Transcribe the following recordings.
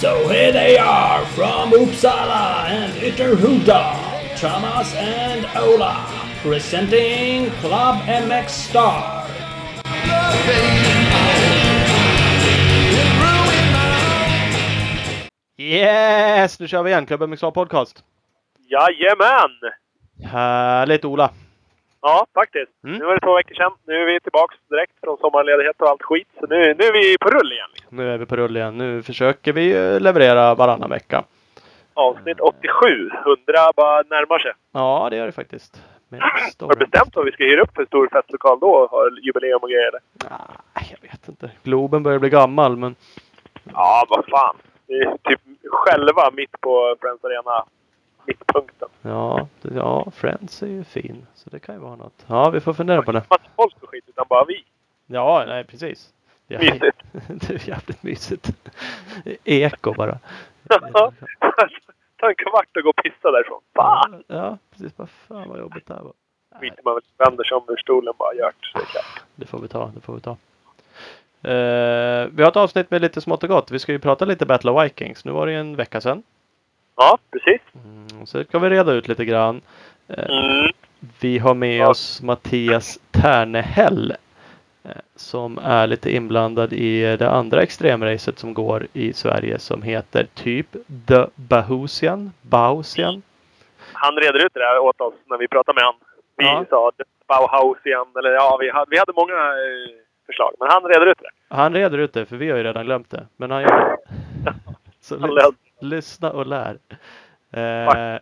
So here they are from Uppsala and Ytterhuda, Thomas and Ola, presenting Club MX Star. Yes! Nu kör vi igen. Club MX Star Podcast. Jajamän! Härligt Ola! Ja, faktiskt. Mm. Nu var det två veckor sedan. Nu är vi tillbaka direkt från sommarledighet och allt skit. Så nu, nu är vi på rull igen. Liksom. Nu är vi på rull igen. Nu försöker vi leverera varannan vecka. Avsnitt 87. 100 bara närmar sig. Ja, det gör det faktiskt. Har du bestämt vad vi ska hyra upp för stor festlokal då? Har jubileum och grejer? Nej, jag vet inte. Globen börjar bli gammal, men Ja, vad fan. Vi är typ själva mitt på Friends Arena. Mittpunkten. ja, det- ja, Friends är ju fin. Så det kan ju vara något. Ja, vi får fundera på det. Massa folk och skit, utan bara vi. Ja, nej precis. Det är, Mysigt. det är jävligt mysigt. Eko bara. Ta en kvart och gå och pissa därifrån. Fan! Ja, precis. Vad fan vad jobbigt det här var. Skiter man väl vänder sig om ur stolen bara gjort. Det. Det får vi ta. Det får vi ta. Eh, vi har ett avsnitt med lite smått och gott. Vi ska ju prata lite Battle of Vikings. Nu var det ju en vecka sedan. Ja, precis. Mm, så ska vi reda ut lite grann. Eh, Mm. Vi har med Ja. oss Mattias Ternehäll. eh, Som är lite inblandad i det andra extremracet som går i Sverige som heter typ The Bahusian. Bahusian. Han reder ut det där åt oss när vi pratade med honom. Vi Ja. sa Bauhaus igen. Eller ja, vi hade, vi hade många eh, förslag. Men han reder ut det. Han reder ut det för vi har ju redan glömt det. Men han gör det. Så Han. Lyssna och lär. Eh,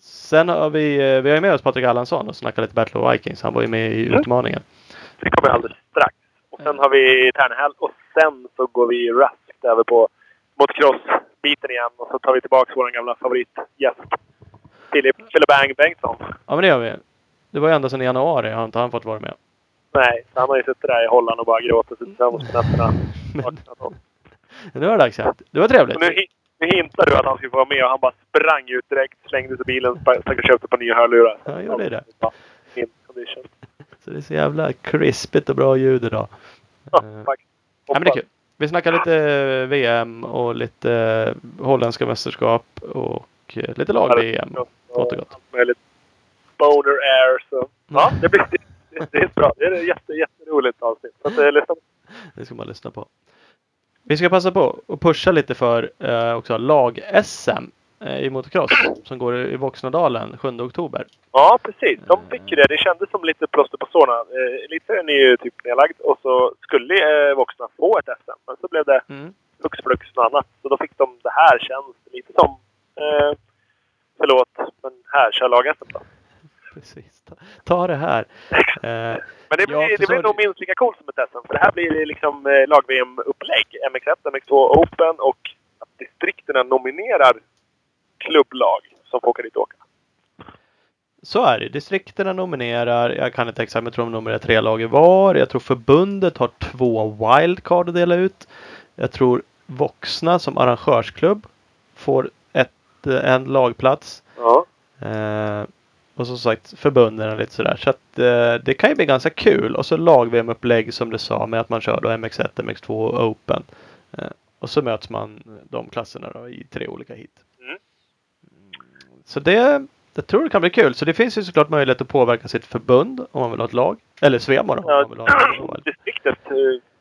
sen har vi, eh, vi har med oss Patrik Allansson och snackar lite Battle of Vikings. Han var ju med i Mm. utmaningen. Det kommer alldeles strax. Och sen har vi Tärnehäll och sen så går vi raskt över på motocross-biten igen. Och så tar vi tillbaka vår gamla favoritgäst. Filip Filibang Bengtsson. Ja men det gör vi. Det var ju ända sedan i januari har inte han fått vara med. Nej, han har ju suttit där i Holland och bara gråtit sig tillsammans på nätterna. Nu är det dags igen. Det var trevligt. Nu, nu hintar du att han skulle få vara med och han bara sprang ut direkt, slängde sig i bilen, och köpte på nya hörlurar. Ja, han gjorde det. Så det är så jävla krispigt och bra ljud idag. Ja, Eh, faktiskt. Ja, men det är kul. Vi snackar lite VM och lite eh, holländska mästerskap och eh, lite lag-VM. Gott och gott. Boner air. Så. Ja, det blir det, det är bra. Det är ett jätte, jätteroligt avsnitt. Så att, eh, lyssna. Det ska man lyssna på. Vi ska passa på att pusha lite för eh, också lag-SM eh, i motocross som går i Voxnadalen 7 oktober. Ja, precis. De fick ju det. Det kändes som lite plåster på sårna. Eh, Elitserien är ju typ nedlagd och så skulle eh, vuxna få ett SM. Men så blev det Mm. hux flux något annat. Så då fick de det här känns lite som... Eh, förlåt, men här kör lag-SM då. Precis. Ta, ta det här. Eh, Men det blir, Ja, det blir nog minst lika coolt som ett SM. För det här blir liksom eh, lag-VM-upplägg. MX1, MX2 Open och att distrikterna nominerar klubblag som får åka dit och åka. Så är det. Distrikterna nominerar. Jag kan inte exakt, men jag tror de nominerar tre lag var. Jag tror förbundet har två wildcard att dela ut. Jag tror Voxna som arrangörsklubb får ett, eh, en lagplats. Ja. Eh, och som sagt förbunden och lite sådär. Så att eh, det kan ju bli ganska kul. Och så lag-VM-upplägg som du sa med att man kör då MX1, MX2 och Open. Eh, och så möts man de klasserna då i tre olika hit. Mm. Så det, jag tror det kan bli kul. Så det finns ju såklart möjlighet att påverka sitt förbund om man vill ha ett lag. Eller Svemo då. Om Ja, man vill ha ett lag. distriktet eh,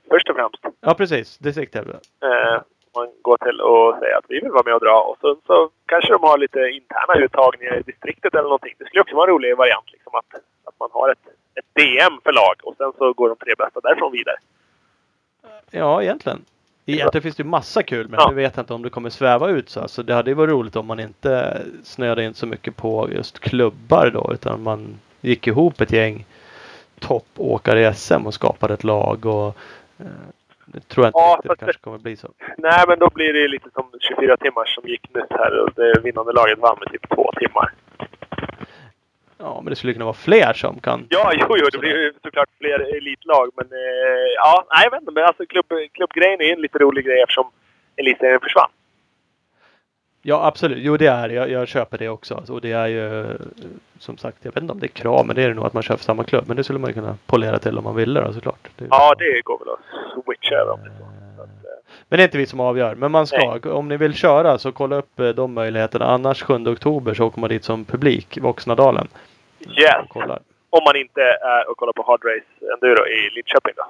först och främst. Ja precis, distrikt är det. Eh, man går till och säger att vi vill vara med och dra. Och sen så kanske de har lite interna uttagningar i distriktet eller någonting. Det skulle också vara en rolig variant. Liksom, att, att man har ett, ett DM för lag och sen så går de tre bästa därifrån vidare. Ja, egentligen. Egentligen finns det ju massa kul men Ja. nu vet jag inte om det kommer sväva ut så. Så det hade ju varit roligt om man inte snöade in så mycket på just klubbar då utan man gick ihop ett gäng toppåkare i SM och skapade ett lag och eh, det tror jag inte Ja, riktigt fast kanske kommer bli så. Nej, men då blir det lite som 24 timmar som gick nyss här och det vinnande laget vann med typ två timmar. Ja, men det skulle kunna vara fler som kan. Ja, jo, jo, det blir ju såklart fler elitlag. Men eh, ja, nej, jag vet inte. Men alltså klubb, klubbgrejen är en lite rolig grej eftersom elitserien försvann. Ja absolut, jo det är jag, jag köper det också. Och det är ju som sagt, jag vet inte om det är krav, men det är det nog att man kör för samma klubb. Men det skulle man ju kunna polera till om man ville då såklart. Det, Ja, det går väl att switcha om det så. eh, Men det är inte vi som avgör. Men man ska, om ni vill köra så kolla upp eh, de möjligheterna. Annars 7 oktober så åker man dit som publik, Voxnadalen. Yes! Om man inte är och kollar på Hard Race Enduro i Lidköping då.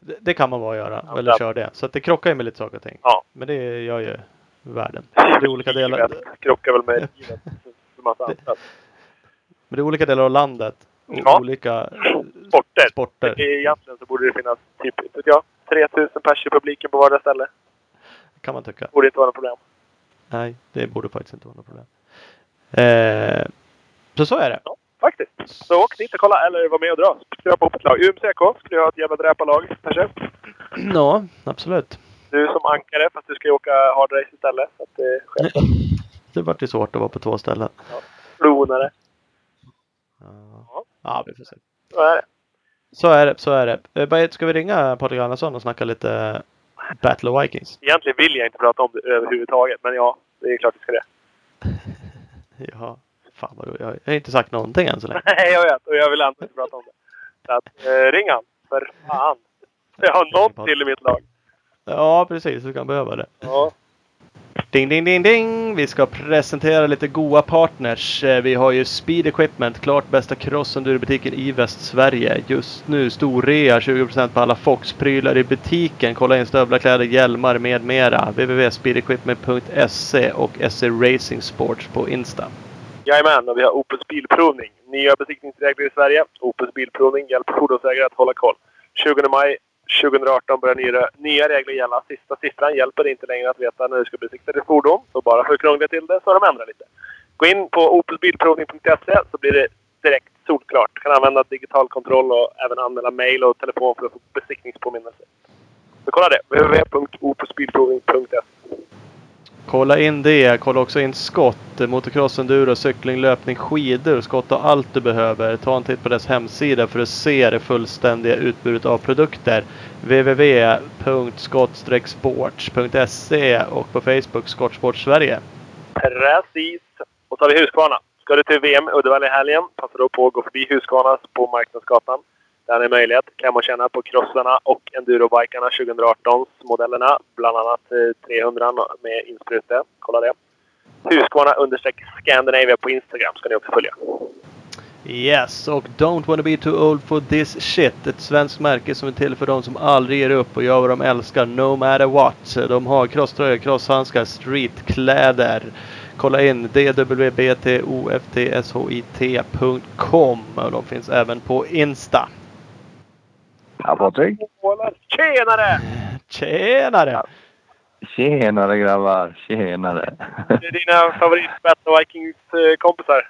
Det, det kan man bara göra, Ja, eller köra det. Så att det krockar ju med lite saker och ting. Ja. Men det gör ju världen. Det är olika delar, krockar väl med livet. men det är olika delar av landet. Och Ja. olika Sporter. sporter. Egentligen så borde det finnas typ, jag, 3000 pers i publiken på varje ställe. Kan man tycka. Borde inte vara något problem. Nej, det borde faktiskt inte vara något problem. Eh, så så är det. Ja, faktiskt. Så åk dit och kolla eller var med och dra. Skriva på ett lag. UMCK skulle ha ett jävla dräparlag kanske. Ja, absolut. Du som ankare fast du ska ju åka hard race istället. Så att det är självklart. Det vart ju svårt att vara på två ställen. Flonare. Ja, ja vi får se. Så är det. Så är det, så är det. Eh, ska vi ringa Patrik Andersson och snacka lite Battle of Vikings? Egentligen vill jag inte prata om det överhuvudtaget. Men ja, det är klart vi ska det. Ja, fan vad du, jag har inte sagt någonting än så länge. Nej, jag vet. Och jag vill ändå inte prata om det. Så att, eh, ring han. För fan. Jag har något till i mitt lag. Ja, precis. Du kan behöva det. Ja. Ding, ding, ding, ding! Vi ska presentera lite goa partners. Eh, Vi har ju Speed Equipment, klart bästa crossenduro-butiken i Västsverige. Just nu storrea, 20% på alla Fox-prylar i butiken. Kolla in stövlar, kläder, hjälmar med mera. www.speedequipment.se och SE Racing Sports på Insta. Jajamän, och vi har Opus Bilprovning. Nya besiktningsregler i Sverige. Opus Bilprovning hjälper fordonsägare att hålla koll. 20 maj 2018 börjar nya, nya regler gälla. Sista siffran hjälper inte längre att veta när du ska besikta ditt fordon. Så bara för att krångla till det så har de ändrat lite. Gå in på opusbilprovning.se så blir det direkt solklart. Du kan använda digital kontroll och även anmäla mail och telefon för att få besiktningspåminnelse. Så kolla det. www.opusbilprovning.se Kolla in det. Kolla också in skott, motocross, enduro, cykling, löpning, skidor. Skott och allt du behöver. Ta en titt på dess hemsida för att se det fullständiga utbudet av produkter. www.skott-sports.se och på Facebook Skottsport Sverige. Precis. Och så har vi Husqvarna. Ska du till VM i Uddevalla i helgen, passa då på att gå förbi Husqvarna på Marknadsgatan. Där är möjlighet. Kan man känna på crossarna och endurobikarna 2018-modellerna. Bland annat eh, 300 med insprute. Kolla det. Husqvarna understreck Scandinavia på Instagram ska ni också följa. Yes, och Don't wanna be too old for this shit. Ett svenskt märke som är till för de som aldrig ger upp och gör vad de älskar no matter what. De har crosströjor, crosshandskar, streetkläder. Kolla in dwbtoftshit.com och de finns även på Insta. Ja, Patrik. Tjenare! Tjenare! Tjenare grabbar, tjenare. Det är dina favorit Battle Vikings-kompisar.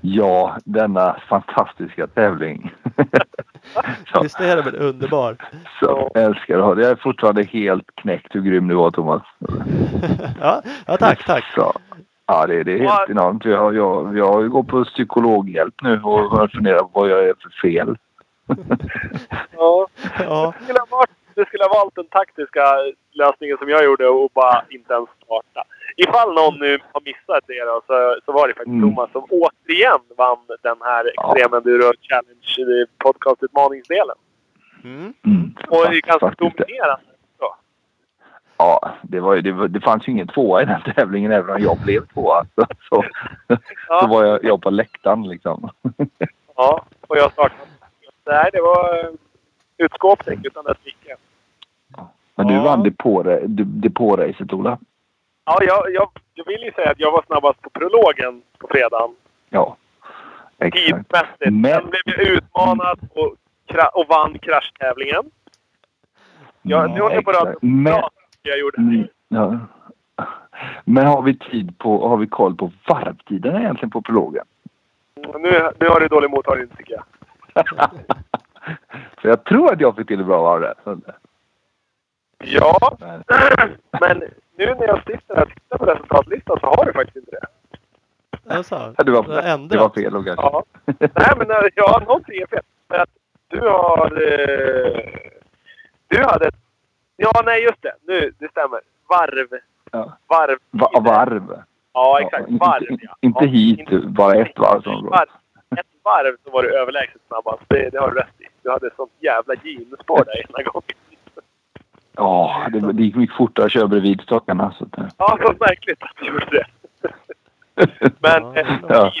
Ja, denna fantastiska tävling. så, Visst är det väl underbar? så älskar att ha det. Jag är fortfarande helt knäckt hur grym du var Thomas. ja, ja, tack, tack. Så, ja, det, det är helt enormt. Jag, jag, jag går på psykologhjälp nu och funderar på vad jag är för fel. Ja. Ja, Det skulle, ha varit, det skulle ha valt den taktiska lösningen som jag gjorde och bara inte ens starta. Ifall någon nu har missat det då, så, så var det faktiskt Mm. Thomas som återigen vann den här. Extrem Enduro Challenge eh, podcastutmaningsdelen. mm. Mm, Och det är ganska dominerande. Så. Ja, det, var, ju- det, det fanns ju ingen tvåa i den tävlingen även om jag blev tvåa. Så, så, så Ja, var jag, jag på läktaren liksom. ja, och jag startade. Nej, det var eh, utskåpning utan dess like. Men du Ja. vann depå- de- depåracet Ola. Ja, jag, jag, jag vill ju säga att jag var snabbast på prologen på fredagen. Ja, exakt. Tidsmässigt. Men- Sen blev jag utmanad och, kra- och vann kraschtävlingen. Ja, nu håller jag på att. Men, jag gjorde. Mm, ja. Men har vi tid på, har vi koll på varvtiden egentligen på prologen? Nu, nu har du dålig mottagning tycker jag. För jag tror att jag fick till ett bra varv där. Så- Ja, men nu när jag sitter här och tittar på resultatlistan så har du faktiskt inte det. Alltså, Ja, det, var, det har det var fel kanske. Ja. Nej, men eh, ja, någonting är fel. För att du har... Eh, du hade... Ja, nej just det. Nu, det stämmer. Varv. varv. Va, varv. Ja, exakt. Varv, ja. Inte ja, hit, inte- bara ett varv som varv. Ett varv så var du överlägset snabbast. Det, det har du rätt i. Du hade sånt jävla genspår där ena gången. Ja, det, det gick mycket fortare att köra bredvid stockarna. Så att, Ja, vad märkligt att du gjorde det. Men eh, Ja.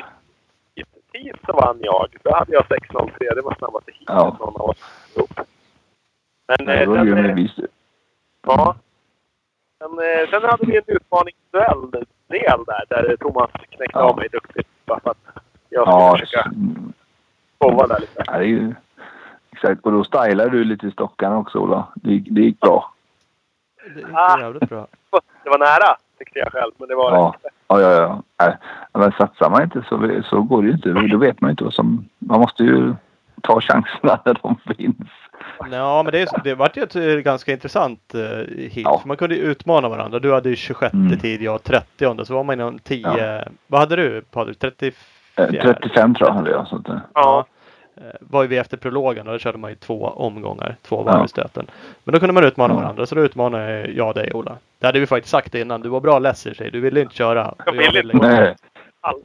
tid, tid så vann jag. Då hade jag 6.03. Det var snabbaste heatet Ja. någon av oss. Men Nej, eh, sen, ju eh, ja. Eh, sen hade vi en utmaningsduell-del där. Där Thomas knäckte Ja. av mig duktigt. Bara för att jag skulle Ja, försöka showa där lite. ja, det är ju... Exakt. Och då stylade du lite i stockarna också, Ola. Det, gick- det gick bra. Det gick Ah. jävligt bra. Det var nära, tyckte jag själv. Men det var Ja. det. Ja, ja, ja. Nej, Men satsar man inte så, så går det ju inte. Då vet man ju inte vad som... Man måste ju ta chanserna när de finns. Ja, men det, är- det vart ju ett eh, ganska intressant uh, hit. Ja. Man kunde ju utmana varandra. Du hade ju 26 Mm. tid, jag 30. Så var man inom 10. Vad hade du Patrik? 34? Eh, 35 tror jag hade jag. Så att, eh, Ja. Eh, var ju vi efter prologen och då körde man ju två omgångar, två varv i stöten. Men då kunde man utmana Ja. varandra så då utmanade jag dig Ola. Det hade vi faktiskt sagt innan. Du var bra lesser sig. Du ville inte köra. Jag ville inte. Alls.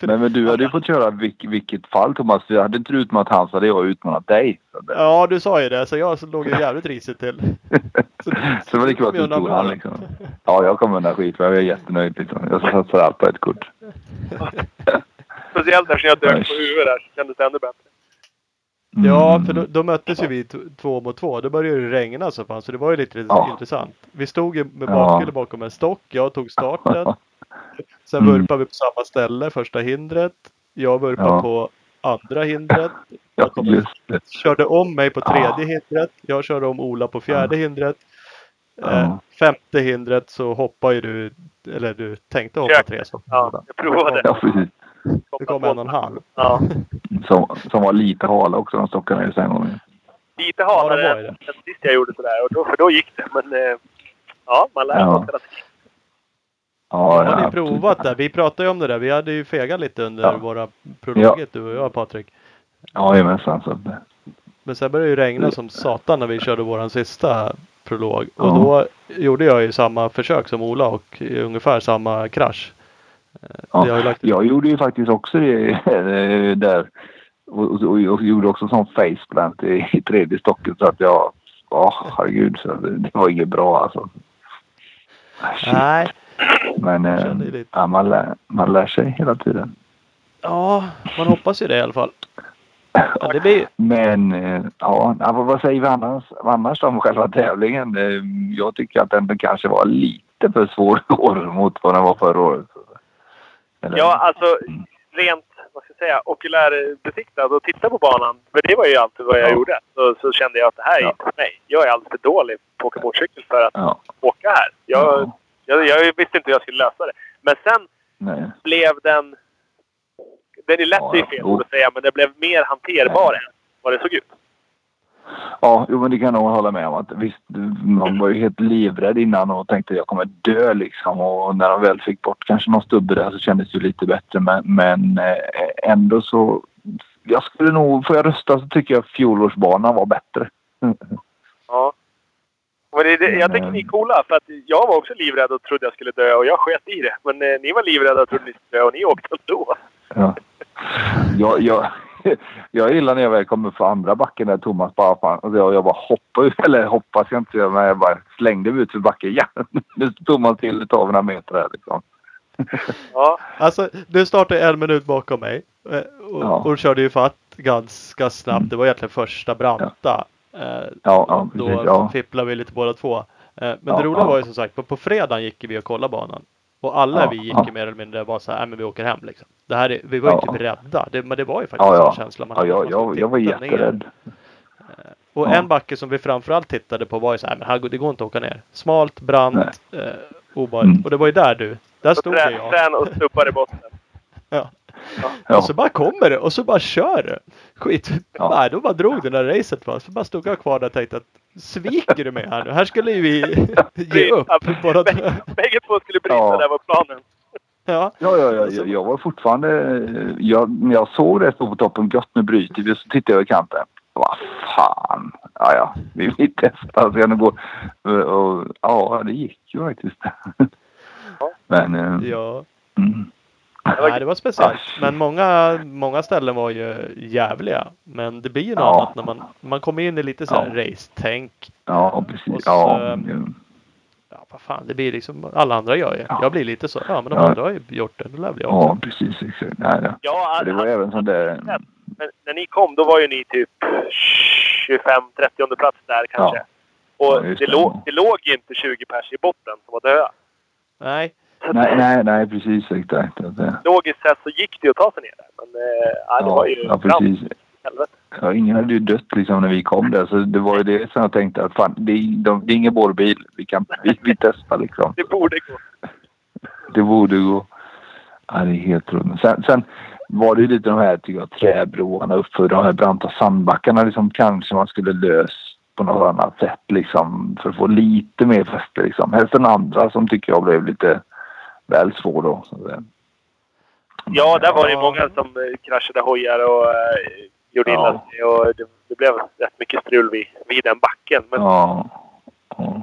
Men, men du hade ju fått köra vilk, vilket fall Thomas. För hade inte du utmanat han så hade jag utmanat dig. Så, Ja, du sa ju det. Så jag så låg ju jävligt risigt till. så det var lika bra att du tog han liksom. Ja, jag kommer undan skit för jag är jättenöjd liksom. Jag satsar allt på ett kort. Speciellt eftersom jag dök på huvudet där. Så kändes det ännu bättre. Ja, Mm. för då, då möttes ju vi två mot två. Då började det regna så fan, så det var ju lite Ja. intressant. Vi stod ju med Ja. bakhjulet bakom en stock. Jag tog starten. Sen Mm. vurpade vi på samma ställe, första hindret. Jag vurpade Ja. på andra hindret. Ja, kom-. Körde om mig på tredje Ja. hindret. Jag körde om Ola på fjärde hindret. Ja. Eh, femte hindret så hoppade ju du, eller du tänkte hoppa tre så. Ja, jag provade. Ja, precis. Det kom en och en halv. Ja. Som, som var lite hala också de stockarna just den gången. Lite Ja, det halare var ju det. än sist jag gjorde sådär. Och då, för då gick det. Men eh, ja, man lär sig Ja. något. Ja, ju absolut. provat det. Vi pratade ju om det där. Vi hade ju fegat lite under Ja. våra prologer du och jag Patrik. Jajamensan. Så att, Men sen började det ju regna som satan när vi körde våran sista prolog. Och Ja. då gjorde jag ju samma försök som Ola och ungefär samma krasch. Ja, jag lagt Jag gjorde ju faktiskt också det eh, där. Och, och, och gjorde också sån faceplant i, i tredje stocken så att jag... Ja, herregud. Så det, det var inget bra alltså. Shit. Nej. Men eh, ja, man, lär, man lär sig hela tiden. Ja, man hoppas ju det i alla fall. Men det blir Men eh, ja, vad säger vi annars, annars om själva tävlingen? Eh, Jag tycker att den kanske var lite för svår i år mot vad den var förra året. Eller? Ja, alltså rent vad ska jag säga, okulärbesiktad och titta på banan. För det var ju alltid vad jag Ja. gjorde. Så, så kände jag att det här är Ja. inte för mig. Jag är alldeles för dålig på att åka motorcykel för att Ja, åka här. Jag, ja, jag, jag visste inte hur jag skulle lösa det. Men sen nej. blev den... Den är lätt Ja, i fel att säga, men den blev mer hanterbar än vad det såg ut. Ja, jo, men det kan jag nog hålla med om. Att visst, man var ju helt livrädd innan och tänkte jag kommer dö liksom. Och när de väl fick bort kanske någon stubbe där så kändes det ju lite bättre. Men, men eh, ändå så... Jag skulle nog... Får jag rösta så tycker jag fjolårsbanan var bättre. Ja. Men det, det, jag tycker ni är coola, för att jag var också livrädd och trodde jag skulle dö och jag sket i det. Men eh, ni var livrädda och trodde ni skulle dö och ni åkte ändå. Ja. Jag, jag, jag gillar när jag väl kommer för andra backen där Thomas bara fan. Alltså jag, jag bara hoppar ut, eller hoppas jag inte men jag bara slängde mig ut för backen. Ja, nu står Thomas till ett av några meter här liksom. Ja, Alltså, du startade en minut bakom mig. eh, Och, Ja. och körde ju fatt ganska snabbt. Det var egentligen första branta. Eh, Ja, ja, då ja. fipplade vi lite båda två. Eh, Men Ja, det roliga ja. var ju som sagt, på, på fredagen gick vi och kollade banan. Och alla Ja, vi gick ja. mer eller mindre bara så här, "Nej, men vi åker hem liksom. Det här är, vi var ju Ja. typ rädda. Det, men det var ju faktiskt Ja, en ja. känsla man Ja, hade. jag, Man jag, jag var tittade ner. jätterädd. Och Ja. en backe som vi framförallt tittade på var ju så här, men här, går- det går inte att åka ner. Smalt, brant, eh, obehagligt. Mm. Och det var ju där du. Där och stod trä, jag. trän och stubbar i botten. Ja. Ja. Och så bara kommer det och så bara kör det. Skit. Ja. Nej, då bara drog det där racet va. Så bara stod jag kvar där och tänkte att sviker du mig här nu? Här skulle ju vi ge upp. Bägge, två skulle bryta, Ja. där var planen. ja. Ja, ja, ja jag, jag var fortfarande... Jag, när jag såg det stå på toppen, gött nu bryter vi, så tittade jag i kanten. Vad fan. ja, ja, vi, vi testar. Ska det gå? Och, ja, det gick ju faktiskt. Men, eh, Ja. mm. Nej, det var speciellt. Men många, många ställen var ju jävliga. Men det blir ju något Ja. annat när man, man kommer in i lite så här Ja. race-tänk. ja, Och precis. så, Ja, Ja, vad fan, det blir liksom alla andra gör ju. Ja. Jag blir lite så. Ja, men de Ja. andra har ju gjort det. Då lär väl jag ja, också. precis. Exakt. Nej, nej. Ja, Det var även sån där... Men när ni kom då var ju ni typ 25-30 plats där kanske. Ja. Och Ja, det, det. låg, det låg ju inte 20 pers i botten som var döda. Nej. Nej, nej, nej, precis. Exakt. Det- Logiskt sett så gick det ju att ta sig ner där. Men ja, det Ja, var ju ja, precis. Ja, ingen hade ju dött liksom när vi kom där. Så det var ju det som jag tänkte att fan, det är, de, det är ingen borrbil. Vi, kan, vi, vi testar liksom. Det borde gå. Det borde gå. Ja, det är helt roligt. Sen, sen var det ju lite de här tycker jag, träbroarna uppför de här branta sandbackarna. Liksom, kanske man skulle löst på något annat sätt liksom, för att få lite mer fäste. Liksom. Helst den andra som tycker jag blev lite väl svår då. Ja, där var det ju många som eh, kraschade hojar och eh, gjorde illa Ja. sig. Och det, det blev rätt mycket strul vid, vid den backen. Men ja, ja.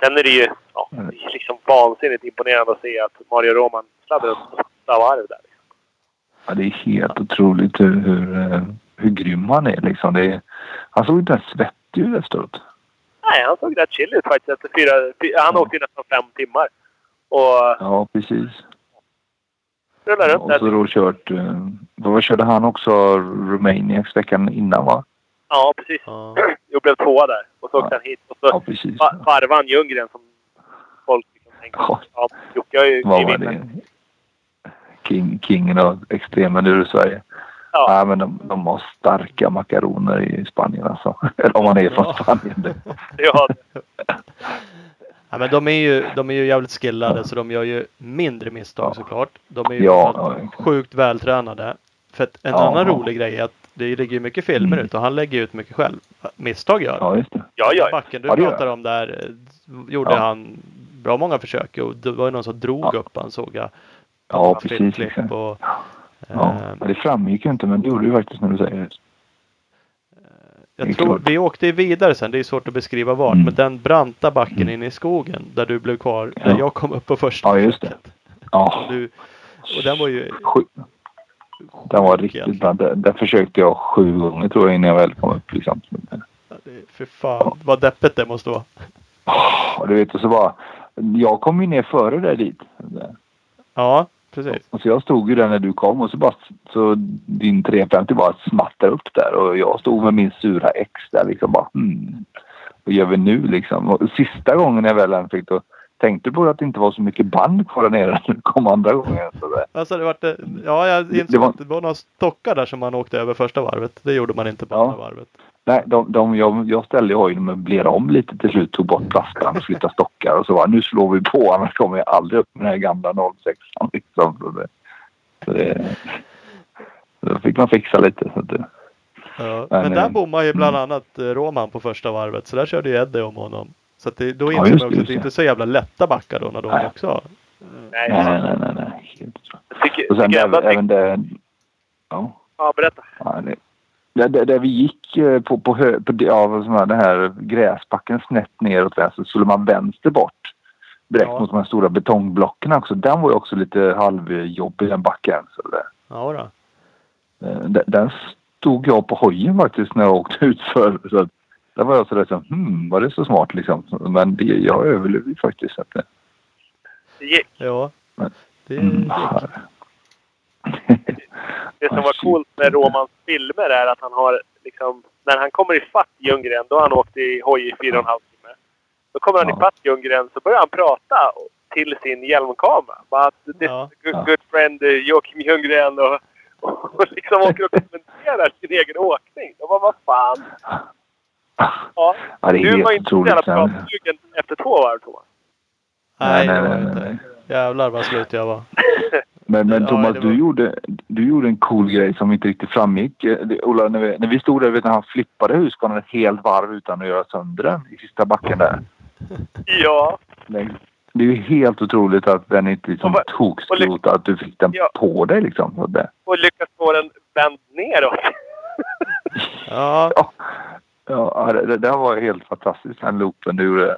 sen är det ju ja, det är liksom vansinnigt imponerande att se att Mario Roman sladdade upp åtta varv där. Ja, det är helt otroligt hur, hur, eh, hur grym han är. Liksom. Det är, han såg inte ens svettig ut efteråt. Nej, han såg rätt chill ut faktiskt. Efter fyra, fy, han åkte ju nästan fem timmar. Och Ja, precis. rullade runt Och så där. då kört... eh, Då körde han också Romaniacs veckan innan va? Ja, precis. Ja. Jag blev tvåa där. Och så åkte Ja. han hit. Och så Ja, precis. va- varvade han Ljunggren som folk liksom tänkte. Ja. Ja, Jocke har ju Vad i var vinnare. det? King, kingen av extremen ur Sverige. Ja. Ja, men de, de har starka makaroner i Spanien alltså. Eller om man är från Ja. Spanien. Det. Ja, Ja, men de är ju, de är ju jävligt skillade så de gör ju mindre misstag Ja. såklart. De är ju Ja, sjukt vältränade. För att en Ja. annan rolig grej är att det ligger ju mycket filmer Mm. ut och han lägger ut mycket själv. Misstag gör han. Ja, just det. ja, ja. Backen du Ja, pratar om där eh, gjorde Ja. han bra många försök och det var ju någon som drog Ja. upp han såg jag. Ja, precis. och, Ja, eh, det framgick ju inte men det gjorde ju faktiskt när du säger det. Jag tror klart. vi åkte vidare sen. Det är svårt att beskriva vart. Mm. Men den branta backen Mm. inne i skogen där du blev kvar. Där Ja. jag kom upp på första. Ja, just det. Ja, Och, du, och den var ju sju, den var riktigt bra. Där, där försökte jag sju gånger tror jag innan jag väl kom upp. Liksom. Ja, det, för fan vad deppigt det måste vara. Och du vet, och så bara, jag kom ju ner före dig dit. Ja, precis. Och så jag stod ju där när du kom och så bara så din 350 bara smattrade upp där och jag stod med min sura X där liksom bara hmm. Vad gör vi nu liksom? Och sista gången jag väl fick då tänkte på att det inte var så mycket band kvar där nere när det kom andra gången. Så där. Alltså det var det, ja jag insåg Det var- att det var några stockar där som man åkte över första varvet. Det gjorde man inte på Ja. andra varvet. Nej, de, de, jag, jag ställde hojen och möblerade om lite till slut. Tog bort plastarna och flyttade stockar och så bara nu slår vi på annars kommer jag aldrig upp med den här gamla 06 liksom. Så det, så det, då fick man fixa lite. Så det, Ja. Men, Men där bommade ju bland annat eh, Roman på första varvet. Så där körde ju Eddie om honom. Så att det, då Ja, insåg just man också att det inte är så jävla lätta backar då när de Nej. också. Nej, nej, nej, nej, nej. Helt otroligt. Jag tycker, Och sen även, även det... Ja. Ja, berätta. Ja, det, där, där, där vi gick eh, på, på, hö, på ja, den här gräsbacken snett neråt vänster så skulle man vänster bort. Direkt Ja. mot de här stora betongblocken också. Den var ju också lite halvjobbig den backen. Så det, Ja, då. eh, den, den stod jag på hojen faktiskt när jag åkte ut för. Så att, där var jag så där som, hmm, var det så smart liksom? Men det, jag överlevde faktiskt. Att gick. Ja. Men- Det mm, gick. här. Det som var coolt med Romans filmer är att han har liksom... När han kommer ifatt Ljunggren, då har han åkt i hoj i fyra och en halv timme. Då kommer han Ja. ifatt Ljunggren så börjar han prata till sin hjälmkamera. Bara att this Ja. good, good friend eh, Joakim Ljunggren och, och liksom åker och kommenterar sin egen åkning. Och bara, vad fan? Ja. Ja, det är Du var helt inte så jävla pratsugen efter två varv, Thomas. Nej, nej, nej, nej. Jävlar vad slut jag var. Men, men Ja, Thomas, det var- du, gjorde, du gjorde en cool grej som inte riktigt framgick. Eh, Ola, när vi, när vi stod där, vet du, han flippade Husqvarna ett helt varv utan att göra sönder den i sista backen där. Ja. Det är ju helt otroligt att den inte liksom tokskrotade, att du fick den Ja. på dig liksom. Och lyckas få den vänd neråt. Ja, ja, ja, det, det, det var helt fantastiskt den loopen du gjorde.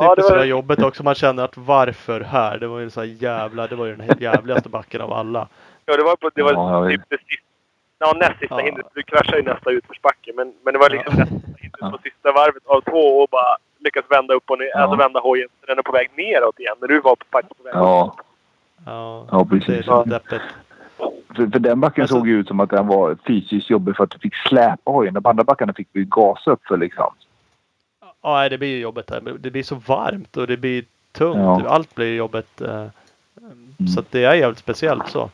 Ja, det Typiskt var- det där jobbet också. Man känner att varför här? Det var ju så här jävla, det var ju den jävligaste backen av alla. Ja, det var, på, det var Ja, typ det sista, ja, näst sista Ja. hindret. Du kraschade ju nästa utförsbacke. Men, men det var liksom Ja. näst sista hindret på sista varvet av två och bara lyckas vända upp och ner. Ja. Alltså vända hojen. Så den är på väg neråt igen. När du var på, faktiskt på väg Ja, Ja, Ja, det är precis. deppigt. för, för den backen Alltså- såg ju ut som att den var fysiskt jobbig för att du fick släpa hojen. De andra backarna fick vi gasa upp för liksom. Ja, det blir ju jobbigt där. Det blir så varmt och det blir tungt. Ja. Allt blir jobbigt. eh, Så att det är jävligt speciellt så.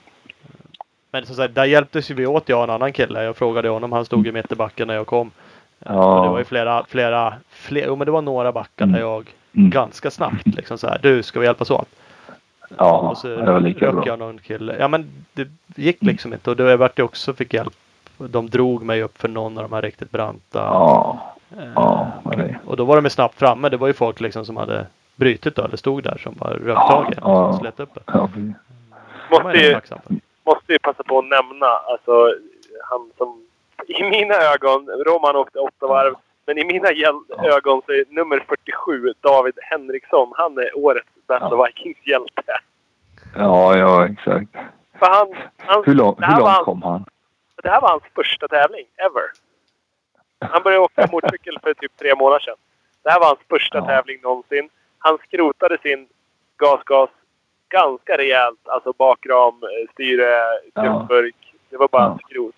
Men som sagt, där hjälptes ju vi åt jag och en annan kille. Jag frågade honom. Han stod i backen när jag kom. Ja. Och det var ju flera, flera, flera, jo men det var några backar där Mm. jag Mm. ganska snabbt liksom så här. Du, ska vi hjälpas åt? Ja, och så det var lika bra. jag någon kille. Ja men det gick liksom inte. Och då vart jag också fick hjälp. De drog mig upp för någon av de här riktigt branta. Ja, eh, ja, det är. och då var de snabbt framme. Det var ju folk liksom som hade brutit då, eller stod där som var röktagen Ja, och ja. slet upp det. Ja, var Måste ju, måste ju passa på att nämna, alltså han som i mina ögon, Roman åkte åtta varv, men i mina Ja. ögon så är nummer 47, David Henriksson, han är årets bästa Ja. Vikings-hjälte. Ja, ja, exakt. För han, han, Hur, lång, det här hur var långt hans- kom han? Det här var hans första tävling, ever. Han började åka motorcykel för typ tre månader sedan. Det här var hans första Ja. tävling någonsin. Han skrotade sin gasgas ganska rejält. Alltså bakram, eh, styre, Ja. krumpburk. Det var bara Ja. skrot.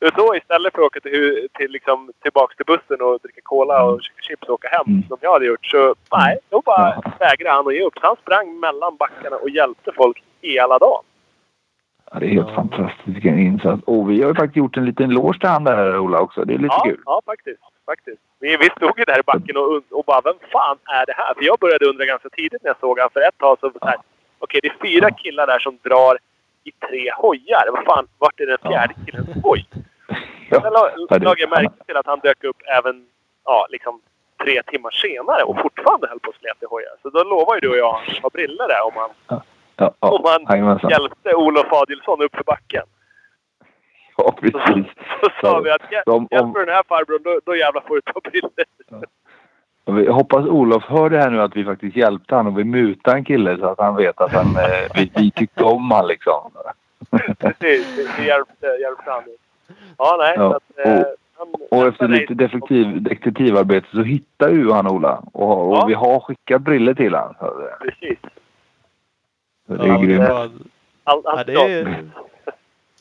Och då istället för att åka till, till liksom, tillbaks till bussen och dricka cola och käka chips och åka hem Mm. som jag hade gjort. Så nej, då bara Ja. vägrade han att ge upp. Så han sprang mellan backarna och hjälpte folk hela dagen. Ja, det är helt Ja. fantastiskt vilken insats. Och vi har ju faktiskt gjort en liten eloge till han där Ola också. Det är lite Ja, kul. ja faktiskt. faktiskt. Vi, vi stod ju där i backen och, och bara, vem fan är det här? För jag började undra ganska tidigt när jag såg han. För ett tag så, så här, okej det är fyra Ja. killar där som drar i tre hojar. Vad fan, vart är den Ja. fjärde killens hoj? Ja. Sen la, Ja, lade jag märke till att han dök upp även, ja liksom tre timmar senare och fortfarande höll på att sleta i hojar. Så då lovar ju du och jag att ha briller där om han, Ja, ja, han jajamensan. hjälpte Olof Adielsson upp för backen. Ja, Så, precis. så sa vi att hjäl- De- om- hjälper den här farbrorn, då, då jävlar får du ta briller. Och vi hoppas Olof hör det här nu att vi faktiskt hjälpte han och vi mutade en kille så att han vet att han, eh, vi, vi tyckte om han liksom. Precis, det hjälpte, hjälpte han. Ja, nej. Ja, Så att, eh, och- han, Och han- efter lite defektiv, detektivarbete så hittade ju han Ola. Och, och Ja. vi har skickat briller till. Så det, Precis. Det är Ja, grymt. All, ja, det är,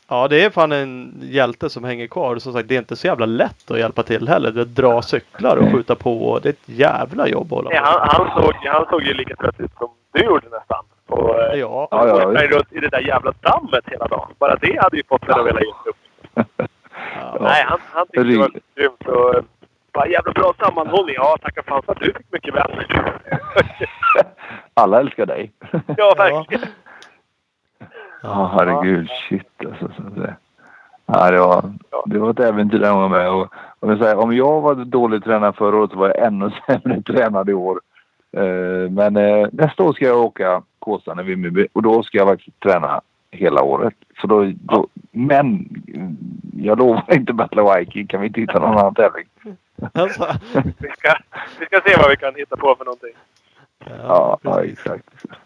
ja, det är fan en hjälte som hänger kvar. Som sagt, det är inte så jävla lätt att hjälpa till heller. Det är att dra cyklar och skjuta på. Det är ett jävla jobb att hålla på. han, han, såg, han såg ju lika trött ut som du gjorde nästan. Och, eh, Ja, Ja, ja, sprang runt i det där jävla dammet hela dagen. Bara det hade ju fått mig att vilja ge upp. ja. Nej, han, han tyckte det var grymt. Och, eh, bara jävla bra sammanhållning. Ja, tacka fan för att du fick mycket vänner. Alla älskar dig. ja, verkligen. Ja, herregud. Shit alltså. Så det, ja, det, var, det var ett äventyr den gången med. Och, och jag säger, om jag var dålig tränare förra året så var jag ännu sämre tränad i år. Eh, men eh, nästa år ska jag åka Kåsan i Vimmerby och då ska jag faktiskt träna hela året. Så då, då, men jag lovar inte Battle Viking. Kan vi inte hitta någon annan tävling? Alltså, Vi ska, vi ska se vad vi kan hitta på för någonting. Ja, ja exakt.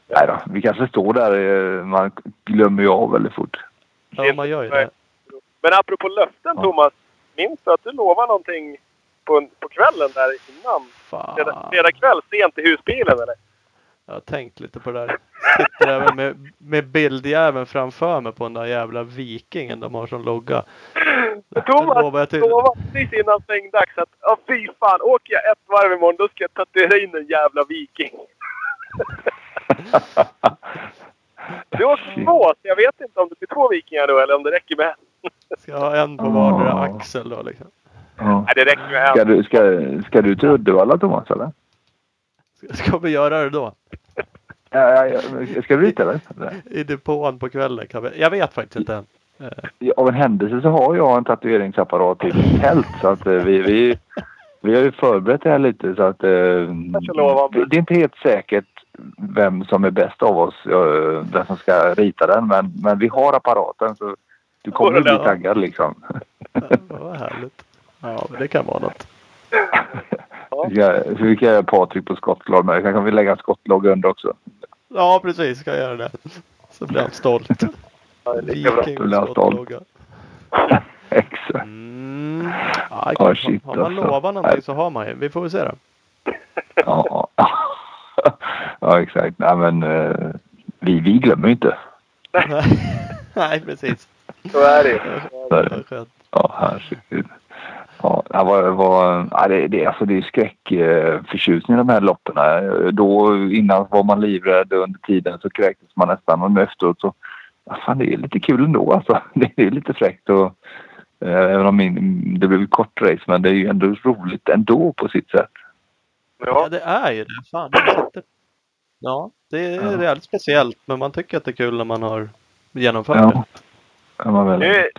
Nej då, vi kanske står där. eh, Man glömmer ju av väldigt fort. Ja, man gör ju det. Men apropå löften Ja. Thomas. Minns du att du lovade någonting på, på kvällen där innan? Fredag, fredag kväll, sent i husbilen eller? Jag har tänkt lite på det där. Sitter även med, med bildjäveln framför mig på den där jävla vikingen de har som logga. Thomas till. lovade precis innan svängdags att ja fy fan, åker jag ett varv imorgon då ska jag tatuera in en jävla viking. Du Shit. två, så jag vet inte om det blir två vikingar då eller om det räcker med en. Ska jag ha en på vardera axel då liksom. Ja. Nej, det räcker med en. Ska, du, ska, ska du till Uddevalla Thomas eller? Ska vi göra det då? Ja, ja, ja. Ska du dit eller? I depån på kvällen kan vi. Jag vet faktiskt inte. Eh, Av en händelse så har jag en tatueringsapparat i mitt tält så att eh, vi, vi, vi har ju förberett det här lite så att eh, det, är inte helt säkert vem som är bäst av oss, eh, vem som ska rita den men, men vi har apparaten så du kommer att bli taggad liksom. Ja, vad härligt. Ja, det kan vara något. Ja. Så fick jag Patrik på skottlag med. Kanske vill lägga en skottlag under också. Ja, precis. Ska jag göra det. Så blir han stolt. Ja, det är lika bra. Viking Då blir stolt. Exakt. Mm. Ja, har, shit, har man alltså. lovat någonting så har man ju. Vi får väl se då. Ja, ja exakt. Nej, men eh, vi, vi glömmer ju inte. Nej, precis. Så är det ju. Ja, herregud. Ja, det var, var, ja, det, det, alltså det är skräckförtjusning i de här loppen. Då innan var man livrädd och under tiden så kräktes man nästan och nu efteråt så ja, fan, det är lite kul ändå alltså. Det är lite fräckt och eh, även om min, det blev ett kort race men det är ju ändå roligt ändå på sitt sätt. Ja, Ja, det är ju det. Fan, det. Ja, det är Ja. rejält speciellt. Men man tycker att det är kul när man har genomfört det. Ja. Ja, man väl Nu-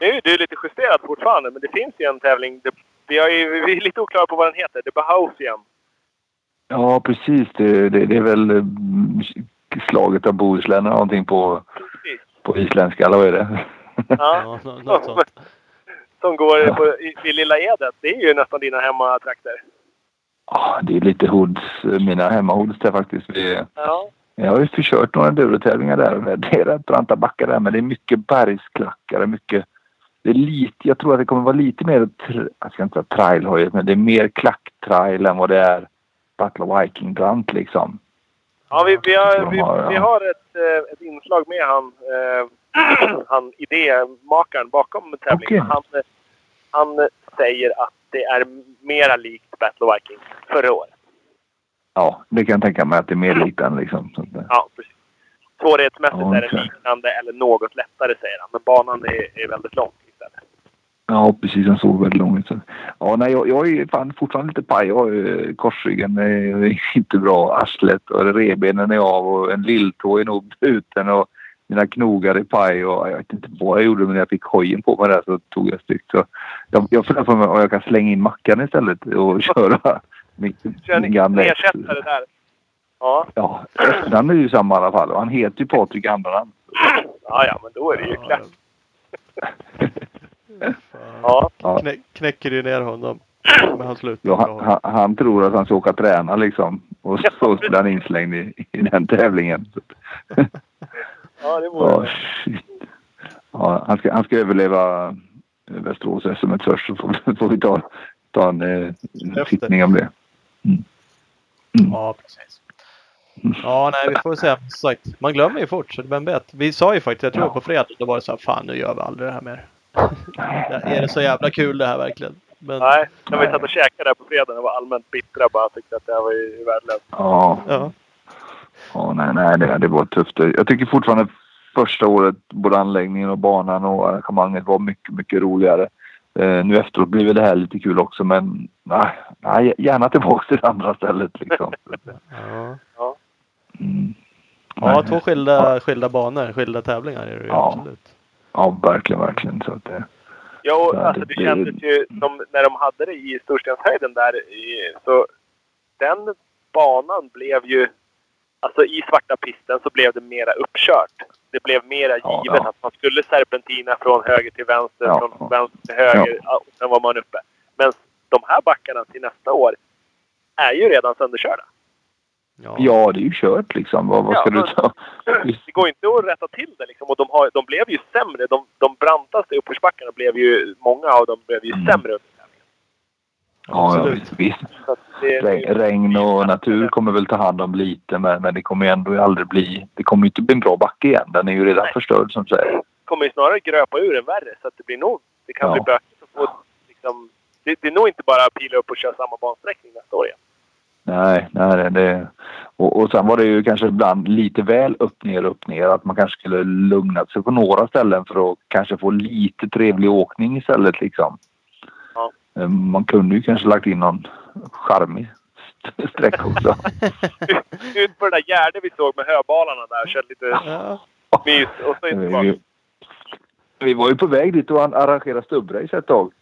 nu är det lite justerat fortfarande, men det finns ju en tävling. Det, vi, har ju, vi är lite oklara på vad den heter. Det Bahaus igen. ja precis. Det, det, det är väl eh, slaget av Bohuslän eller någonting på, Precis. på isländska eller vad är det? Ja, Ja, nå- något sånt. som går på, i, i Lilla Edet. Det är ju nästan dina hemmatrakter. Ja, det är lite hoods, mina hemmahoods där faktiskt. Vi, Ja. jag har ju försökt några endurotävlingar där. Det är rätt branta backar där men det är mycket bergsklackare. Mycket, det är lite, jag tror att det kommer vara lite mer, jag ska inte säga trailhojigt men det är mer klacktrail än vad det är Battle of Viking brant liksom. Ja, vi, vi, har, vi, vi har ett, eh, ett inslag med han, eh, han idémakaren bakom tävlingen. Okej. Han, han säger att det är mera likt Battle of Viking förra året. Ja, det kan jag tänka mig att det är mer likt än liksom. Ja, precis. Svårighetsmässigt Ja, är det liknande eller något lättare säger han. Men banan är, är väldigt lång. Ja, precis. Den såg väldigt lång ut. Ja, nej, jag, jag är fan fortfarande lite paj. Jag har ju korsryggen är inte bra. Arslet och revbenen är av och en lilltå är nog bruten och mina knogar är paj och jag vet inte vad jag gjorde men när jag fick hojen på mig där så tog jag styggt. Så jag, jag funderar på om jag kan slänga in Mackan istället och köra min, Kör min gamla ersättare där. Ja, Ja, efternamn är ju samma i alla fall och han heter ju Patrik namn. ja, ja, men då är det ju klart. Fan. Ja, Ja. Knä, knäcker du ner honom. Men han slutar Ja, han, han, han tror att han ska åka träna liksom. Och så blir han inslängd i, i den tävlingen. ja det vore shit. Ja, han, ska, han ska överleva Västerås SM först så får, får vi ta, ta en, eh, tittning om det. Ja, precis. Ja, nej, vi får se. Sagt, man glömmer ju fort, så vem vet. Vi sa ju faktiskt, jag tror Ja. på fredag, då var det så här, fan nu gör vi aldrig det här mer. Är det så jävla kul det här verkligen? Men, Nej, när vi satt och käkade där på fredagen och var allmänt bittra bara tyckte att det här var ju värdelöst. Ja, Ja, ja nej, nej det, det var tufft. Jag tycker fortfarande första året, både anläggningen och banan och arrangemanget var mycket, mycket roligare. Eh, nu efteråt blir det här lite kul också men nej, nej, gärna tillbaka till det andra stället liksom. ja. Mm. ja två skilda, skilda banor, skilda tävlingar är det ju Ja. absolut. Ja, verkligen, verkligen. Så att det, och Ja, alltså det det kändes ju som när de hade det i Storstenshöjden där i, så den banan blev ju Alltså i svarta pisten så blev det mera uppkört. Det blev mera Ja, givet ja. att man skulle serpentina från höger till vänster, Ja, från vänster till höger. Ja. sen var man uppe. Men de här backarna till nästa år är ju redan sönderkörda. Ja. ja, det är ju kört liksom. Vad, vad Ja, ska du men- ta? Det går inte att rätta till det liksom. Och de, har, de blev ju sämre. De, de brantaste uppförsbackarna blev ju, många av dem blev ju Mm. sämre under tävlingen. Ja, ja, visst, visst. Regn, regn och natur kommer väl ta hand om lite men, men det kommer ju ändå aldrig bli... Det kommer ju inte bli en bra backe igen. Den är ju redan Nej. förstörd som du säger. kommer ju snarare gröpa ur än värre. Så att det blir nog... Det kan Ja. bli bökigt liksom... Det, det är nog inte bara att pila upp och köra samma bansträckning nästa år igen. Nej, nej det, och, och sen var det ju kanske ibland lite väl upp ner upp ner att man kanske skulle lugnat sig på några ställen för att kanske få lite trevlig åkning istället liksom. Ja. Eh, Man kunde ju kanske lagt in någon charmig st- sträck också. Ut- på det där Gärde vi såg med höbalarna där. Kört lite Ja. mys och så inte vi, vi, var ju på väg dit och an- arrangera stubbrace ett tag.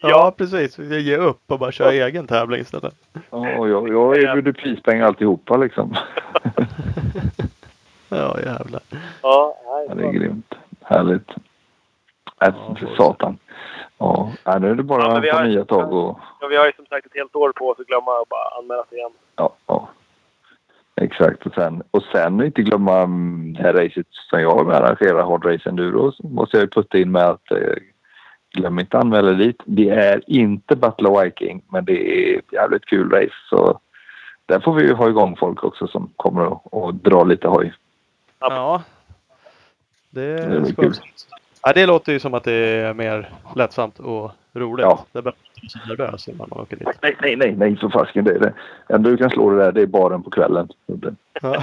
Ja, precis. Vi ska ge upp och bara köra egen tävling istället. Ja, jag, jag erbjuder prispengar alltihopa liksom. Ja, jävlar. Ja, det är grymt. Härligt. Äh, Ja, för satan. Ja, nu är det bara Ja, ta har- nya tag och... Ja, vi har ju som sagt ett helt år på oss att glömma och bara anmäla sig igen. Ja, ja. Exakt. Och sen, och sen inte glömma mm, det här racet som jag arrangerar, Hard Race Enduro, måste jag ju putta in med att eh, glöm inte att anmäla dit. Det är inte Battle of Viking, men det är ett jävligt kul race. Så där får vi ju ha igång folk också som kommer och, och dra lite hoj. Ja. Det, Det är kul. Ja, det låter ju som att det är mer lättsamt och roligt. Ja. Det är bara så nervös när man åker dit. Nej, nej, nej, nej för fasken. Det är det. enda du kan slå det där, det är baren på kvällen. Ja.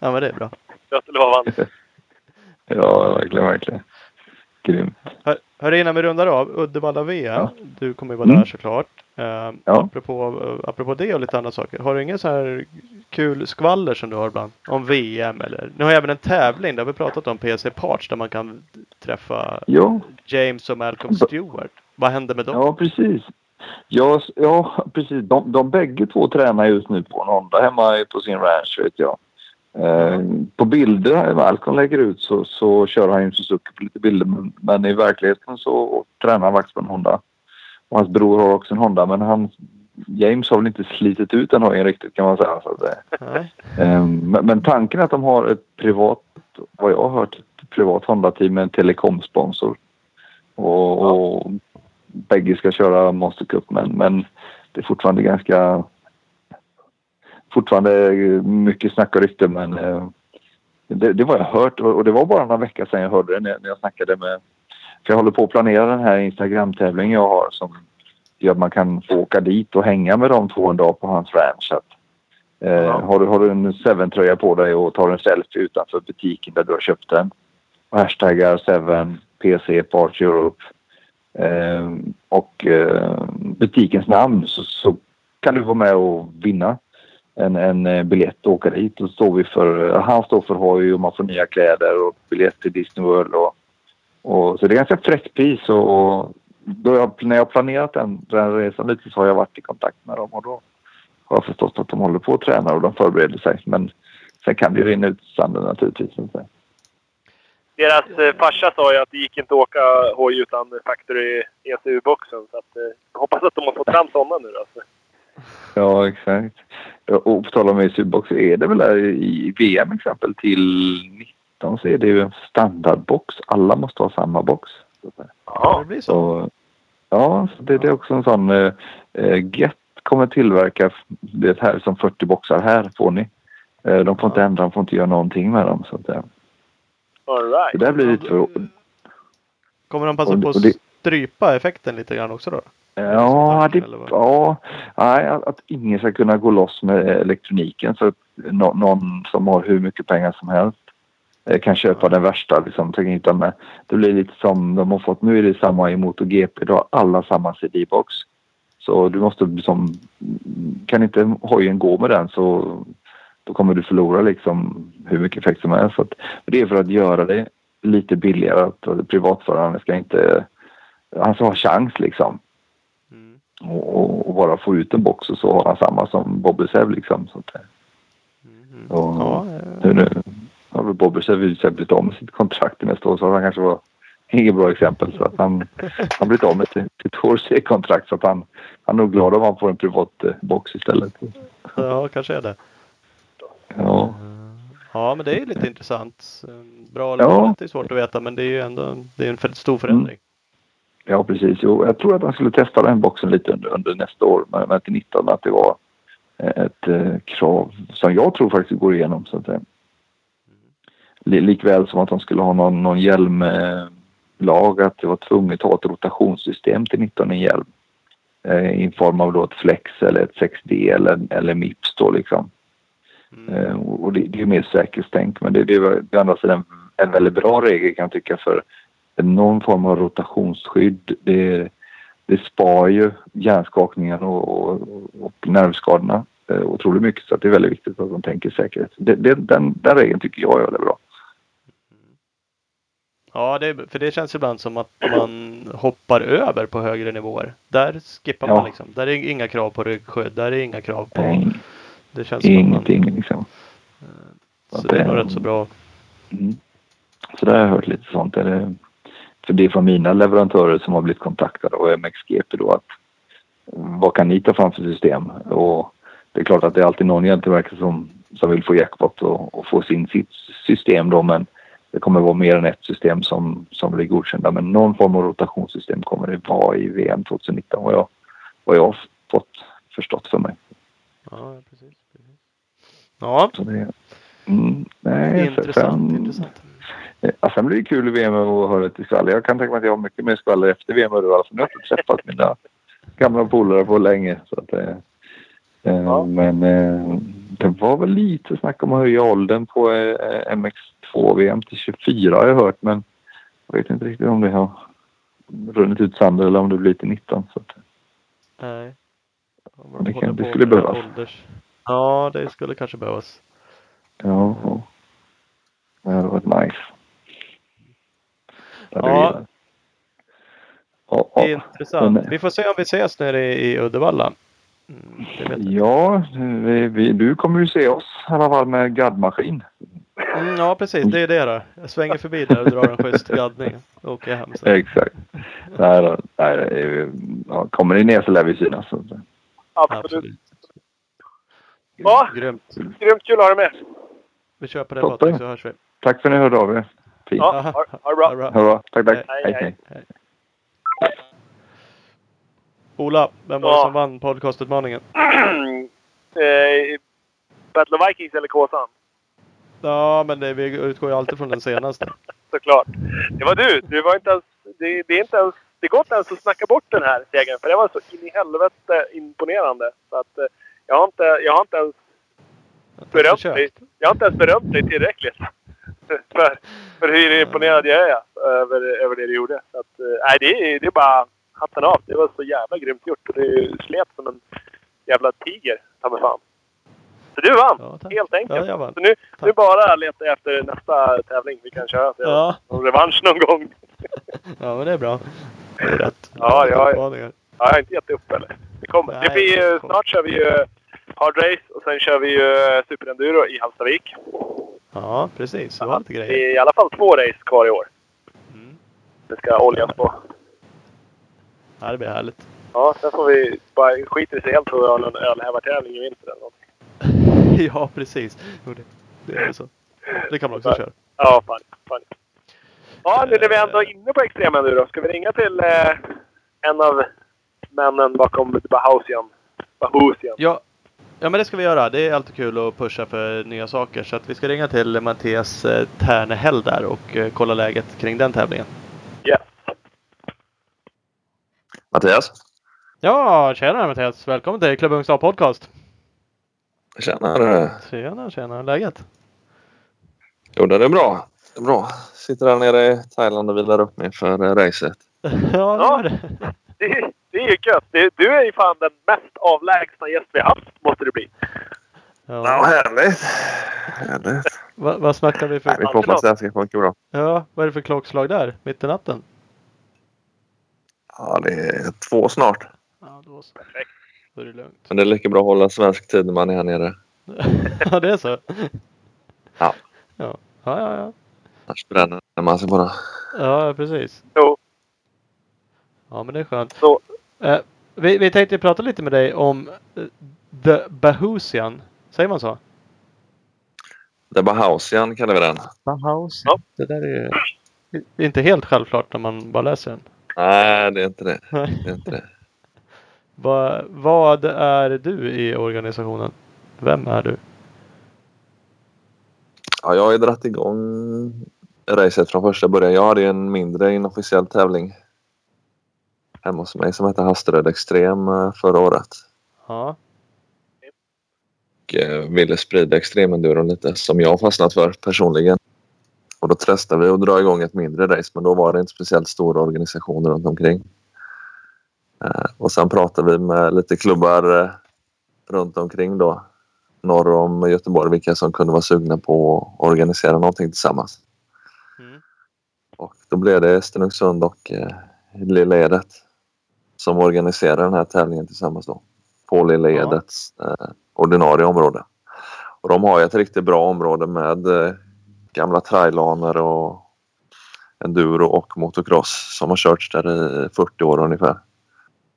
ja, men det är bra. Götelovan. Ja, verkligen, verkligen. Grymt. Hör, hör innan vi rundar av. Uddevalla VM. Ja. Du kommer ju vara Mm. där såklart. Uh, Ja. apropå, uh, apropå det och lite andra saker. Har du ingen så här kul skvaller som du har ibland? Om VM eller? Nu har jag även en tävling. Där vi pratat om PC Parts där man kan träffa Ja, James och Malcolm Stewart. Vad hände med dem? Ja, precis. Ja, ja precis. De, de bägge två tränar just nu på en Honda hemma på sin ranch, vet jag. Eh, på bilder Malcolm lägger ut så, så kör han ju en Suzuki på lite bilder men, men i verkligheten så tränar han faktiskt på en Honda. Och hans bror har också en Honda men han, James har väl inte slitit ut den hojen riktigt kan man säga. Så att. Eh, men, men tanken är att de har ett privat, vad jag har hört, ett privat Honda-team med en telekomsponsor. Och, och bägge ska köra Monster Cup men, men det är fortfarande ganska fortfarande mycket snack och rykte men eh, det, det var jag hört och det var bara några veckor sedan jag hörde det när, jag snackade med för jag håller på att planera den här Instagram-tävlingen jag har som gör att man kan få åka dit och hänga med de två en dag på hans ranch. Att, eh, Ja. har, du, har du en Seven-tröja på dig och tar en selfie utanför butiken där du har köpt den och hashtaggar Seven PC Parts Europe eh, och eh, butikens namn så, så kan du vara med och vinna en, en eh, biljett och åka dit. Och står vi för, han står för hoj och man får nya kläder och biljett till Disney World. Och, och, så det är ganska fräckt pris och, och då jag, när jag har planerat den, den resan lite så har jag varit i kontakt med dem och då har jag förstått att de håller på att träna och de förbereder sig. Men sen kan det ju rinna ut i sanden naturligtvis. inte. Deras eh, farsa sa ju att det gick inte att åka hoj utan Factory ECU-boxen. Så att, eh, jag hoppas att de har fått fram sådana nu. Alltså. Ja, exakt. Och på tal om ECU-box är det väl där i VM exempel till 19 så är det ju en standardbox. Alla måste ha samma box. Ja, det blir så. Ja, så det, det är också en sån... Eh, eh, Get kommer tillverka det här som 40 boxar här får ni. Eh, de får inte ändra, de får inte göra någonting med dem. Så att, eh, All right. det där blir lite för... Kommer de passa och- på att strypa effekten lite grann också då? Ja, det, ja nej, att, ingen ska kunna gå loss med elektroniken så att nå, någon som har hur mycket pengar som helst eh, kan köpa den värsta. Liksom, inte med. Det blir lite som de har fått. Nu är det samma i MotoGP. Då har alla samma CD-box. Så du måste liksom, kan inte hojen gå med den så då kommer du förlora liksom hur mycket effekt som helst. Så att, det är för att göra det lite billigare. Att privatföraren ska inte, han ska ha chans liksom. Och, och, bara få ut en box och så har han samma som Bobbyshev liksom. Så att, Mm. och, Ja, nu, nu har väl sig blivit av med sitt kontrakt i nästa år så han kanske var inget bra exempel. Så att han har blivit av med sitt, HRC-kontrakt så att han, han är nog glad om han får en privat eh, box istället. ja, kanske är det. Ja, Ja, men det är ju lite intressant. Bra eller Ja. dåligt, det är svårt att veta, men det är ju ändå det är en stor förändring. Ja precis. Jo, jag tror att han skulle testa den boxen lite under, under nästa år men, men till 19 att det var eh, ett eh, krav som jag tror faktiskt går igenom. Så att, eh, li- likväl som att de skulle ha någon, någon hjälmlag att det var tvunget att ha ett rotationssystem till 19 i hjälm. Eh, I form av då ett flex eller ett 6D eller, eller MIPS då liksom. Mm. Eh, och det, det är mer säkerhetstänk men det, det är å andra sidan en väldigt bra regel kan jag tycka för någon form av rotationsskydd det, det spar ju hjärnskakningen och, och, och nervskadorna eh, otroligt mycket så det är väldigt viktigt att de tänker säkerhet. Det, det, den, den regeln tycker jag är väldigt bra. Ja, det, för det känns ibland som att man hoppar över på högre nivåer. Där skippar Ja. man liksom. Där är inga krav på ryggskydd. Där är inga krav på... Nej, Det känns att man, ingenting liksom. Så det är nog rätt så bra. Mm. Så där har jag hört lite sånt. Det för det är från mina leverantörer som har blivit kontaktade och MXGP då att vad kan ni ta fram för system? Och det är klart att det är alltid någon hjälteverkare som, som vill få jackpot och, och få sin sitt system då men det kommer vara mer än ett system som, som blir godkända men någon form av rotationssystem kommer det vara i VM 2019 vad jag, vad jag har fått förstått för mig. Ja, precis. precis. Ja, det, mm, nej, intressant. sen, intressant. Ja, sen blir det kul i VM att höra lite skvaller. Jag kan tänka mig att jag har mycket mer skvaller efter VM Uddevalla. För nu har jag inte träffat mina gamla polare på länge. Så att, eh, eh, Ja. Men eh, det var väl lite snack om att höja åldern på eh, MX2-VM till 24 har jag hört. Men jag vet inte riktigt om det har runnit ut sanden eller om det blir till 19. Så att, Nej. Ja, Det kan- det skulle behövas. ålders- Ja, det skulle kanske behövas. ja. det hade varit nice. Det Ja. jag. Ja, ja. Intressant. men- Vi får se om vi ses nere i, i Uddevalla. Mm, det vet jag. Ja, vi, vi, du kommer ju se oss i alla fall med gaddmaskin. Mm, ja, precis. Det är det då. Jag svänger förbi där och drar en schysst gaddning. Och åker hem sen. Exakt. Nej, då, nej, det är- ja, kommer ni ner så lär vi synas. Så- Absolut. Absolut. Ja. Grymt. Grymt kul att ha dig med. Vi kör på det. Patrik så hörs vi. Tack för att ni hörde av er. Fint. Ja, ha, ha det bra. Ha det bra. Det. Tack, tack. Hej, Hej, hej. hej. Ola, vem var det Ja. som vann podcastutmaningen? eh, Battle of Vikings eller Kåsan? Ja, men det, vi utgår ju alltid från den senaste. Såklart. Det var du. du var inte ens, det, det, är inte ens, det går inte ens att snacka bort den här segern. För det var så in i helvete imponerande. Så att, eh, jag, har inte, jag har inte ens berömt dig. Jag har inte ens berömt dig tillräckligt. för, för hur imponerad jag är över, över det du gjorde. Så att, eh, nej, det, är, det är bara hatten av. Det var så jävla grymt gjort. Och det slet som en jävla tiger, ta mig fan. Så du vann, Ja, tack. helt enkelt. Ja, jag vann. Så nu, nu Tack. bara leta jag efter nästa tävling vi kan köra. Jag Ja. någon revansch någon gång. Ja, men det är bra. Det är rätt. Ja, ja. Utmaningar. Ja, jag har inte gett upp eller? Det kommer. Nej, det blir ju, snart kör vi ju hard race och sen kör vi ju eh, superenduro i Hallstavik. Ja, precis. Det var lite Det grejer. är i alla fall två race kvar i år. Mm. Det ska oljas på. Ja, det blir härligt. Ja, sen får vi bara skita i sig helt och ha någon ölhävartävling i vinter eller något. ja, precis. Det, det är så. Det kan man också köra. Ja, fan. fan. Ja, nu när vi ändå är inne på extremenduro. Ska vi ringa till eh, en av männen bakom Bahausian? Bahausian. Ja, ja, men det ska vi göra. Det är alltid kul att pusha för nya saker. Så att vi ska ringa till Mattias eh, Ternehäll där och eh, kolla läget kring den tävlingen. Yes. Mattias? Ja, tjena Mattias! Välkommen till Klubb Ungstar Podcast! Tjenare! Tjena, tjena! Läget? Jo, det är bra. Det är bra. Sitter där nere i Thailand och vilar upp mig för eh, racet. ja, det Ja. gör det. Det, är ju gött. Du är ju fan den mest avlägsna gäst vi haft, måste det bli. Ja, Ja. härligt! härligt. Va, vad snackar vi Nej, för... vi får hoppas det här ska funka bra. Ja, vad är det för klockslag där? Mitt i natten? Ja, det är två snart. Ja, då så. Perfekt. Då är det lugnt. Men det är lika bra att hålla svensk tid när man är här nere. ja, det är så? Ja. Ja, ja, ja. ja. Annars bränner man sig bara. Ja, precis. Jo. Ja, men det är skönt. Så. Eh, vi, vi tänkte prata lite med dig om eh, The Bahusian. Säger man så? Är Bahausian kallar vi den. Bahusian. Ja. Det där är ju det är inte helt självklart när man bara läser den. Nej, det är inte det. Nej. det, är inte det. Va, vad är du i organisationen? Vem är du? Ja, jag har ju dragit igång racet från första början. Jag hade en mindre inofficiell tävling hemma hos mig som hette Hasteröd Extrem eh, förra året. Ja. och eh, ville sprida extremenduron lite som jag fastnat för personligen. Och då testade vi att dra igång ett mindre race men då var det inte speciellt stora organisationer runt omkring. Eh, Och sen pratade vi med lite klubbar runt omkring då norr om Göteborg vilka som kunde vara sugna på att organisera någonting tillsammans. Mm. Och då blev det Stenungsund och eh, Lilla Edet som organiserar den här tävlingen tillsammans då. På Lilla. Edets eh, ordinarie område. Och de har ju ett riktigt bra område med eh, gamla trailaner och enduro och motocross som har körts där i 40 år ungefär.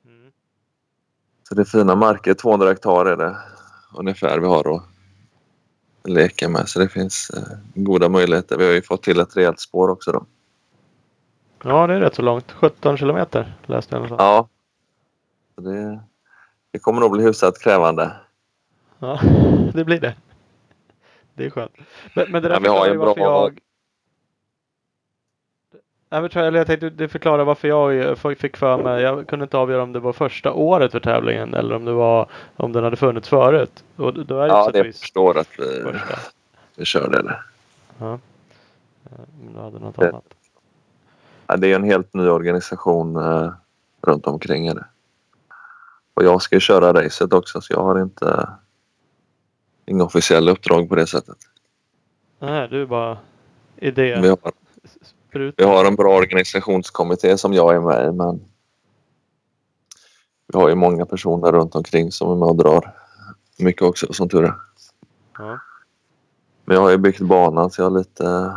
Mm. Så det är fina marker. 200 hektar är det ungefär vi har att leka med. Så det finns eh, goda möjligheter. Vi har ju fått till ett rejält spår också då. Ja, det är rätt så långt. 17 kilometer läste jag. Ja. Det, det kommer nog bli hyfsat krävande. ja, det blir det. Det är skönt. Men, men det där Men vi har förklarar ju bra- varför jag... Nej, men jag, tänkte det förklarar varför jag fick för mig. Jag kunde inte avgöra om det var första året för tävlingen eller om det var om den hade funnits förut. Och då är det Ja, det förstår att vi, första. vi körde det. Ja. Men du hade något annat. Det är en helt ny organisation eh, runt omkring det. Och jag ska ju köra racet också så jag har inte inga officiella uppdrag på det sättet. Nej, du är bara idé. Vi har, vi har en bra organisationskommitté som jag är med i men vi har ju många personer runt omkring som är med och drar mycket också som tur är. Ja. Men jag har ju byggt banan så jag har lite,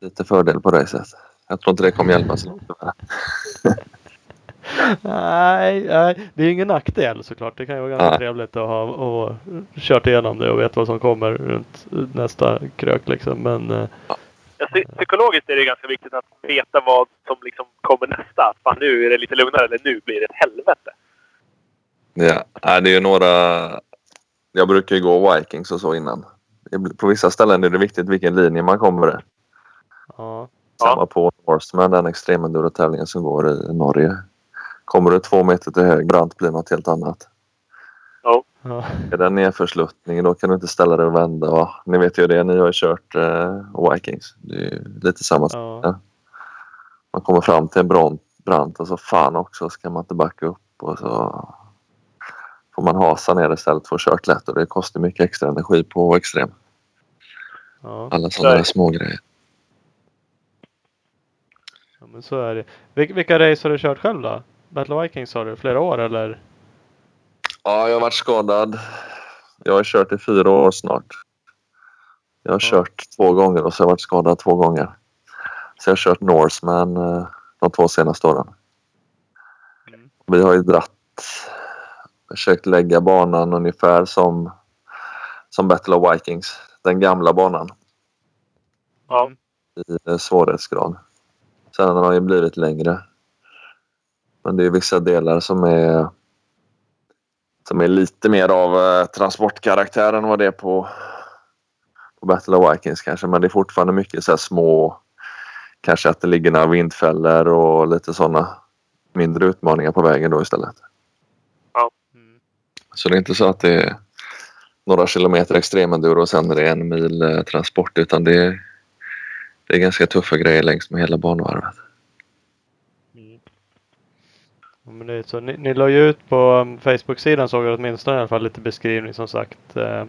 lite fördel på racet. Jag tror inte det kommer hjälpa så långt. Nej, nej, det är ingen nackdel såklart. Det kan ju vara ganska Nej. trevligt att ha och kört igenom det och vet vad som kommer runt nästa krök liksom. Men eh, Ja, psy- psykologiskt är det ganska viktigt att veta vad som liksom kommer nästa. Att fan, nu är det lite lugnare eller nu blir det ett helvete. Ja, nej, det är ju några... Jag brukar ju gå Vikings och så innan. På vissa ställen är det viktigt vilken linje man kommer i. ja. Samma på Norseman, den extremenduro-tävlingen som går i Norge. Kommer du två meter till höger brant blir något helt annat. ja. Är det nedförsluttning då kan du inte ställa dig och vända. Och, ni vet ju det, ni har ju kört eh, Vikings. Det är ju lite samma sak. ja. Man kommer fram till en brant, brant och så fan också så kan man inte backa upp och så får man hasa ner istället för att kört lätt och det kostar mycket extra energi på extrem. ja. Alla sådana små grejer. Ja men så är det. Vil- vilka race har du kört själv då? Battle Vikings har du? Flera år eller? Ja, jag har varit skadad. Jag har kört i fyra år snart. Jag har kört två gånger och så har jag varit skadad två gånger. Så jag har kört Norseman eh, de två senaste åren. Mm. Vi har ju dratt, försökt lägga banan ungefär som, som Battle of Vikings. Den gamla banan Ja. i eh, svårighetsgrad. Sen har ju blivit längre. Men det är vissa delar som är som är lite mer av eh, transportkaraktär än vad det är på, på Battle of Vikings kanske. Men det är fortfarande mycket så små, kanske att det ligger några vindfällor och lite sådana mindre utmaningar på vägen då istället. Mm. Så det är inte så att det är några kilometer extremenduro och sen är det en mil eh, transport utan det är, det är ganska tuffa grejer längs med hela banvarvet. Mm. Ja, men det är så. Ni, ni la ju ut på um, Facebook-sidan såg jag åtminstone i alla fall lite beskrivning som sagt. Eh,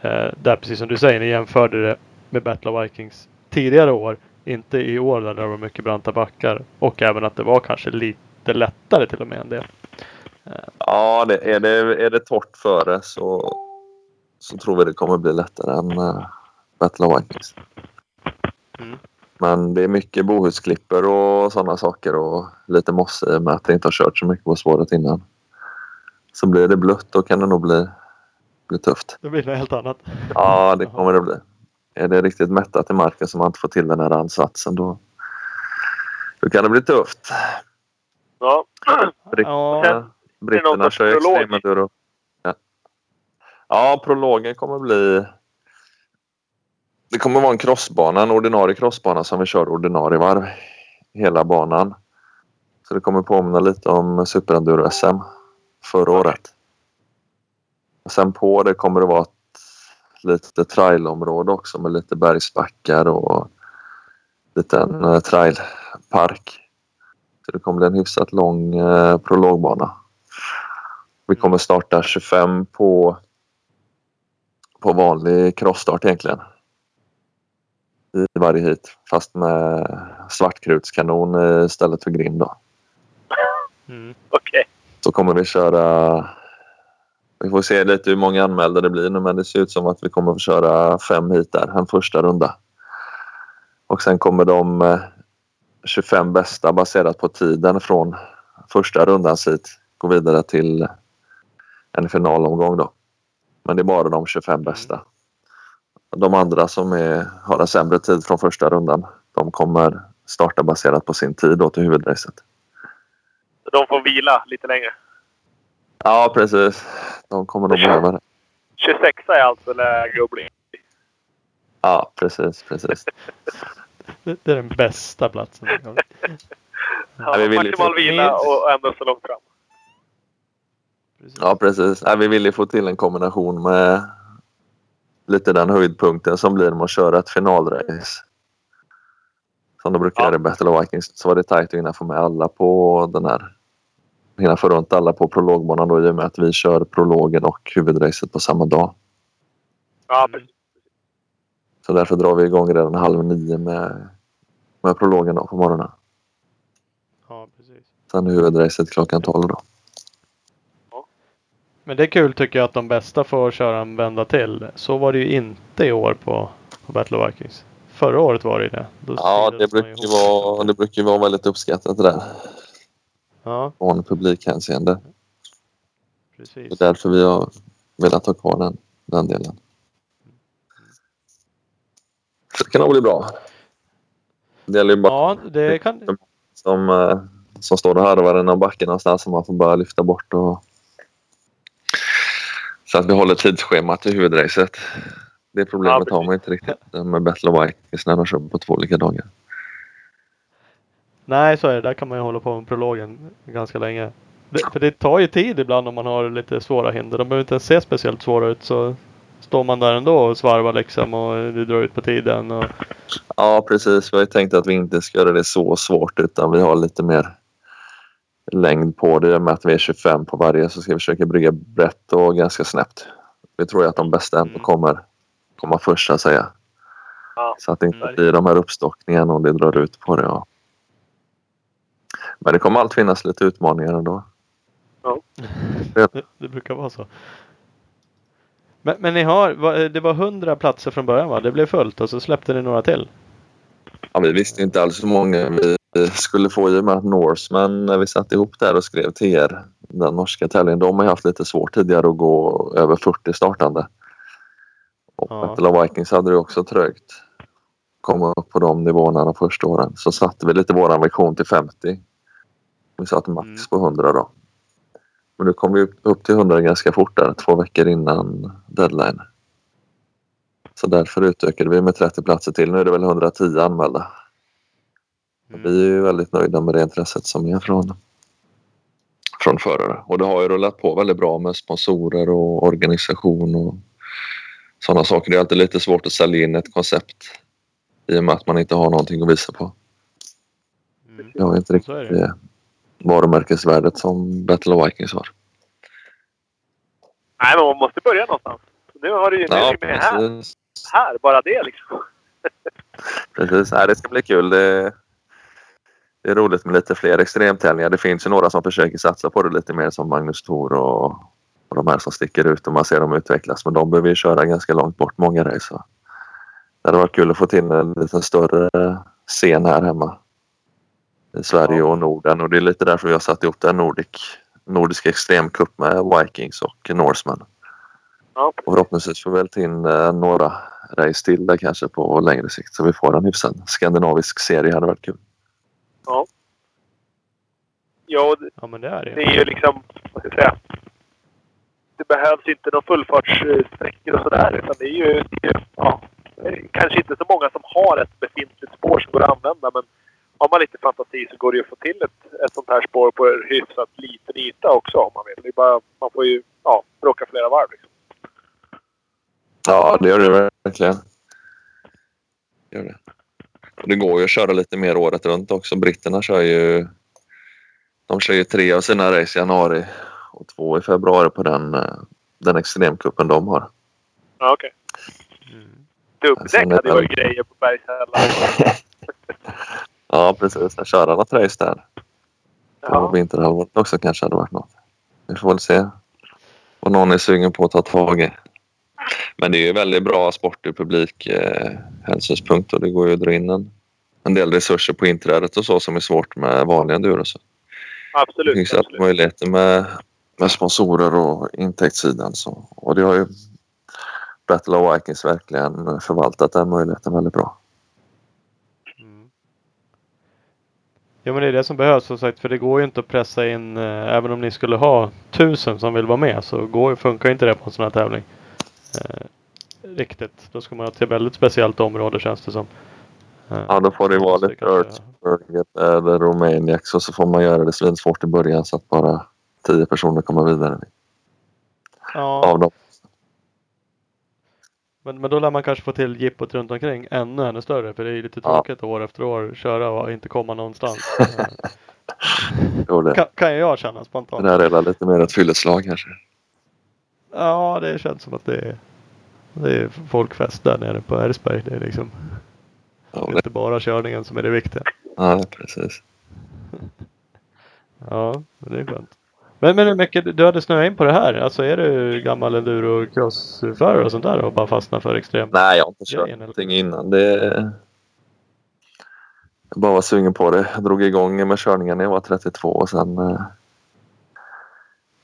eh, där precis som du säger, ni jämförde det med Battle of Vikings tidigare år. Inte i år där det var mycket branta backar. Och även att det var kanske lite lättare till och med än det. Ja, det, är, det, är det torrt före så, så tror vi det kommer bli lättare än uh, Battle of Vikings. Mm. Men det är mycket bohusklippor och sådana saker och lite mosse i och med att det inte har kört så mycket på spåret innan. Så blir det blött då kan det nog bli, bli tufft. Det blir något helt annat. Ja, det kommer det bli. Är det riktigt mättat i marken så man inte får till den här ansatsen då, då kan det bli tufft. Ja. Britt- Ja. Britterna kör ju extremenduro. Ja. ja, prologen kommer bli... Det kommer vara en crossbana, en ordinarie crossbana som vi kör ordinarie varv. Hela banan. Så det kommer påminna lite om Superenduro-SM förra året. Och sen på det kommer det vara ett litet trailområde också med lite bergsbackar och liten eh, trailpark. Så det kommer bli en hyfsat lång eh, prologbana. Vi kommer starta 25 på, på vanlig crossstart egentligen. I varje hit fast med svartkrutskanon istället för grind. Då. Mm. Okej. Så kommer vi köra... Vi får se lite hur många anmälda det blir nu men det ser ut som att vi kommer att köra fem hit där, en första runda. Och sen kommer de eh, 25 bästa baserat på tiden från första rundans hit gå vidare till en finalomgång då. Men det är bara de 25 bästa. De andra som är, har en sämre tid från första rundan de kommer starta baserat på sin tid då till huvudracet. De får vila lite längre. Ja, precis. De kommer nog behöva det. 26 är alltså läge att bli. Ja, precis, precis. Det är den bästa platsen. Ja, vi vill maximal vila och ändå så långt fram. Precis. Ja, precis. Nej, vi vill ju få till en kombination med lite den höjdpunkten som blir med att köra ett finalrace. Som de brukar Ja. göra i Battle of Vikings. Så var det tajt att hinna få med alla på den här. Hinna få runt alla på prologbanan då i och med att vi kör prologen och huvudracet på samma dag. Ja, Mm. precis. Så därför drar vi igång redan halv nio med, med prologen då på morgonen. Ja, precis. Sen huvudracet klockan 12 då. Men det är kul tycker jag att de bästa får köra en vända till. Så var det ju inte i år på, på Battle of Vikings. Förra året var det ju det. Då Ja, det brukar, ju vara, det brukar ju vara väldigt uppskattat det där. Ja, Från publikhänseende. Det precis. är därför vi har velat ha kvar den, den delen. Så det kan nog bli bra. Det gäller ju bara Ja, det kan... som, eh, som står och harvar i någon backe någonstans som man får bara lyfta bort. Och... Så att vi håller tidsschemat i huvudracet. Det problemet Ja, har man inte riktigt med Battle of Vikings när de kör på två olika dagar. Nej, så är det. Där kan man ju hålla på med prologen ganska länge. Det, för det tar ju tid ibland om man har lite svåra hinder. De behöver inte ens se speciellt svåra ut så står man där ändå och svarvar liksom och det drar ut på tiden. Och, Ja, precis. Vi har ju tänkt att vi inte ska göra det så svårt utan vi har lite mer längd på det. Med att vi är 25 på varje så ska vi försöka brygga brett och ganska snabbt. Vi tror ju att de bästa ändå Mm. kommer komma först så att säga. Ja. Så att det inte blir de här uppstockningarna och det drar ut på det. Ja. Men det kommer alltid finnas lite utmaningar ändå. det, det brukar vara så. Men, men ni har, det var 100 platser från början va? Det blev fullt och så släppte ni några till. Ja, vi visste inte alls hur många vi skulle få i och med att Norseman, när vi satte ihop det här och skrev till er, den norska tävlingen, de har ju haft lite svårt tidigare att gå över 40 startande. Och Ja. Of Vikings hade det också trögt. Komma upp på de nivåerna de första åren. Så satte vi lite våran vision till 50. Vi satte max Mm. på 100 då. Men nu kom vi upp- upp till 100 ganska fort där, två veckor innan deadline. Så därför utökade vi med 30 platser till. Nu är det väl 110 anmälda. Mm. Vi är ju väldigt nöjda med det intresset som är från, från förare. Och det har ju rullat på väldigt bra med sponsorer och organisation och sådana saker. Det är alltid lite svårt att sälja in ett koncept i och med att man inte har någonting att visa på. Mm. Jag har inte riktigt det. det varumärkesvärdet som Battle of Vikings har. Nej, men man måste börja någonstans. Nu har du ju du med här. här. Bara det liksom. precis. Nej, det ska bli kul. Det, det är roligt med lite fler extremtävlingar. Det finns ju några som försöker satsa på det lite mer som Magnus Thor och, och de här som sticker ut och man ser dem utvecklas. Men de behöver ju köra ganska långt bort många race. Det hade varit kul att få till en lite större scen här hemma. I Sverige och Norden och det är lite därför vi har satt ihop den Nordic, Nordisk extremcup med Vikings och Norseman. Ja. Och förhoppningsvis får vi väl till eh, några race till där kanske på längre sikt så vi får en hyfsad skandinavisk serie hade varit kul. Ja, och det- Ja men det är det det ju. är ju liksom, vad ska jag säga. Det behövs inte någon fullfartssträckor och sådär. Utan det är ju, det är ju ja, kanske inte så många som har ett befintligt spår som går att använda. Men har man lite fantasi så går det ju att få till ett, ett sånt här spår på en hyfsat liten yta också om man vill. Det är bara, man får ju ja, bråka flera varv. Liksom. Ja, det gör det verkligen. Gör det. Det går ju att köra lite mer året runt också. Britterna kör ju... De kör ju tre av sina race i januari och två i februari på den, eh, den extremcupen de har. Ja, okej. Mm. Dubbdäck hade varit grejer på Bergshälla. ja, precis. Att köra något race där på Ja. vinterhalvåret också kanske hade varit något. Vi får väl se vad någon är sugen på att ta tag i. Men det är ju väldigt bra sport ur publik eh, och det går ju att dra in en en del resurser på inträdet och så som är svårt med vanliga enduro. Så det Absolut. finns alltid absolut. möjligheter med, med sponsorer och intäktssidan. Så. Och det har ju Battle of Vikings verkligen förvaltat den möjligheten väldigt bra. Mm. Ja men det är det som behövs som sagt för det går ju inte att pressa in eh, även om ni skulle ha tusen som vill vara med så går, funkar inte det på en sån här tävling. Eh, riktigt. Då ska man ha till väldigt speciellt område känns det som. Eh, Ja, då får det vara så lite Earthburger eller Romaniacs och så får man göra det svinsvårt i början så att bara tio personer kommer vidare Ja, av dem. men, men då lär man kanske få till jippot runt omkring ännu ännu större för det är ju lite Ja. tråkigt år efter år köra och inte komma någonstans. Jo, det, kan, kan jag känna spontant. det här är lite mer ett fylleslag kanske. Ja, det känns som att det är, det är folkfest där nere på Ersberg. Det är liksom Ja, det är inte bara körningen som är det viktiga. ja precis. Ja, det är skönt. Men, men hur mycket, du hade snöat in på det här? Alltså är du gammal enduro crossförare och sånt där och bara fastnat för extrem? Nej, jag har inte kört Grejen, någonting innan. Det... Jag bara var sugen på det. Jag drog igång med körningen när jag var 32 och sen eh,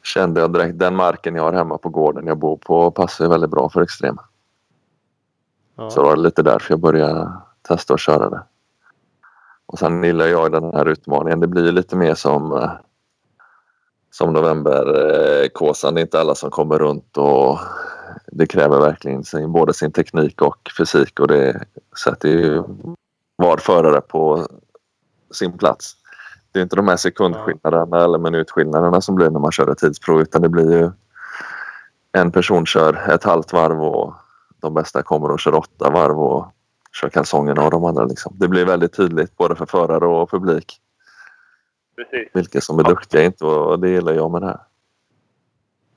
kände jag direkt den marken jag har hemma på gården jag bor på passar väldigt bra för extrema. Ja. Så det var lite därför jag började testa att köra det. Och sen gillar jag den här utmaningen. Det blir lite mer som eh, som novemberkåsan. Det är inte alla som kommer runt och det kräver verkligen sin, både sin teknik och fysik och det sätter ju var förare på sin plats. Det är inte de här sekundskillnaderna eller minutskillnaderna som blir när man kör ett tidsprov utan det blir ju en person kör ett halvt varv och de bästa kommer och kör åtta varv och kör kalsongerna och de andra. Liksom. Det blir väldigt tydligt både för förare och publik Precis. vilka som är duktiga inte och det gillar jag med det här.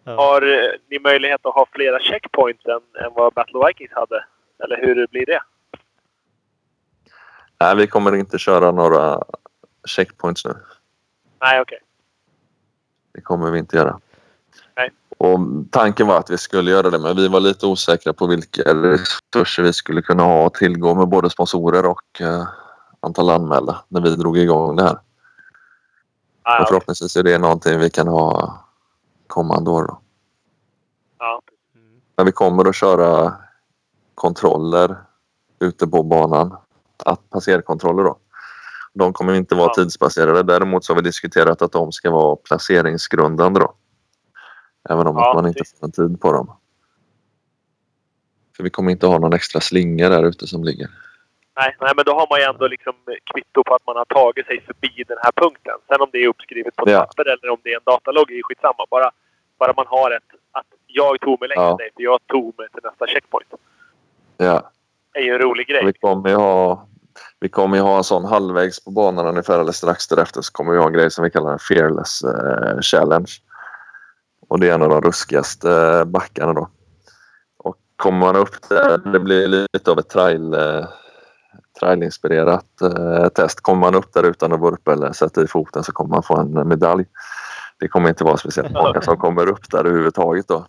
Ja. Har ni möjlighet att ha flera checkpoints än, än vad Battle of Vikings hade? Eller hur blir det? Nej, vi kommer inte köra några checkpoints nu. Nej, okej. Det kommer vi inte göra. Nej. Och tanken var att vi skulle göra det men vi var lite osäkra på vilka resurser vi skulle kunna ha att tillgå med både sponsorer och eh, antal anmälda när vi drog igång det här. Ah, Och förhoppningsvis är det någonting vi kan ha kommande år. Då. ja. Mm. Men vi kommer att köra kontroller ute på banan. Att passerkontroller då. De kommer inte vara Ja. tidsbaserade. Däremot så har vi diskuterat att de ska vara placeringsgrundande då. Även om Ja, man inte får en tid på dem. För vi kommer inte ha någon extra slinga där ute som ligger. Nej, nej, men då har man ju ändå liksom kvitto på att man har tagit sig förbi den här punkten. Sen om det är uppskrivet på Ja. papper eller om det är en datalogg är skitsamma. Bara, bara man har ett att jag tog mig längre Ja. dig för jag tog mig till nästa checkpoint. Ja, Det är ju en rolig grej. vi kommer ju ha vi kommer ju ha en sån halvvägs på banan ungefär eller strax därefter så kommer vi ha en grej som vi kallar en Fearless eh, Challenge. Och det är en av de ruskigaste eh, backarna då. Och kommer man upp där, det blir lite av ett trail, eh, trailinspirerat eh, test. Kommer man upp där utan att vurpa eller sätta i foten så kommer man få en medalj. Det kommer inte vara speciellt många som kommer upp där överhuvudtaget då.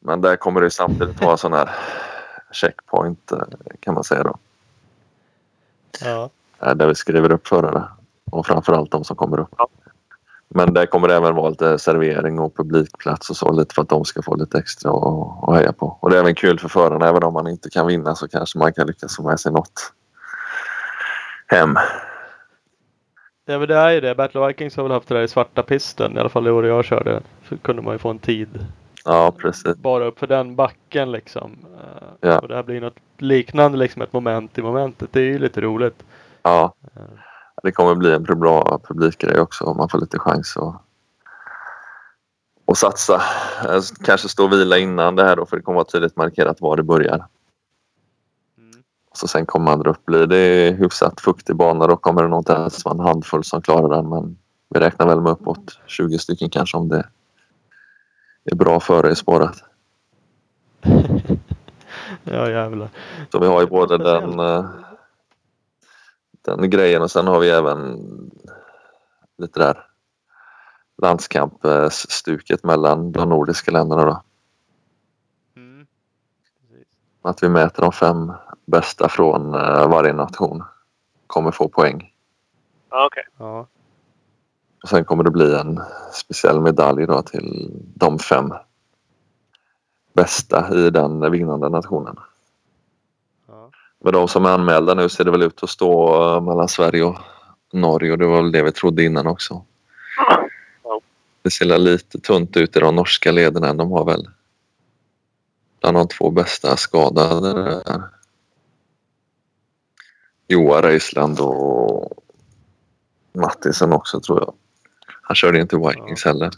Men där kommer det samtidigt vara sån här checkpoint eh, kan man säga då. Ja. Eh, Där vi skriver upp förare och framförallt de som kommer upp. Ja. Men där kommer det även vara lite servering och publikplats och så lite för att de ska få lite extra att att heja på. Och det är även kul för förarna. Även om man inte kan vinna så kanske man kan lyckas få med sig något hem. ja men det är ju det. Battle of Vikings har väl haft det där i svarta pisten. I alla fall det år jag körde. Så kunde man ju få en tid. Ja, precis. Bara upp för den backen liksom. Eh, Ja. Och det här blir något liknande liksom ett moment i momentet. Det är ju lite roligt. Ja. Det kommer bli en bra publikgrej också om man får lite chans att, att satsa. Eh, Kanske stå och vila innan det här då för det kommer vara tydligt markerat var det börjar. Mm. Så sen kommer man dra upp. Blir det hyfsat fuktig bana då kommer det nog inte ens vara en handfull som klarar den. Men vi räknar väl med uppåt 20 stycken kanske om det är bra före i spåret. Ja jävlar. Så vi har ju både den, eh, den grejen och sen har vi även lite där landskampsstuket mellan de nordiska länderna då. Mm. Att vi mäter de fem bästa från eh, varje nation. kommer få poäng. Okej. Ja. Och sen kommer det bli en speciell medalj då till de fem bästa i den vinnande nationen. Ja. Med de som är anmälda nu ser det väl ut att stå eh, mellan Sverige och Norge och det var väl det vi trodde innan också. Ja. Det ser lite tunt ut i de norska leden. De har väl bland de två bästa skadade där. Joar Reisland och Mattisson också tror jag. Han körde inte Vikings heller.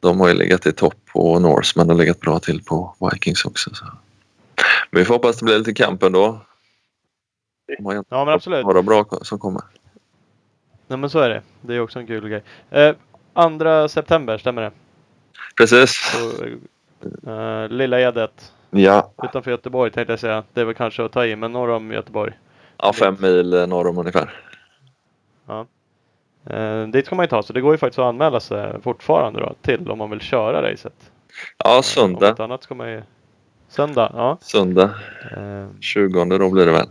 De har ju legat i topp på Norseman och legat bra till på Vikings också. Så. Men vi får hoppas det blir lite kamp ändå. Har ja, men absolut. några bra som kommer. Nej, men så är det. Det är också en kul grej. Eh, andra september, stämmer det? Precis. På, eh, Lilla Edet Ja, utanför Göteborg tänkte jag säga. Det är väl kanske att ta i, men norr om Göteborg. ja fem mil eh, norr om ungefär. Eh, dit ska man ju ta, så det går ju faktiskt att anmäla sig fortfarande då till om man vill köra racet. Ja, Om söndag. inte annat ska man ju... Söndag, ja. Söndag Eh, 20 då blir det väl.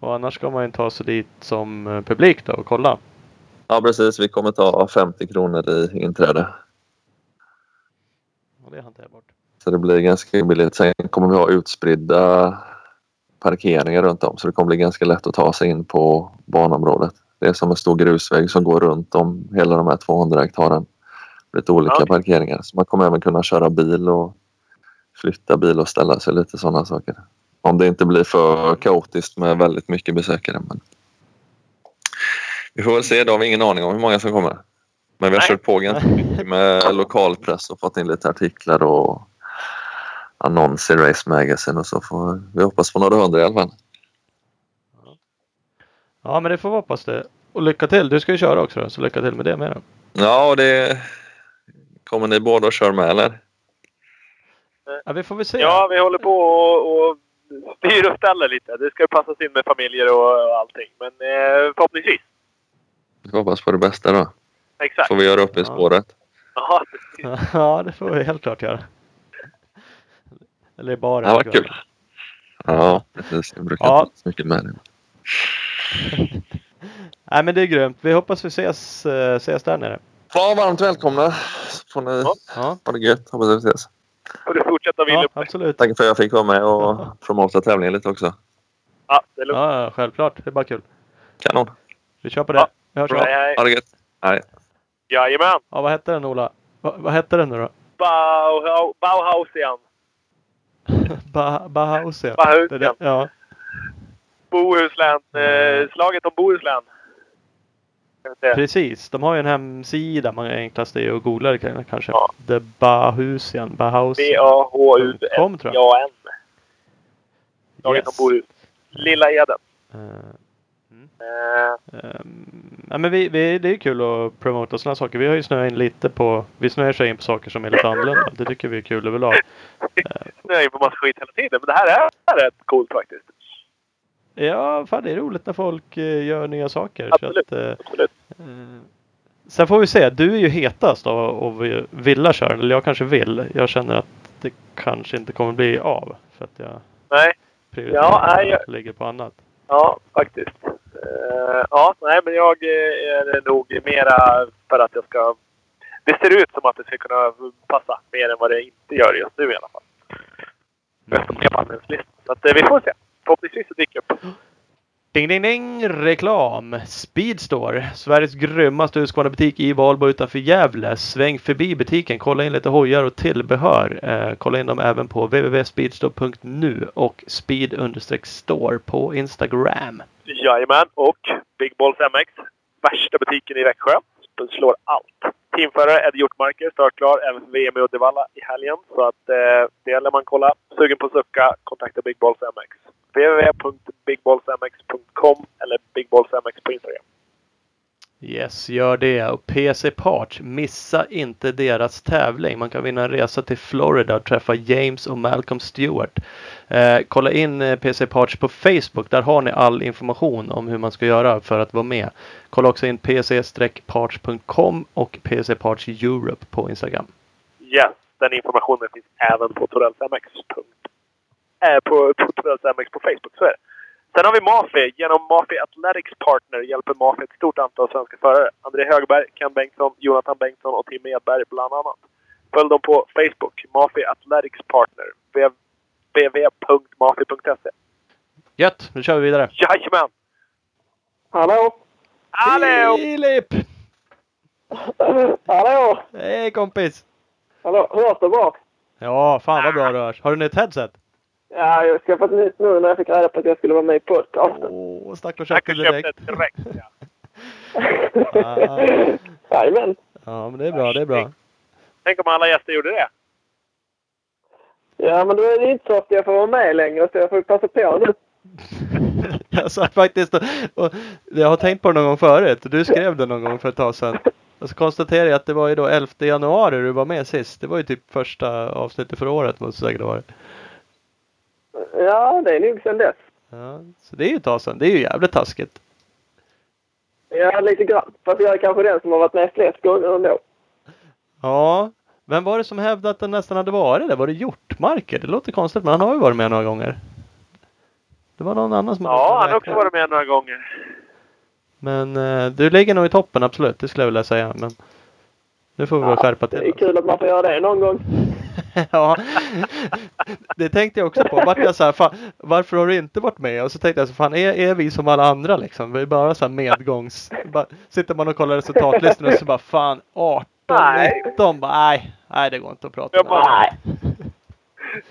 och annars ska man ju ta sig dit som eh, publik då och kolla. Ja precis, vi kommer ta 50 kronor i inträde. Och det hanterar bort. Så det blir ganska billigt. Sen kommer vi ha utspridda parkeringar runt om så det kommer bli ganska lätt att ta sig in på banområdet. Det är som en stor grusväg som går runt om hela de här 200 hektaren. Lite olika Ja. parkeringar. Så man kommer även kunna köra bil och flytta bil och ställa sig lite sådana saker. Om det inte blir för kaotiskt med väldigt mycket besökare. Men... Vi får väl se. Då har vi ingen aning om hur många som kommer. Men vi har Nej. kört på ganska mycket med lokalpress och fått in lite artiklar och annonser i Race Magazine och så får vi hoppas på några hundra i alla fall. Ja, men det får vi hoppas det. Och lycka till! Du ska ju köra också då, så lycka till med det med då. Ja, och det kommer ni båda och kör med eller? Ja, vi får väl se. Ja, vi håller på och, och styr och ställer lite. Det ska passas in med familjer och, och allting. Men eh, förhoppningsvis. Vi hoppas på det bästa då. Exakt. Får vi göra upp i Ja. spåret. Ja, precis. Ja, det får vi helt klart göra. Eller bara. Det var kul. Ja, precis. Jag brukar Ja. inte så mycket med det. Nej, men det är grymt. Vi hoppas vi ses, eh, ses där nere. Ja, varmt välkomna. Så får ni Ja. Ja, ha det gött. Hoppas vi ses. Får du fortsätta vila ja absolut. Tack för att jag fick vara med och promota tävlingen lite också. Ja, det är lugnt. Ja, ja, självklart. Det är bara kul. Kanon. Vi kör på det. Ja. Vi hörs Hej, då. hej. Ha det gött. Hej. Jajamän. Ja, vad hette den Ola? Va, vad hette den nu då? Bauhaus, Bauhausian. Ba, Bahausia. Bahausian. Det är det- Ja. Bohuslän. Eh, slaget om Bohuslän. Vi. Precis. De har ju en hemsida. Man enklast är att googla det kan- kanske. Ja. The Bahusian. Tror jag. Slaget om Yes. Bohus. Lilla Eden. Eh, Eh, Ehm, ja, men vi, vi, det är kul att promota sådana saker. Vi har ju snöat in lite på, vi snöar sig in på saker som är lite annorlunda. Det tycker vi är kul överlag. nu är jag på massa skit hela tiden, men det här är rätt coolt faktiskt. Ja, fan det är roligt när folk eh, gör nya saker. Så Absolut. att, eh, Absolut. eh, sen får vi se. Du är ju hetast av att vilja köra. Eller jag kanske vill. Jag känner att det kanske inte kommer bli av. För att jag Nej, prioriterar Ja, nej, jag- ligger på annat. ja faktiskt. Eh, ja, nej, men jag är nog mera för att jag ska... Det ser ut som att det ska kunna passa mer än vad det inte gör just nu i alla fall. Anmälningslistan. Så att, vi får se. Förhoppningsvis så dyker upp. Ding ding ding! Reklam! Speedstore, Sveriges grymmaste Husqvarna-butik i Valbo utanför Gävle. Sväng förbi butiken, kolla in lite hojar och tillbehör. Eh, kolla in dem även på www.speedstore.nu och speed-store på Instagram. Jajamän, och Big Balls MX. Värsta butiken i Växjö. Opel slår allt. Teamförare Eddie Hjortmarker startklar även för VM i Uddevalla i helgen. Så att eh, det gäller man kolla. Sugen på sucka, kontakta Big Balls MX. www.bigballsmx.com eller Big Balls MX på Instagram. Yes, gör det. Och PC Parts, missa inte deras tävling. Man kan vinna en resa till Florida och träffa James och Malcolm Stewart. Eh, kolla in eh, PC Parts på Facebook. Där har ni all information om hur man ska göra för att vara med. Kolla också in pc-parts.com och PC Parts Europe på Instagram. Yes, den informationen finns även på Torells MX. Äh, eh, på, på torellsmx på Facebook, så är det. Sen har vi Mafi. Genom Mafi Athletics Partner hjälper Mafi ett stort antal svenska förare. André Högberg, Ken Bengtsson, Jonathan Bengtsson och Tim Edberg bland annat. Följ dem på Facebook. Mafi Athletics Partner www.mafi.se. Gött, nu kör vi vidare. Jajamän! Hallå? Hallå! Filip! Hallå? Hej kompis! Hallå? Hörs det bra? Ja, fan vad bra du hörs. Har du nytt headset? Ja, jag skaffat nytt nu när jag fick reda på att jag skulle vara med i podcasten. Åh, stack och Tack köpte direkt. direkt. Ja. Ah. Jajamän. Ja, men det är bra, det är bra. Tänk om alla gäster gjorde det. Ja, men då är det inte så att jag får vara med längre så jag får passa på nu. Jag sa faktiskt, och jag har tänkt på det någon gång förut. Du skrev det någon gång för ett tag sedan. Och så konstaterade jag att det var ju då 11 januari du var med sist. Det var ju typ första avsnittet för året måste det säkert varit. Ja, det är nog sen dess. Ja, så det är ju ett tag sedan. Det är ju jävligt taskigt. Ja, lite grann. Fast jag är kanske den som har varit med flest gånger ändå. Ja, vem var det som hävdade att den nästan hade varit det? Var det Hjortmarker? Det låter konstigt men han har ju varit med några gånger. Det var någon annan som Ja, han har också varit med några gånger. Men eh, du ligger nog i toppen absolut, det skulle jag vilja säga. Men nu får vi väl skärpa Det är till kul att man får göra det någon gång. Ja, det tänkte jag också på. Vart jag så här, fan, varför har du inte varit med? Och så tänkte jag så fan, är, är vi som alla andra liksom? Vi är bara så här medgångs... Bara, sitter man och kollar resultatlistan och så bara fan 18, Nej. 19, bara nej, nej det går inte att prata Jag om. bara- Nej.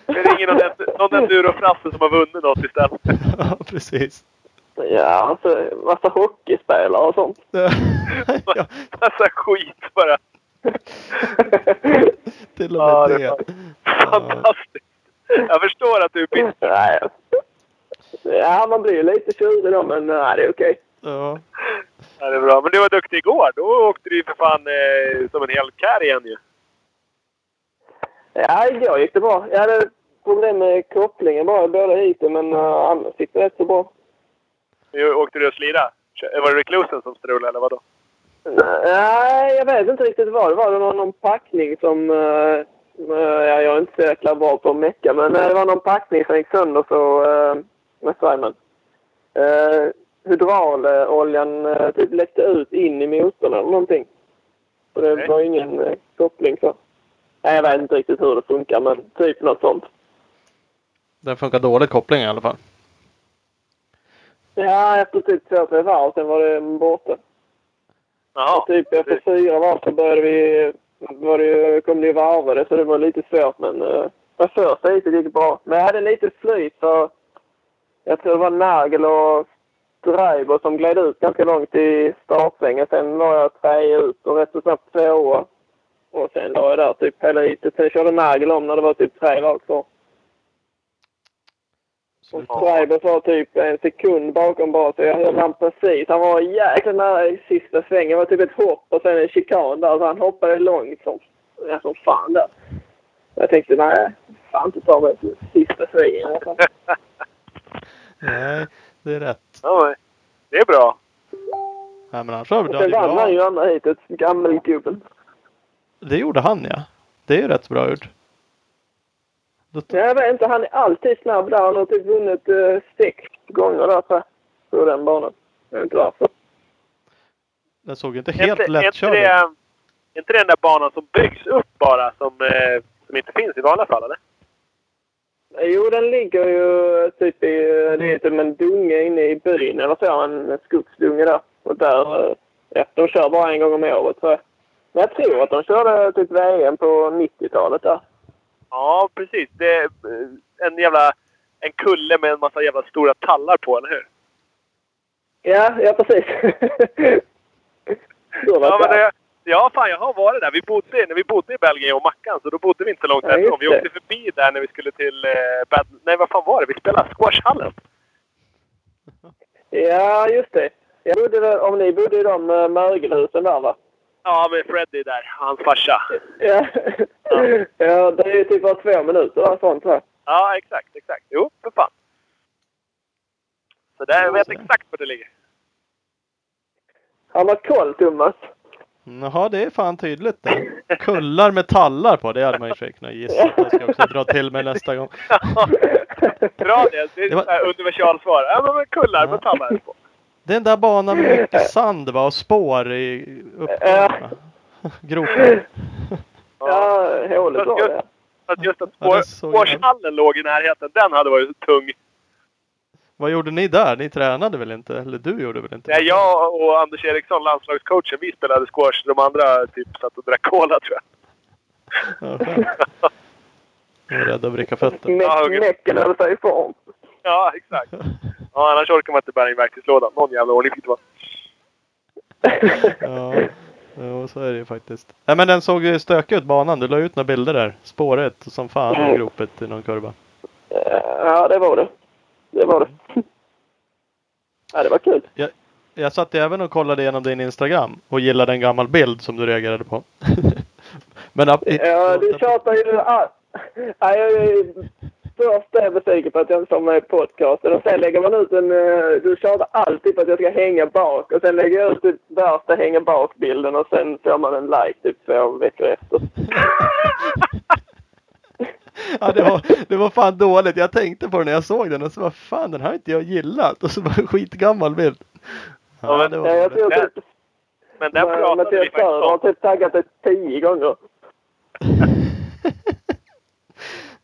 Det är ingen någon, någon endurofrasse som har vunnit något istället. Ja, precis. Ja, alltså massa hockeyspelare och sånt. Ja, Massa skit bara. till och Ja, med det är det. Fantastiskt. Jag förstår att du är bitter. Nej. Ja, man blir ju lite tjurig då, men nej, det är okej. Ja. Ja, det är bra. Men du var duktig igår. Då åkte du ju för fan eh, som en hel kär igen ju. Ja, igår gick det bra. Jag hade problem med kopplingen bara båda heaten, men uh, annars gick det rätt så bra. Åkte du och slira. Var det reclusen som strulade eller vadå? Nej, jag vet inte riktigt vad det var. Det var någon packning som... Uh, ja, jag är inte så jäkla bra på att mecka, men uh, det var någon packning som gick sönder så... Uh, med strömmen. Uh, hydrauloljan uh, typ läckte ut in i motorn eller någonting. Så det var ingen uh, koppling så. Nej, jag vet inte riktigt hur det funkar, men typ något sånt. Den funkar dåligt koppling i alla fall. Ja, efter typ två, tre varv sen var det borta. Och typ efter fyra varv så började vi... Var det, kom det ju varvade så det var lite svårt men... Uh, det första heatet gick bra. Men jag hade lite flyt för... Jag tror det var Nagel och Dreiber som gled ut ganska långt i startsvängen. Sen var jag tre ut och rätt så snabbt tvåa. Och sen la jag där typ hela heatet. Sen körde Nagel om när det var typ tre varv kvar. Och Dreiber var typ en sekund bakom bara så jag höll han precis. Han var jäkla nära i sista svängen. Det var typ ett hopp och sen en chikan där. Så han hoppade långt som, ja, som fan där. Jag tänkte nej, fan inte ta mig sista svängen. Nej, det är rätt. Ja, det är bra. Nej, men Och det sen vann han ju andra heatet, gammelgubben. Det gjorde han ja. Det är ju rätt bra gjort. Ja, Jag vet inte, han är alltid snabb där. Han har typ vunnit eh, sex gånger där jag. På den banan. Jag vet inte varför. Den såg inte helt lättkörd det, ut. är inte det den där banan som byggs upp bara som, eh, som inte finns i vanliga fall eller? Jo, den ligger ju typ i... Det är typ en dunge inne i byn eller så. En skogsdunge där. Och där... Ja, de kör bara en gång om året jag. Men jag tror att de körde typ VM på 90-talet där. Ja, precis. Det är eh, en jävla... En kulle med en massa jävla stora tallar på, eller hur? Ja, ja precis. så Ja, men det. Ja, fan jag har varit där. Vi bodde, när vi bodde i Belgien och Mackan, så då bodde vi inte långt Ja, därifrån. Vi åkte förbi där när vi skulle till... Eh, bad, nej, vad fan var det? Vi spelade squashhallen. Ja, just det. Jag bodde väl, om ni bodde i de uh, mögelhusen där va? Ja, med Freddy där. Hans farsa. Ja. ja, det är ju typ bara två minuter där sånt va? Ja, exakt, exakt. Jo, för fan. Så där, jag vet exakt var det ligger. Har man koll Thomas? Jaha, det är fan tydligt det. Kullar med tallar på, det hade man ju för kunnat gissa. Det ska jag också dra till med nästa gång. Dra det. Det är Det var- universalsvar. Ja, men kullar med tallar på. Den där banan med mycket sand va och spår i uppgångarna. Gropar. Ja, hålet var det. Att just att Ja, det spår, spårshallen låg i närheten, den hade varit tung. Vad gjorde ni där? Ni tränade väl inte? Eller du gjorde väl inte? Nej, jag och Anders Eriksson, landslagscoachen, vi spelade squash. De andra typ satt och drack cola tror jag. Ja. Jag var rädd att vricka fötter. Näcken höll sig i form. Ja, exakt. Ja, annars orkar man inte bära in verktygslådan. Någon jävla ordning fick det vara. Ja, jo, så är det ju faktiskt. Nej men den såg ju stökig ut banan. Du la ut några bilder där. Spåret som fan Mm. och gropet i någon kurva. Ja, det var det. Det var det. Ja, det var kul. Jag satt ju även och kollade igenom din Instagram och gillade en gammal bild som du reagerade på. men Ja, du tjatar ju. Ja, jag är först är jag besviken på att jag inte får med i podcasten och sen lägger man ut en... eh, Du tjatar alltid på att jag ska hänga bak och sen lägger jag ut typ värsta hänga bak-bilden och sen får man en like typ två veckor efter. Ja, det, var, det var fan dåligt. Jag tänkte på det när jag såg den och så var fan den här har inte jag gillat. Och så var det en skitgammal bild. Ja, men- det var Ja, jag tror typ Men den pratade vi faktiskt Söder har om. typ taggat det tio gånger.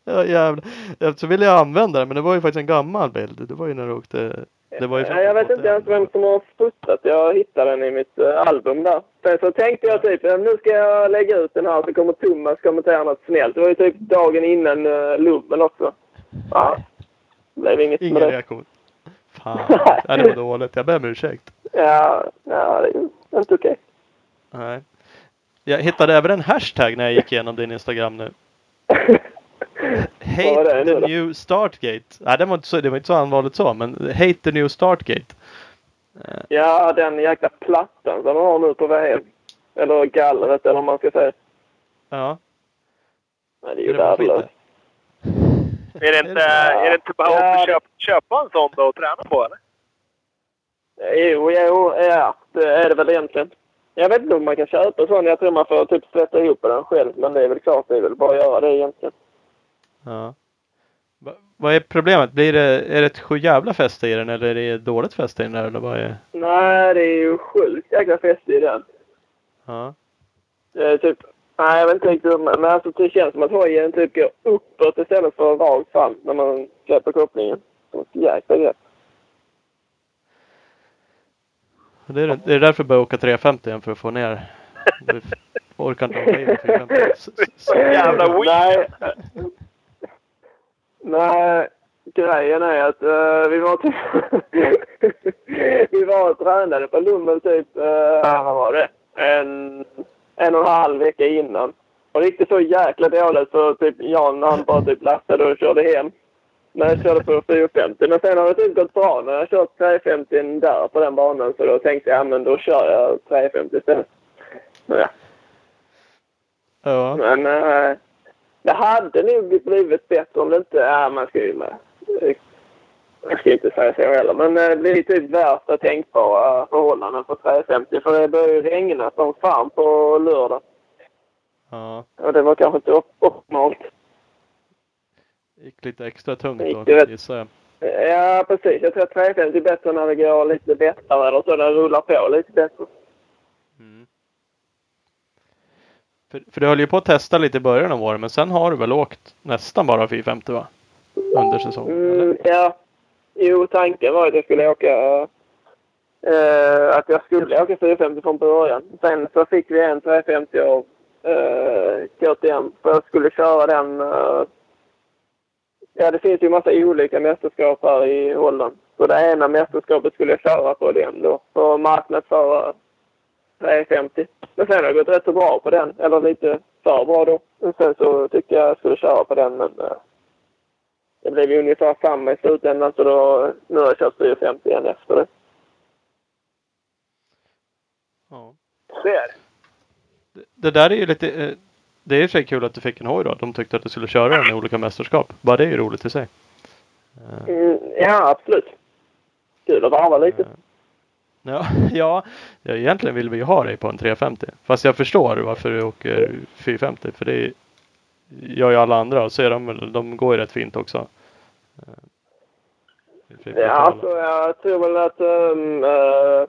Ja jävlar. Jag så ville jag använda den men det var ju faktiskt en gammal bild. Det var ju när du åkte. Det var ju Ja, jag vet inte ens vem som har fotat. Jag hittade den i mitt eh, album där. Sen så tänkte jag typ, eh, nu ska jag lägga ut den här så kommer Thomas kommentera något snällt. Det var ju typ dagen innan uh, lummen också. Ja, det blev inget Ingen med det. reaktion. Fan. Ja, det var dåligt. Jag ber om ursäkt. Ja, ja, det är inte okej. Nej. Jag hittade även en hashtag när jag gick igenom din Instagram nu. Hate the new startgate. Nej, det var inte så, det var inte så allvarligt så, men hate the new startgate. Eh, Ja, den jäkla plattan som de har nu på VM. Eller gallret eller vad man ska säga. Ja. Nej, det är ju värdelöst. Är det inte, är det inte bara Ja. att köpa, köpa en sån då och träna på eller? Jo, jo, ja, det är det väl egentlin. Jag vet inte om man kan köpa sån. Jag tror man får typ sätta ihop den själv. Men det är väl klart, det är väl bara att göra det egentligen. Ja. Va, vad är problemet? Blir det, är det ett sju jävla fäste i den eller är det dåligt fäste i den där, eller vad är? Nej, det är ju sjukt jäkla fäste i den. Ja. Är typ... Nej, jag vet inte riktigt. Men alltså, det känns som att hojen typ går uppåt istället för rakt fram när man släpper kopplingen. Så jäkla grepp. Det är, det är därför jag börjar åka 350 igen för att få ner. Jag orkar inte åka in 450. S- s- s- Jävla weed. Nej. Grejen är att eh, vi var typ... vi var och tränade på Lummen typ, uh, vad var det? En, en och en halv vecka innan. Och det gick så jäkla dåligt så typ Jan han bara typ lastade och körde hem. När jag körde på 450. Men sen har det typ gått bra när jag kört 350 där på den banan. Så då tänkte jag, ja men då kör jag 350 istället. Ja. Ja. Men eh, det hade nog blivit bättre om det inte... Ja, man ska ju med. Jag ska inte säga så heller. Men eh, det blir typ värsta tänkbara förhållanden på 350. För det börjar ju regna som fan på lördag. ja. Och det var kanske inte op- optimalt. Gick lite extra tungt då gissar jag. Ja, precis. Jag tror att 350 är bättre när det går lite lättare eller så. Den rullar på lite bättre. Mm. För, för du höll ju på att testa lite i början av året men sen har du väl åkt nästan bara 450 va? Under säsongen Mm, ja. Jo, tanken var att jag skulle åka... eh, att jag skulle åka 450 från början. Sen så fick vi en 350 av uh, KTM. För jag skulle köra den... eh, ja, det finns ju massa olika mästerskap här i Holland. Så det ena mästerskapet skulle jag köra på den då. För marknadsföra 350. Men sen har det gått rätt så bra på den. Eller lite för bra då. Och sen så tyckte jag jag skulle köra på den men... eh, det blev ju ungefär samma i slutändan så då, nu har jag kört 450 igen efter det. Ja. Ser. Det, det där är ju lite... eh, Det är i och för sig kul att du fick en hoj då. De tyckte att du skulle köra den i olika mästerskap. Bara det är ju roligt i sig. Eh, Mm, ja, absolut. Kul att varva lite. Ja, ja, egentligen vill vi ju ha dig på en 350. Fast jag förstår varför du åker 450. För det gör ju alla andra. Och så är de, de går ju rätt fint också. Ja, alltså jag tror väl att um, uh,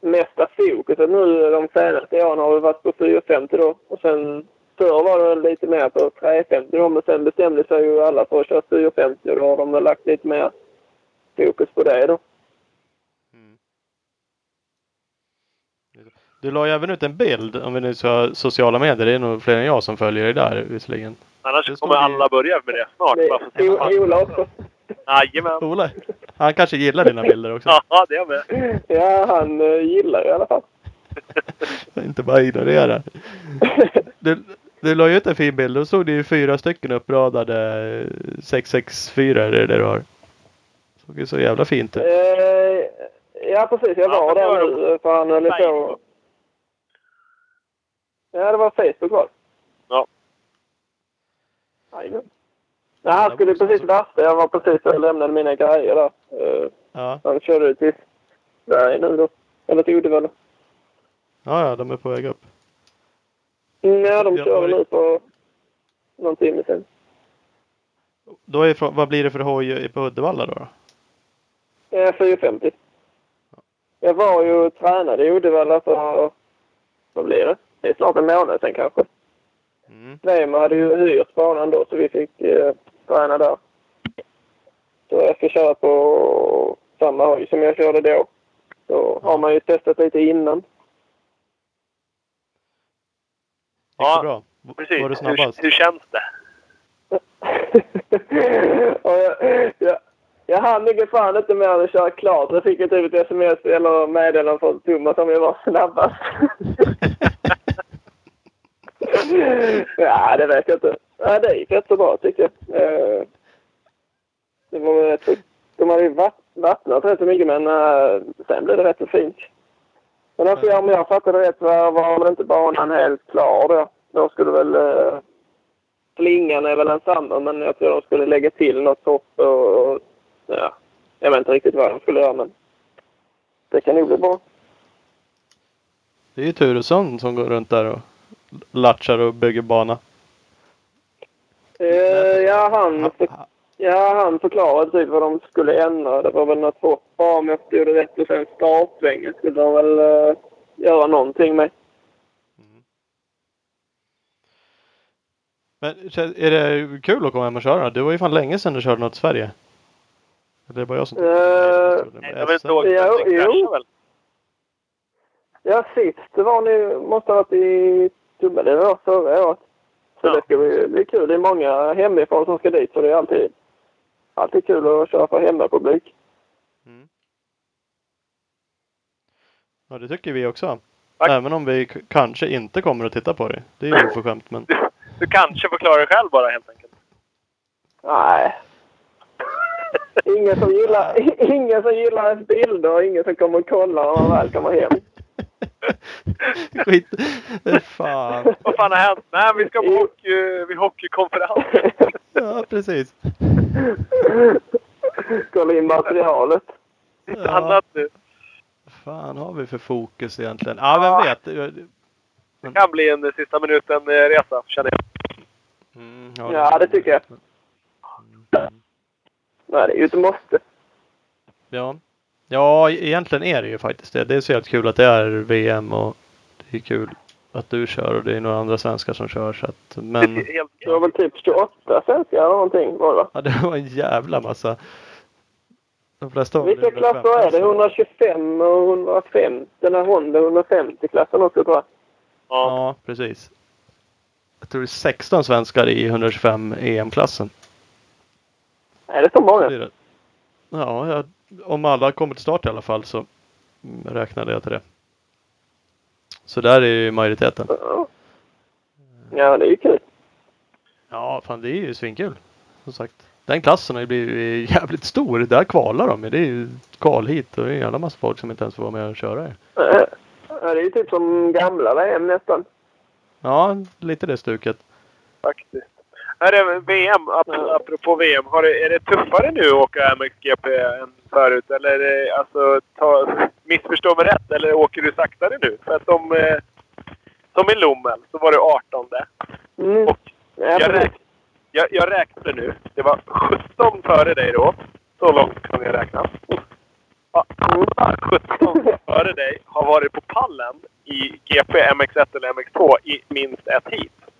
mesta fokuset nu de senaste åren har varit på 450 då. Och sen förr var det lite mer på 350 då, men sen bestämde sig ju alla för att köra 450 och då har de väl lagt lite mer fokus på det då. Du la ju även ut en bild, om vi nu ska ha sociala medier. Det är nog fler än jag som följer dig där visserligen. Annars Det kommer alla börja med det snart. Det fan- Ola också. Jajamän. Ola, han kanske gillar dina bilder också. Ja, det är med. Ja, han uh, gillar i alla fall. Inte bara ignorera. Du, du la ju ut en fin bild. Då stod det ju fyra stycken uppradade 664 är det det du har. Såg ju så jävla fint ut. Eh, ja, precis. Jag Ja, var men det nu för han höll på... Ja, det var Facebook var. Ja. Jajamän. Nej, han skulle precis rasta. Jag var precis och lämnade mina grejer där. Eh, Ja, han körde ut till Sverige nu då. Eller till Uddevalla. ja, ja de är på väg upp. Mm, ja, de kör det- nu på någon timme sen. Då är, vad blir det för hoj på Uddevalla då? då? Eh, 450. Jag var ju och tränade i Uddevalla för... Vad blir det? Det är snart en månad sen kanske. Mm. Weimar hade ju hyrt banan då så vi fick eh, träna där. Så jag ska köra på samma hoj som jag körde då. Så har man ju testat lite innan. Ja, bra? Precis. Var du snabbast? Hur, hur känns det? jag, jag, jag hann nog fan inte mer än att köra klart. Jag fick typ ett sms eller meddelande från Thomas om jag var snabbast. ja, det vet jag inte. Ja, det gick rätt så bra tycker jag. Eh, det var rätt så, de hade ju vattnat rätt så mycket men eh, sen blev det rätt så fint. Men alltså, om jag fattade rätt var, var väl inte banan helt klar då. Då skulle väl eh, slingan är väl densamma men jag tror de skulle lägga till något hopp och, och ja, jag vet inte riktigt vad de skulle göra men det kan nog bli bra. Det är ju Turesson som går runt där och latchar och bygger bana. Eh, ja, han, för, ja, han förklarade typ vad de skulle ändra. Det var väl något hopp bara om jag förstod det rätt och sen startsvängen skulle de väl eh, göra någonting med. Men kän- är det kul att komma hem och köra? Det var ju fan länge sedan du körde något i Sverige. Eller det var jag som... Nej, jag vill inte ihåg. Jo, Det kraschade väl? Ja, sist det var nu, måste ha varit i Tummeliden då, förra året. Så Ja. det ska bli, bli kul. Det är många hemifrån som ska dit så det är alltid, alltid kul att köra för hemmapublik. Mm. Ja, det tycker vi också. Tack. Även om vi kanske inte kommer att titta på det. Det är ju oförskämt men... Du, du kanske får klara dig själv bara helt enkelt. Nej. Ingen som gillar, ingen som gillar ens bilder och ingen som kommer och kollar när man väl kommer hem. Skit. Fan. Vad fan har hänt? Nej, vi ska på hockey, vid hockeykonferens. Ja, precis. Kolla in materialet. Lite Ja. annat nu. fan har vi för fokus egentligen? Ja, vem vet? Det kan bli en sista minuten-resa, känner jag. Mm, Ja, det tycker jag. Nej, det är ju ett måste. Ja. Ja, egentligen är det ju faktiskt det. Det är så helt kul att det är VM och det är kul att du kör och det är några andra svenskar som kör. Så att, men Det var väl typ 28 svenskar eller någonting var det va? ja, det var en jävla massa. De flesta var Vilka 150, klasser är det? så- 125 och 150? Den här Honda 150-klassen också tror jag. Ja. Ja, precis. Jag tror det är 16 svenskar i 125 EM-klassen. Är det så många? Ja, jag, om alla kommer till start i alla fall så räknade jag till det. Så där är ju majoriteten. Ja. Det är ju kul. Ja, fan det är ju svinkul. Som sagt. Den klassen har ju blivit jävligt stor. Där kvalar de. Det är ju kval hit och det är en jävla massa folk som inte ens får vara med och köra. Ja, det är ju typ som gamla VM nästan. Ja, lite det stuket. faktiskt. Här är VM, apropå VM. Är det tuffare nu att åka MXGP än förut? Eller är det, alltså, ta, missförstå mig rätt, eller åker du saktare nu? För att som, som i Lommel så var det 18. Mm. Och Ja, jag, räk, Jag, jag räknade nu. Det var 17 före dig då. Så långt kan jag räkna. Ja, alla 17 före dig har varit på pallen i GP, MX1 eller MX2 i minst ett heat.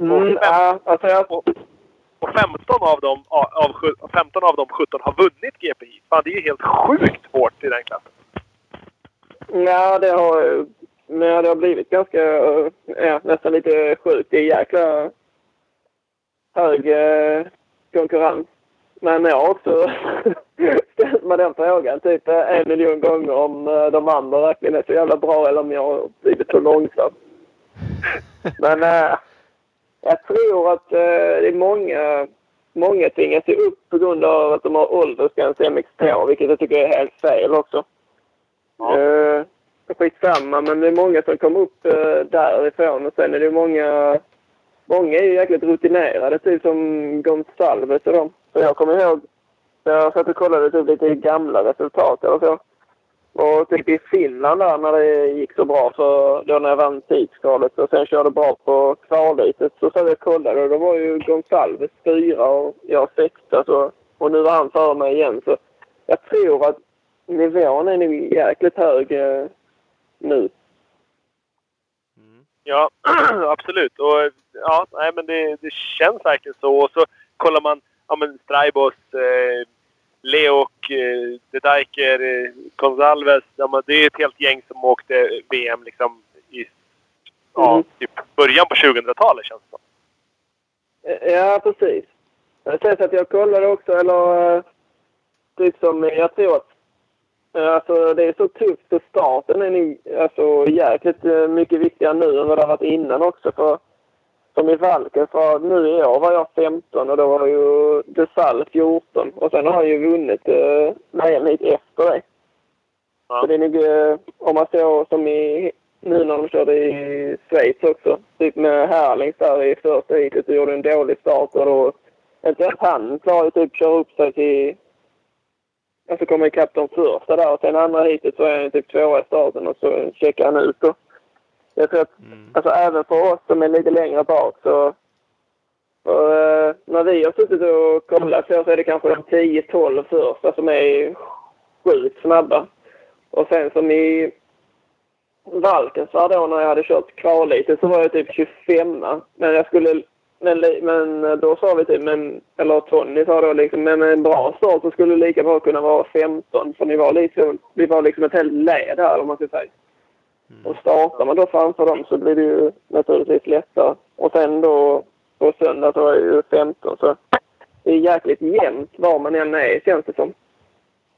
Mm, alltså jag, Och, och 15 av dem, av, sju- 15 av de 17 har vunnit GP heat. Fan, det är ju helt sjukt hårt i den klassen. ja, det har, ja, det har blivit ganska, eh, ja, nästan lite sjukt. Det är jäkla hög eh, konkurrens. Men jag har också ställt mig den frågan typ eh, en miljon gånger om eh, de andra verkligen är så jävla bra eller om jag har blivit så långsam. Men eh, jag tror att eh, det är många, många tvingas ju upp på grund av att de har åldersgräns i MX2, vilket jag tycker är helt fel också. Ja. Eh, skitsamma, men det är många som kommer upp eh, därifrån och sen är det många Många är ju jäkligt rutinerade, typ som Gonsalves och dem. Så jag kommer ihåg, jag satt och kollade typ lite gamla resultat eller så. Och typ i Finland där när det gick så bra, för då när jag vann tidskvalet och sen körde bra på kvallytet så satt jag och kollade och då var ju Gonsalves fyra och jag sexa. Så, och nu var han före mig igen. Så jag tror att nivån är nog jäkligt hög eh, nu. Mm. Ja, absolut. Och ja, nej, men det, det känns verkligen så. Och så kollar man ja, men Straibos, eh, Leok, eh, De Dijker, eh. Ja, men det är ett helt gäng som åkte VM liksom i ja, Mm. typ början på 2000-talet känns det som. Eh, Ja, precis. Jag säger att jag kollade också, eller eh, typ som, jag tror att eh, alltså, det är så tufft för starten är nog alltså, jäkligt eh, mycket viktigare nu än vad det har varit innan också. För, som i Valken, för nu i år var jag 15 och då var ju Desal 14 och sen har han ju vunnit eh, VM hit efter det. Ja. Så det är nog, eh, om man ser som i, nu när de körde i Schweiz också, typ med Herlings där i första heatet och gjorde en dålig start och då, inte ens han klarade ju typ köra upp sig till, alltså komma ikapp de första där och sen andra heatet så är han typ tvåa i starten och så checkar han ut då. Jag tror att, alltså även för oss som är lite längre bak så, för, eh, när vi har suttit och kollat så är det kanske de 10-12 första som är sjukt snabba. Och sen som i Valkensvär då när jag hade kört kvalite så var jag typ 25 Men jag skulle... Men, men då sa vi typ, men, eller Tony sa då liksom, men med en bra start så skulle det lika bra kunna vara 15. För ni var liksom, vi var liksom ett helt led här om man ska säga. Och startar man då framför dem så blir det ju naturligtvis lättare. Och sen då på söndag så var jag ju 15 så det är jäkligt jämnt var man än är känns det som.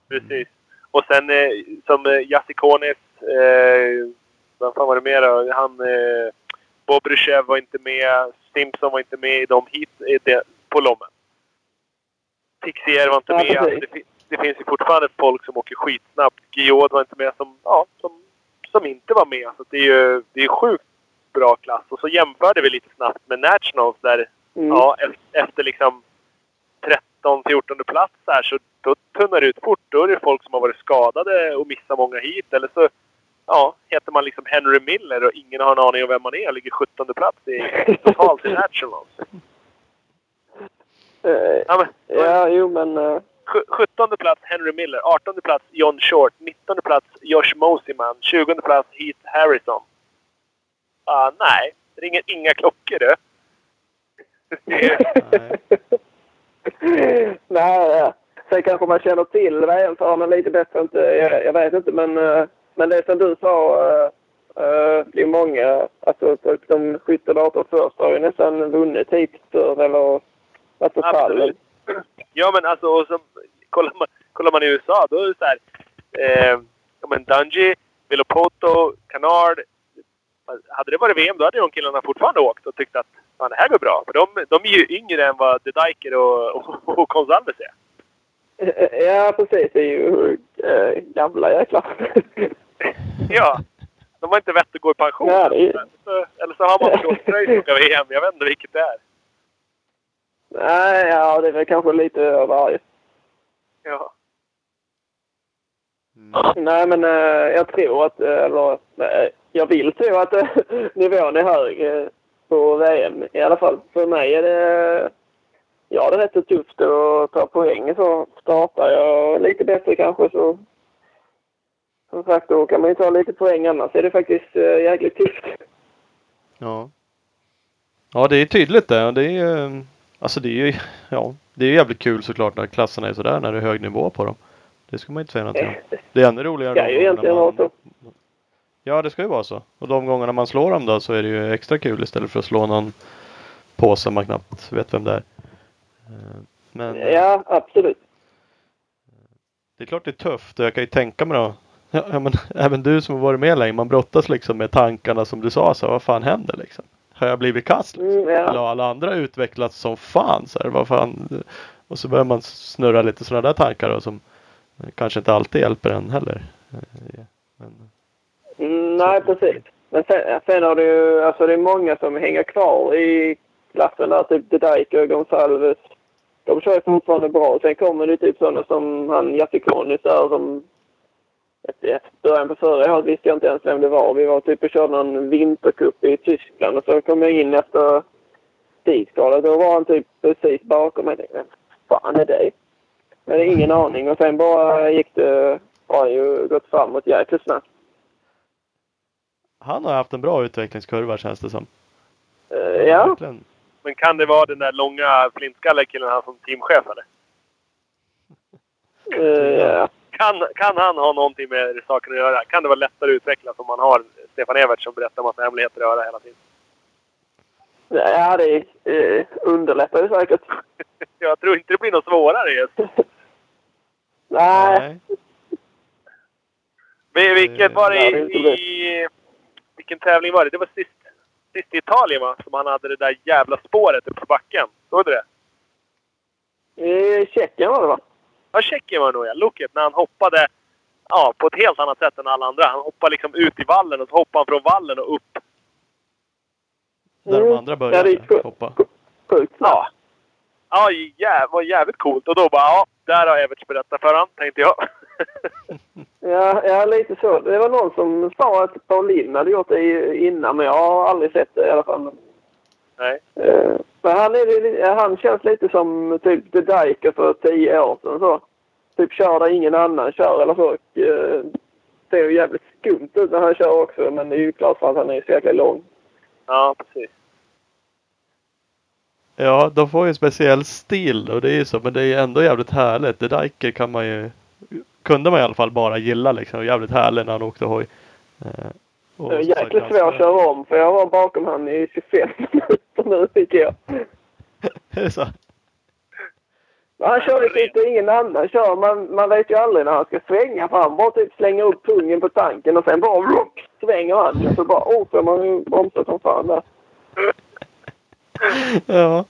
Precis. Och sen eh, som eh, Jasikonis, eh, vem fan var det mer då? Han, eh, Bobrysjev var inte med, Simpson var inte med i de hit i det, på Lommen. Tixier var inte Ja, med. Alltså, det, det finns ju fortfarande folk som åker skitsnabbt. Guillaume var inte med som, ja, som, som inte var med. Så det är ju det är sjukt bra klass. Och så jämförde vi lite snabbt med Nationals där Mm. Ja, efter liksom 13-14 plats här så då tunnar det ut fort. Då är det folk som har varit skadade och missat många hit. Eller så ja, heter man liksom Henry Miller och ingen har en aning om vem man är ligger 17 plats i totalt i Nationals. Eh, Ja, men, ja, jo men... sj- 17 plats Henry Miller, 18 plats John Short, 19 plats Josh Mosiman, 20 plats Heath Harrison. Ah, nej, det ringer inga klockor du. Nej. Nej. Sen kanske man känner till VM-förarna lite bättre. Inte, jag, jag vet inte, men, eh, men det som du sa. eh, Det är många, alltså typ de 17 18 första har ju nästan vunnit hit förr eller varit på pallen. Ja, men alltså, och så, kollar, man, kollar man i USA, då är det så här... Eh, ja, men Dungey, Vilopoto, Canard. Hade det varit VM, då hade de killarna fortfarande åkt och tyckt att fan, det här går bra. För de, de är ju yngre än vad De Dijker och, och, och Gonzalez är. Eh, Ja, precis. Det är ju äh, gamla jäklar. Ja. De har inte vett att gå i pension. Det är- Så- Eller så har man och åka VM. Jag vet inte vilket det är. Nej, ja, det är väl kanske lite av varje. Ja. Mm. Nej, men eh, jag tror att, eh, eller nej, jag vill tro att eh, nivån är hög. eh, på VM i alla fall. För mig är det... Ja, det är rätt så tufft att ta poäng. Så startar jag lite bättre kanske så... Som sagt, då kan man ju ta lite poäng. Annars är det faktiskt äh, jäkligt tufft. Ja. Ja, det är tydligt det. Det är ju, alltså det är ju, ja, det är jävligt kul såklart när klasserna är sådär, när det är hög nivå på dem. Det ska man inte säga någonting om. Det är ännu roligare Det ska ju egentligen så. Ja, det ska ju vara så. Och de gångerna man slår dem då så är det ju extra kul istället för att slå någon påse man knappt vet vem det är. Eh, Men Ja, absolut. det är klart det är tufft och jag kan ju tänka mig då. Ja, men även du som har varit med länge, man brottas liksom med tankarna som du sa, så vad fan händer liksom? Har jag blivit kast? Liksom? Mm, Eller ja. har alla andra utvecklats som fan? Så här, vad fan? Och så börjar man snurra lite sådana där tankar då, som kanske inte alltid hjälper en heller. Eh, Men, Mm, nej, precis. Men sen, sen har du ju, alltså det är många som hänger kvar i klassen där, typ De Dijk och Gonçalves. De kör ju fortfarande bra. Sen kommer det typ sådana som han Jafikonis där som... Början på förra året visste jag inte ens vem det var. Vi var typ och körde någon vintercup i Tyskland och så kom jag in efter Stigskalet. Då var han typ precis bakom mig. Jag tänkte, Vem fan är det? Jag hade ingen aning och sen bara gick det... Har ju gått framåt jäkligt snabbt. han har haft en bra utvecklingskurva känns det som. Eh, ja. Verkligen. Men kan det vara den där långa flintskalliga killen han som teamchef eller? Eh, ja. Kan, kan han ha någonting med saken att göra? Kan det vara lättare att utvecklas om man har Stefan Evert som berättar massa hemligheter att göra hela tiden? Ja, det eh, underlättar ju säkert. Jag tror inte det blir något svårare just. Nej. Men Vilket var det det inte i... Vilken tävling var det? Det var sist, sist i Italien va? Som han hade det där jävla spåret uppe på backen. Såg du det? I Tjeckien var det va? Ja, Tjeckien var det nog ja. Loket när han hoppade ja, på ett helt annat sätt än alla andra. Han hoppade liksom ut i vallen och så hoppade han från vallen och upp. Där de Mm. andra Ja, började gick sjukt- hoppa. Sjukt Ja. Ja, jä var jävligt coolt. Och då bara, ja, där har Everts berättat för han, tänkte jag. Ja, ja, lite så. Det var någon som sa att Paulin hade gjort det innan, men jag har aldrig sett det i alla fall. Nej. Eh, Men han, är, han känns lite som typ The Diker för tio år sedan. Så. Typ kör där ingen annan kör eller så. Och, eh, ser ju jävligt skumt ut när han kör också, men det är ju klart för att han är så jäkla lång. Ja, precis. Ja, de får ju en speciell stil och det är ju så, men det är ändå jävligt härligt. Det Diker kan man ju, kunde man i alla fall bara gilla liksom. Jävligt härlig när han åkte hoj. Eh, och Det är som sagt, jäkligt ganska- svår att köra om, för jag var bakom han i 25 minuter nu tycker jag. Det är så. Men Han kör ju typ ingen annan kör. Man, man vet ju aldrig när han ska svänga för han bara typ slänger upp pungen på tanken och sen bara rup, svänger han. Och så bara åh, så man ju bromsat som fan där. Ja.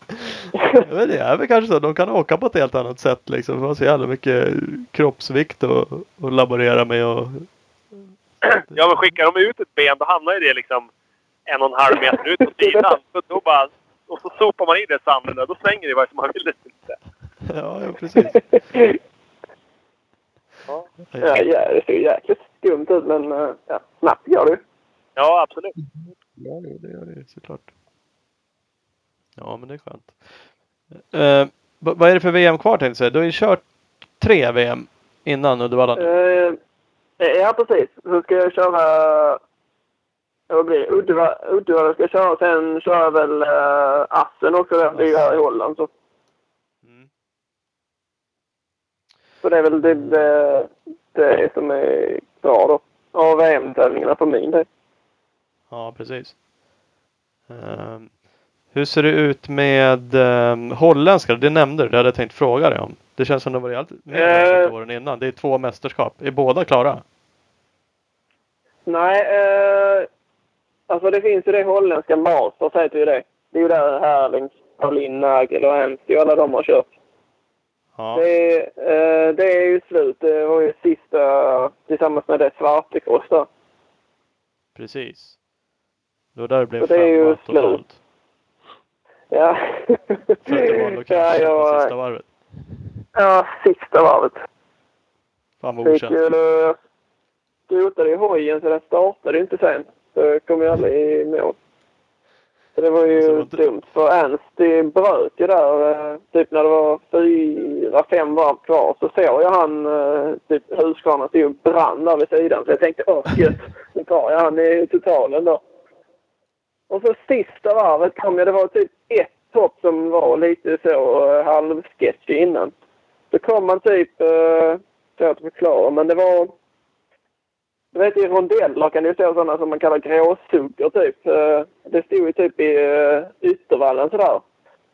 Men det är väl kanske så. De kan åka på ett helt annat sätt liksom. De har så jävla mycket kroppsvikt att laborera med och Ja, men skickar de ut ett ben då hamnar ju det liksom en och en halv meter ut på sidan. Så då bara, och så sopar man in det i sanden och då svänger det vare sig man vill eller inte. Ja, ja precis. Ja, ja, det ser ju jäkligt skumt ut men eh, ja, snabbt går det ju. Ja, absolut. Ja, det gör det såklart. Ja, men det är skönt. Eh, vad är det för VM kvar tänkte jag säga? Du har ju kört tre VM innan Uddevalla. Eh, ja, precis. Så ska jag köra... Vad blir det? Uddevalla, Uddevalla ska jag köra. Sen kör jag väl uh, Assen också. där. Det är ju här i Holland. Så, Mm. så det är väl det, det, det som är kvar då. Av VM-tävlingarna för min del. Ja, precis. Ehm, hur ser det ut med um, holländska? Det nämnde du. Det hade jag tänkt fråga dig om. Det känns som det var alltid mer Eh. åren innan. Det är två mästerskap. Är båda klara? Nej, eh, alltså det finns ju det holländska Masters heter ju det. Det är ju där Herling, Paulin, Nagel och och alla de har kört. Ja, Det, eh, det är ju slut. Det var ju sista tillsammans med det Svartekross där. precis. Det var där det blev Så det är ju slut. Ja. För att det var nog ja, kanske på jag, sista varvet. ja, sista varvet. Fan vad Fick ju eh, skrotade i hojen så den startade ju inte sen. Så jag kom ju aldrig i mål. Så det var ju Så var dumt. För Ernst det bröt ju där. eh, Typ när det var fyra, fem varv kvar så såg jag han, eh, typ Husqvarna stod och brann där vid sidan. Så jag tänkte åh gud, nu tar jag han i totalen då. Och så sista varvet kom jag. Det var typ ett hopp som var lite så uh, halvsketchy innan. Så kom man typ, svårt att förklara, men det var du vet i rondeller kan du se sådana som man kallar gråsuggor typ. Eh, Det stod ju typ i eh, yttervallen sådär.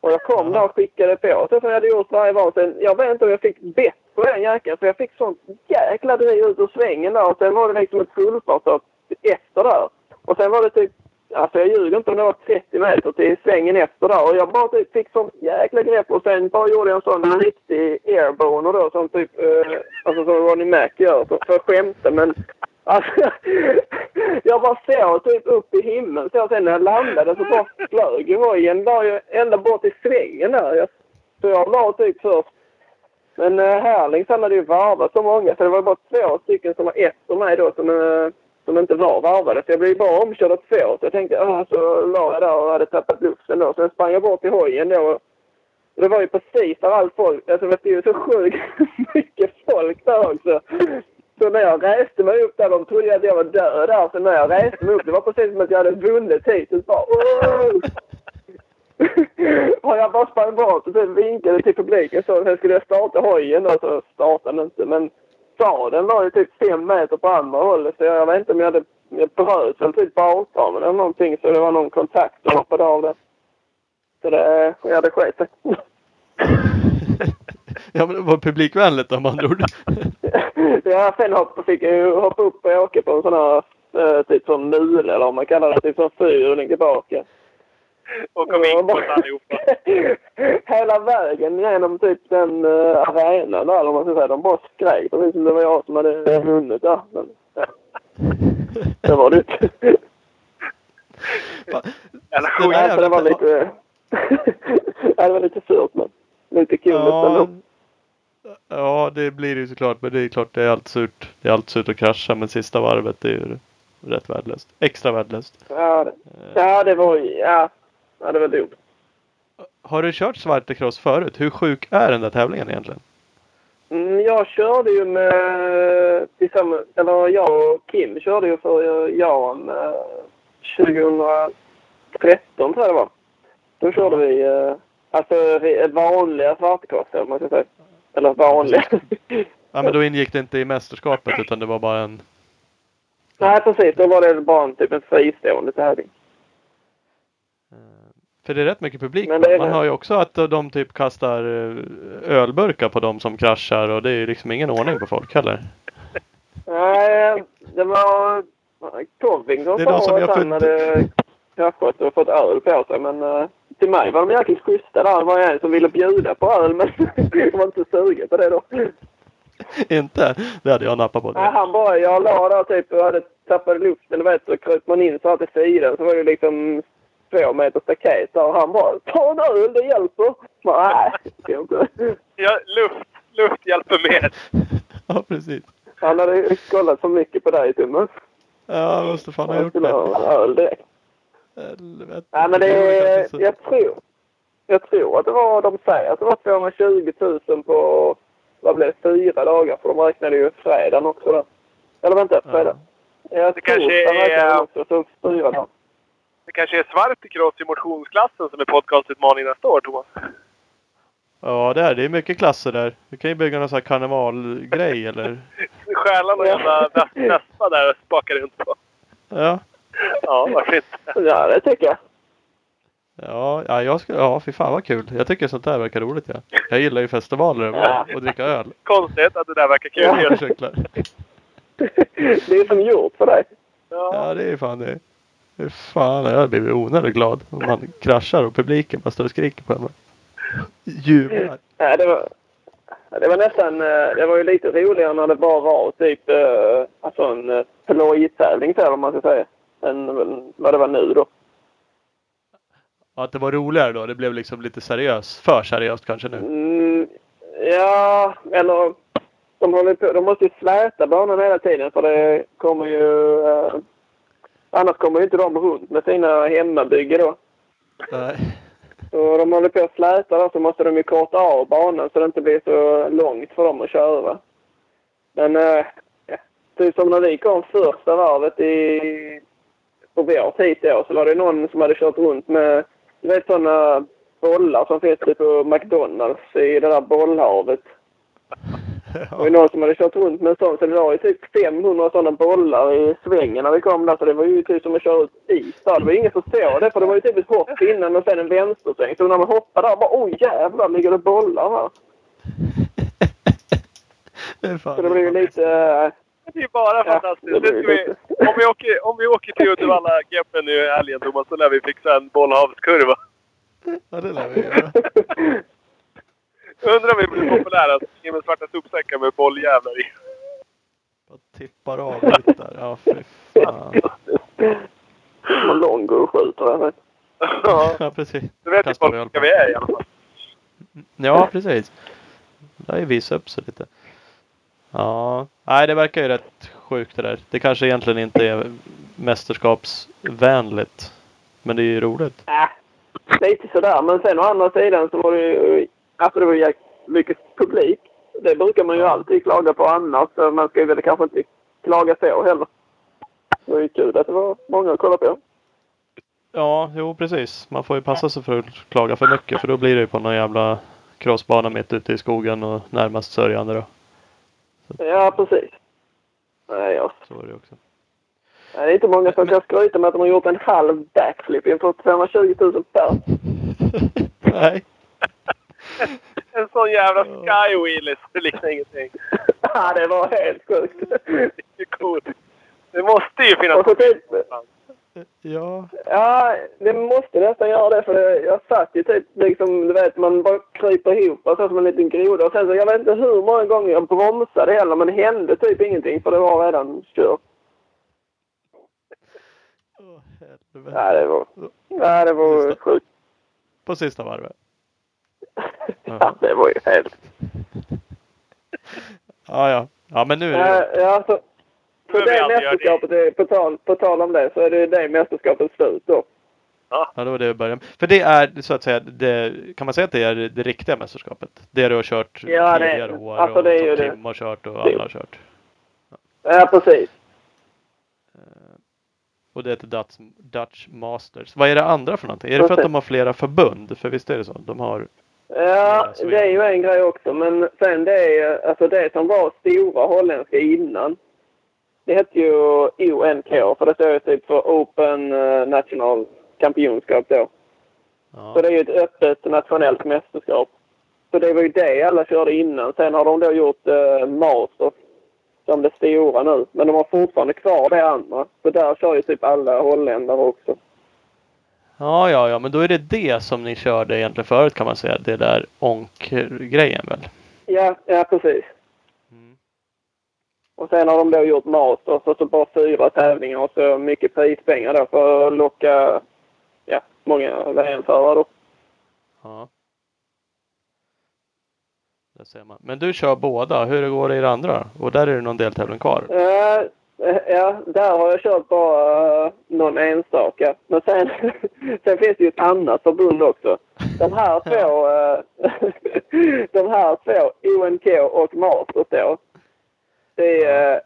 Och jag kom där och skickade på så som jag hade gjort varje varv. Sen, jag vet inte om jag fick bett på den jäkeln för jag fick sånt jäkla driv ut ur svängen där. Och sen var det liksom ett fullfartshopp efter där. Och sen var det typ, alltså jag ljuger inte om det var 30 meter till svängen efter där. Och jag bara typ fick sånt jäkla grepp och sen bara gjorde jag en sån riktig airboner då som typ, eh, alltså som Ronnie Mac gör för, för att skämta. Men Alltså, jag bara såg typ upp i himlen. Så sen när jag landade så bara flög ju hojen la ju ända bort i svängen där. Jag, så jag la typ först. Men eh, uh, Härlings han hade ju varvat så många så det var bara två stycken som var efter mig då som, eh, som inte var varvade. Så jag blev bara omkörd av två. Så jag tänkte, ah, så la jag där och hade tappat luften då. Sen sprang jag bort till hojen då. Och det var ju precis där allt folk, alltså det var ju så sjukt mycket folk där också. Så när jag reste mig upp där, de trodde att jag var död där. Så när jag reste mig upp, det var precis som att jag hade vunnit titeln. Bara, "Åh!" och jag bara sprang bort och sen vinkade till publiken så. Sen skulle jag starta hojen och så startade den inte. Men staden var ju typ fem meter på andra hållet. Så jag vet inte om jag hade... Jag bröt väl typ bakarmen eller någonting. Så det var någon kontakt och hoppade av det. Så det... Jag hade skit sig. ja, men det var publikvänligt om andra ord. ja, sen hopp, fick jag ju hoppa upp och åka på en sån här eh, typ som mule eller vad man kallar det. Typ som fyrhjuling tillbaka. Och kom in på allihopa. Hela vägen genom typ den uh, arenan där, eller man ska säga. De bara skrek. Precis som det var jag som hade vunnit där. Men, ja. Det var det Det skit. det var lite... det var lite surt men lite kul Ja, ändå. Ja, det blir det ju såklart. Men det är klart det är allt surt. Det är allt surt att krascha. Men sista varvet är ju rätt värdelöst. Extra värdelöst. Ja, det, ja, det var ja, ja, det var dumt. Har du kört Svartecross förut? Hur sjuk är den där tävlingen egentligen? Mm, jag körde ju med tillsammans, eller jag och Kim körde ju för Jan eh, 2013 tror jag det var. Då körde vi eh, alltså vanliga eller vad man ska säga. Eller vanliga. Ja, men då ingick det inte i mästerskapet utan det var bara en... Nej precis, då var det bara en, typ en fristående tävling. För det är rätt mycket publik. Är Man hör ju också att de typ kastar eh, ölburkar på de som kraschar och det är ju liksom ingen ordning på folk heller. Nej, det var Covington som jag att han hade kraschat och fått öl på sig. Men eh, till mig var de jäkligt schyssta där. Det var en som ville bjuda på öl men jag var inte sugen på det då. inte? Det hade jag nappat på. Nej, direkt. han bara, jag la där typ och hade tappat luften. Vet, så kröp man in så här till sidan. Så var det liksom två meter staket. Och han bara, ta en öl, det hjälper. Nej, det inte. Ja, luft, luft hjälper mer. Ja, precis. Han hade kollat för mycket på dig, Thomas. Ja, måste fan ha Han gjort skulle det. ha en öl direkt. Helvete. Nej, men det är, jag tror, jag tror att det var, de säger att det var 220 000 på, vad blev det, fyra dagar? För de räknade ju fredagen också då. Eller vänta, fredag. Jag Det kanske är- också som fyra dagar. Det kanske är Svarticross i motionsklassen som är podcastutmaning nästa år, Thomas. Ja, det är det. är mycket klasser där. Du kan ju bygga någon sån här karnevalgrej eller... Stjäla någon jävla där och spaka runt på. Ja. Ja, varför inte? Ja, det tycker jag. Ja, ja, jag ska, ja, fy fan vad kul. Jag tycker sånt där verkar roligt. Ja. Jag gillar ju festivaler överlag och dricka öl. Konstigt att det där verkar kul. Ja. Motorcyklar. Det är som gjort för dig. Ja, Ja. det är fan det. Fy fan, jag hade blivit onödigt glad om man kraschar och publiken bara står och skriker på en. Jublar. Nej, det var, det var nästan, eh, det var ju lite roligare när det bara var typ, eh, alltså en eh, plojtävling så här, om man ska säga. Än vad det var nu då. Att det var roligare då. Det blev liksom lite seriöst. För seriöst kanske nu. Mm, ja, eller de, håller på, de måste ju släta banan hela tiden för det kommer ju... Eh, annars kommer ju inte de runt med sina hemmabygge då. Nej. Och de håller på att släta där så måste de ju korta av banan så det inte blir så långt för dem att köra. Men eh, typ som när vi kom första varvet i, på vår tid då så var det någon som hade kört runt med du vet sådana bollar som finns typ på McDonalds i det där bollhavet. Det var ju någon som hade kört runt med en sån så det var ju typ 500 sådana bollar i svängen när vi kom där så det var ju typ som att köra ut is där. Det var ingen som såg det för det var ju typ ett hopp innan och sen en vänstersväng. Så när man hoppade där bara oj jävlar ligger det bollar här. Det Så det blev ju lite... Det är bara fantastiskt. det vi, om, vi åker, om vi åker till Uddevalla GP nu i helgen Thomas så lär vi fixa en bollhavskurva. Ja, det lär vi göra. Undrar om vi blir populära. Springer med svarta sopsäckar med bolljävlar i. Bara tippar av lite där. Ja, fy fan. Som lång och skjuter. jag. Ja, Ja, precis. du vet ju folk vilka vi är i alla fall. Ja, precis. Det har ju visat upp sig lite. Ja, nej det verkar ju rätt sjukt det där. Det kanske egentligen inte är mästerskapsvänligt. Men det är ju roligt. Äh, lite sådär. Men sen å andra sidan så var det ju... Alltså det var ju mycket publik. Det brukar man ju alltid klaga på annars. Så man ska ju väl kanske inte klaga så heller. Det var ju kul att det var många att kolla på. Ja, jo precis. Man får ju passa sig för att klaga för mycket. För då blir det ju på någon jävla crossbana mitt ute i skogen och närmast sörjande då. Ja, precis. Nej, ja. Så var det också. Det är inte många som kan skryta med att de har gjort en halv backflip inför 220 000 pers. Nej. En sån jävla skywheel det liknar ingenting. Ja, det var helt sjukt. Det är coolt. Det måste ju finnas Och så typ, Ja. ja, det måste nästan göra det för det, jag satt ju typ liksom, du vet, man bara kryper ihop så som en liten groda. Och sen så, jag vet inte hur många gånger jag bromsade heller, men det hände typ ingenting för det var redan kört. Åh, helvete. Ja, det var, ja, det var sjukt. På sista varvet. Ja, det var ju helt... Ja, ja. Ja, men nu är det Ja, ja, så, så vi det mästerskapet, är, på, tal, på tal om det, så är det det mästerskapet slut då. Ja, det var det vi började med. För det är så att säga, det, kan man säga att det är det riktiga mästerskapet? Det du har kört Ja, det- tidigare år alltså och det är som. Tim har kört och alla har kört. Ja, precis. Och det heter Dutch, Dutch Masters. Vad är det andra för någonting? Är det för att de har flera förbund? För visst är det så? De har... Ja, är det är ju en grej också. Men sen det är alltså det som var stora holländska innan. Det hette ju ONK för det står ju typ för Open eh, National Championskap då. Ja. Så det är ju ett öppet nationellt mästerskap. Så det var ju det alla körde innan. Sen har de då gjort eh, Masters som det stora nu. Men de har fortfarande kvar det andra. Så där kör ju typ alla holländare också. ja, ja, ja, men då är det det som ni körde egentligen förut kan man säga. Det där onk-grejen väl? Ja, ja precis. Och sen har de då gjort Masters och så bara fyra tävlingar och så mycket prispengar då för att locka ja, många VM-förare då. Ja. Där ser man. Men du kör båda. Hur går det i det andra? Och där är det någon deltävling kvar? Eh, ja, där har jag kört bara eh, någon enstaka. Men sen, sen finns det ju ett annat förbund också. De här två, de här två, ONK och Masters då. Det är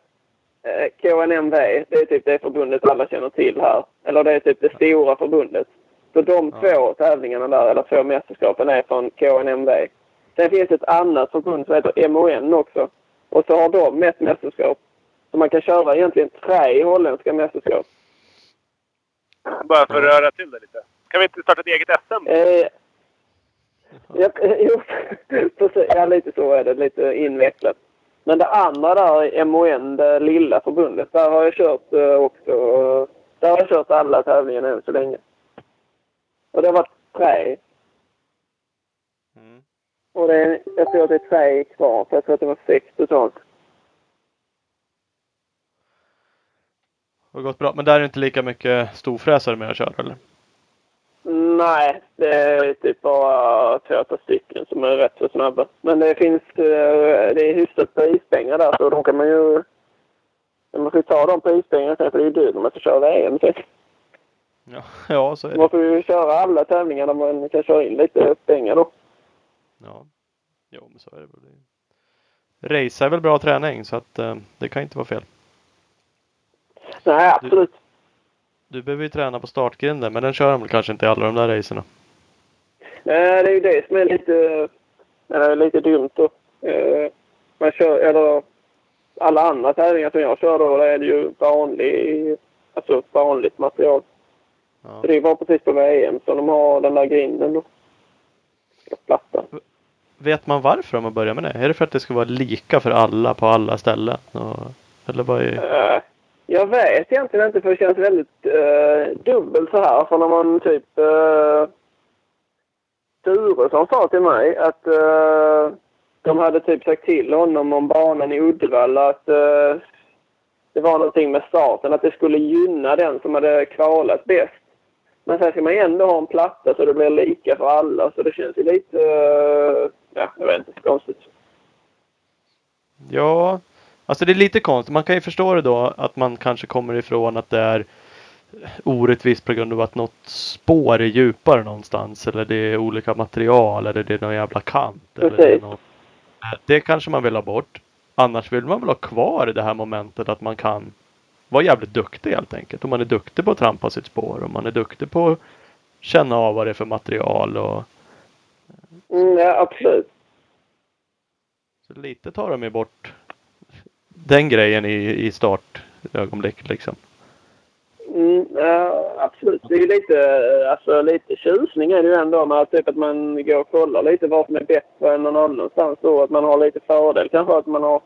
eh, KNMV. Det är typ det förbundet alla känner till här. Eller det är typ det stora förbundet. Så de Ja. två tävlingarna där, eller två mästerskapen, är från KNMV. Sen finns det ett annat förbund som heter MON också. Och så har de ett mästerskap. Så man kan köra egentligen tre holländska mästerskap. Bara för att röra till det lite. Kan vi inte starta ett eget SM? Eh, ja, jo. Ja, lite så är det. Lite invecklat. Men det andra där, MON, det lilla förbundet, där har jag kört eh, också. Där har jag kört alla tävlingar än så länge. Och det har varit tre. Mm. Och det är, jag tror att det är tre kvar, så jag tror att det var sex totalt. Det har gått bra. Men där är det inte lika mycket storfräsare med att köra eller? Nej, det är typ bara två, tre stycken som är rätt så snabba. Men det finns, eh, det är hyfsat prispengar där så de kan man ju... Man får ju ta de prispengarna sen för det är ju dyrt när man ska köra VM sen. Ja, ja så är det. Man får ju köra alla tävlingar där man kan köra in lite pengar då. Ja. Jo, men så är det väl. Race är väl bra träning så att eh, det kan inte vara fel. Nej, absolut. Du behöver ju träna på startgrinden men den kör de väl kanske inte i alla de där racerna. Nej, det är ju det som är lite, eller lite dumt då. Eh, man kör, eller alla andra tävlingar som jag kör då, där är det ju vanlig, alltså vanligt material. Ja. Så det är bara precis på VM som de har den där grinden då. Plattan. Vet man varför de har börjat med det? Är det för att det ska vara lika för alla på alla ställen? Och, eller vad är... Eh, jag vet egentligen inte för det känns väldigt uh, dubbelt så här. För när man typ... Eh, uh, Sturesson sa till mig att uh, de hade typ sagt till honom om banan i Uddevalla att uh, det var någonting med starten, att det skulle gynna den som hade kvalat bäst. Men sen ska man ju ändå ha en platta så det blir lika för alla. Så det känns ju lite... Uh, ja, jag vet inte. Konstigt. Ja, alltså det är lite konstigt. Man kan ju förstå det då att man kanske kommer ifrån att det är orättvist på grund av att något spår är djupare någonstans. Eller det är olika material eller det är någon jävla kant. Eller det, något... det kanske man vill ha bort. Annars vill man väl ha kvar det här momentet att man kan vara jävligt duktig helt enkelt. Om man är duktig på att trampa sitt spår. Om man är duktig på att känna av vad det är för material. Och... Mm, ja, absolut. Så lite tar de ju bort den grejen i, i startögonblick liksom. Mm, ja, absolut. Det är ju lite, alltså, lite tjusning är det ju ändå med typ att man går och kollar lite vad som är bättre än någon annanstans. Då, att man har lite fördel kanske att man har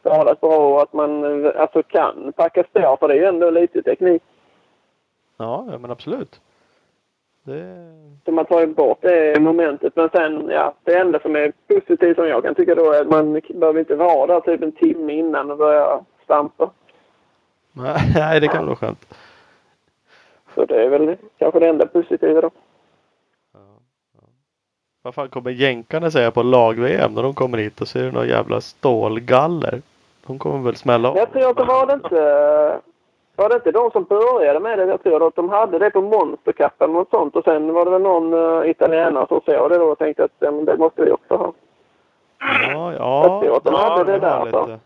skalat bra och att man alltså, kan packa spår. För det är ju ändå lite teknik. Ja men absolut. Det... Så man tar ju bort det momentet. Men sen, ja, det enda som är positivt som jag kan tycka då är att man behöver inte vara där typ en timme innan och börja stampa. Nej, det kan vara skönt. Så det är väl kanske det enda positiva då. Vad fan kommer jänkarna säga på lag-VM när de kommer hit och ser några jävla stålgaller? De kommer väl smälla av. Jag tror att det var det inte... Var det inte de som började med det? Jag tror att de hade det på Monster Cup eller något sånt. Och sen var det väl någon uh, italienare som såg det då och tänkte att ja, men det måste vi också ha. Ja, Jag tror ja. att de hade det var där. Lite-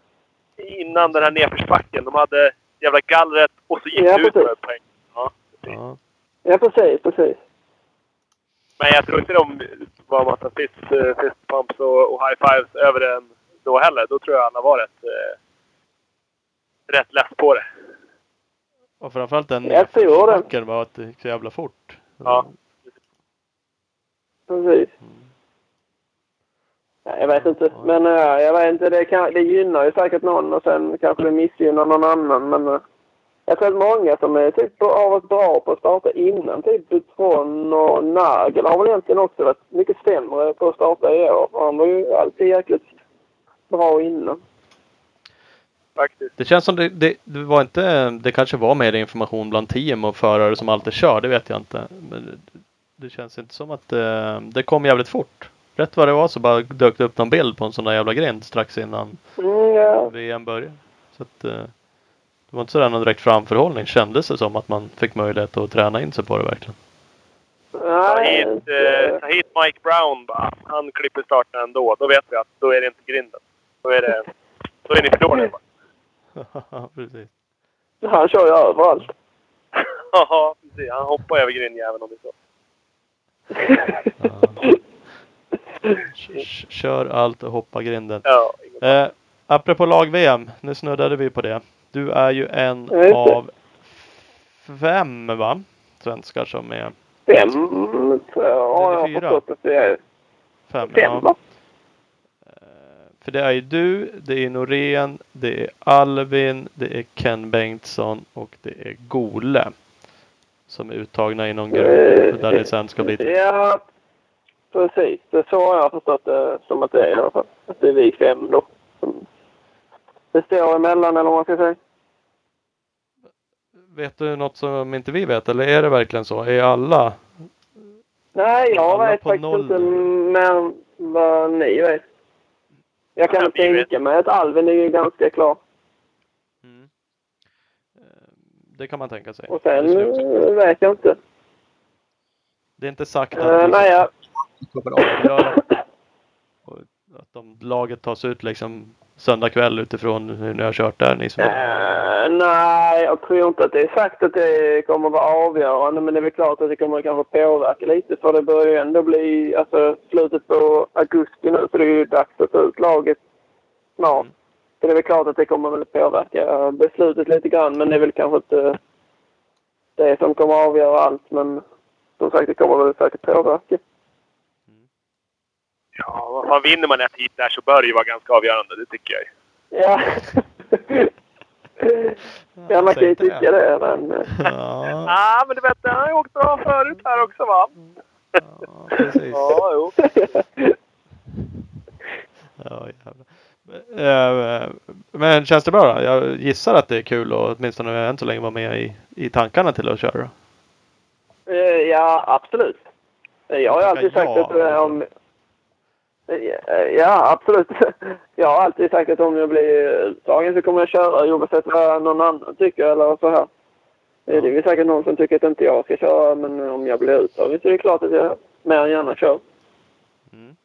Innan den här nedförsbacken. De hade jävla gallret och så gick Ja, det ut precis. med poäng. Ja. Ja. Ja, precis, precis. Men jag tror inte de var massa fist, eh, fist pumps och, och high fives över den då heller. Då tror jag alla var rätt, eh, rätt less på det. Och framförallt den nedförsbacken var att det gick så jävla fort. Ja. Precis. Ja, jag vet inte. Men uh, jag vet inte. Det, kan, det gynnar ju säkert någon och sen kanske det missgynnar någon annan. Men uh, jag tror att många som är typ har varit bra på att starta innan, typ Tron och Nagel har väl egentligen också varit mycket sämre på att starta i år. Han var ju alltid jäkligt bra innan. Faktiskt. Det känns som det, det, det var inte, det kanske var mer information bland team och förare som alltid kör, det vet jag inte. Men det, det känns inte som att det, det kom jävligt fort. Rätt vad det var så bara dök det upp någon bild på en sån där jävla grind strax innan Mm, ja. VM började. Så att, eh, det var inte sådär någon direkt framförhållning kändes det som att man fick möjlighet att träna in sig på det verkligen. Ta hit, eh, ta hit Mike Brown bara. Han klipper starten ändå. Då vet vi att då är det inte grinden. Då är det... Då är ni för dåliga bara. Precis. han kör ju överallt. Ja, precis. Han hoppar över grindjäveln om det så. Kör allt och hoppa grinden. Ja, Eh, apropå lag-VM, nu snuddade vi på det. Du är ju en Ja, av fem va? Svenskar som är Fem, tror jag har förstått att det är. fem. Fem, ja. va? För det är ju du, det är Norén, det är Alvin, det är Ken Bengtsson och det är Gole. Som är uttagna i någon grupp där det sen ska bli Ja, precis. Det så har jag förstått det som att det är i alla fall. Att det är vi fem då. Det står emellan eller vad man ska säga. Vet du något som inte vi vet eller är det verkligen så? Är alla? Nej, jag Alla vet faktiskt noll inte nu. men vad ni vet. Jag kan Ja, vi tänka mig att Alvin är ju ganska klar. Mm. Eh, det kan man tänka sig. Och sen jag vet jag inte. Det är inte sagt att Uh, nej, jag. Och att de, laget tas ut liksom söndag kväll utifrån hur ni har kört där. Ni som Eh, nej, jag tror inte att det är sagt att det kommer att vara avgörande. Men det är väl klart att det kommer kanske påverka lite. För det börjar ju ändå bli alltså, slutet på augusti nu. Så det är ju dags att ta ut laget snart. Så det är väl klart att det kommer väl påverka beslutet lite grann. Men det är väl kanske inte det som kommer att avgöra allt. Men som sagt, det kommer väl säkert påverka. Ja, vad fan vinner man ett hit där så bör det ju vara ganska avgörande. Det tycker jag. Ja. ja, man kan ju tycka det. Men, eh, Ja, Ja, men du vet, han har ju åkt bra förut här också va? ja, precis. Ja, jo. Ja, jävlar. Eh, Men känns det bra då? Jag gissar att det är kul och åtminstone än så länge vara med i, i tankarna till att köra. Eh, Ja, absolut. Jag har ju alltid Ja, sagt att eh, om... Eh, ja, absolut. Jag har alltid sagt att om jag blir uttagen så kommer jag köra oavsett vad någon annan tycker eller så här. Ja. Det är väl säkert någon som tycker att inte jag ska köra men om jag blir uttagen så är det klart att jag mer än gärna kör. Mm.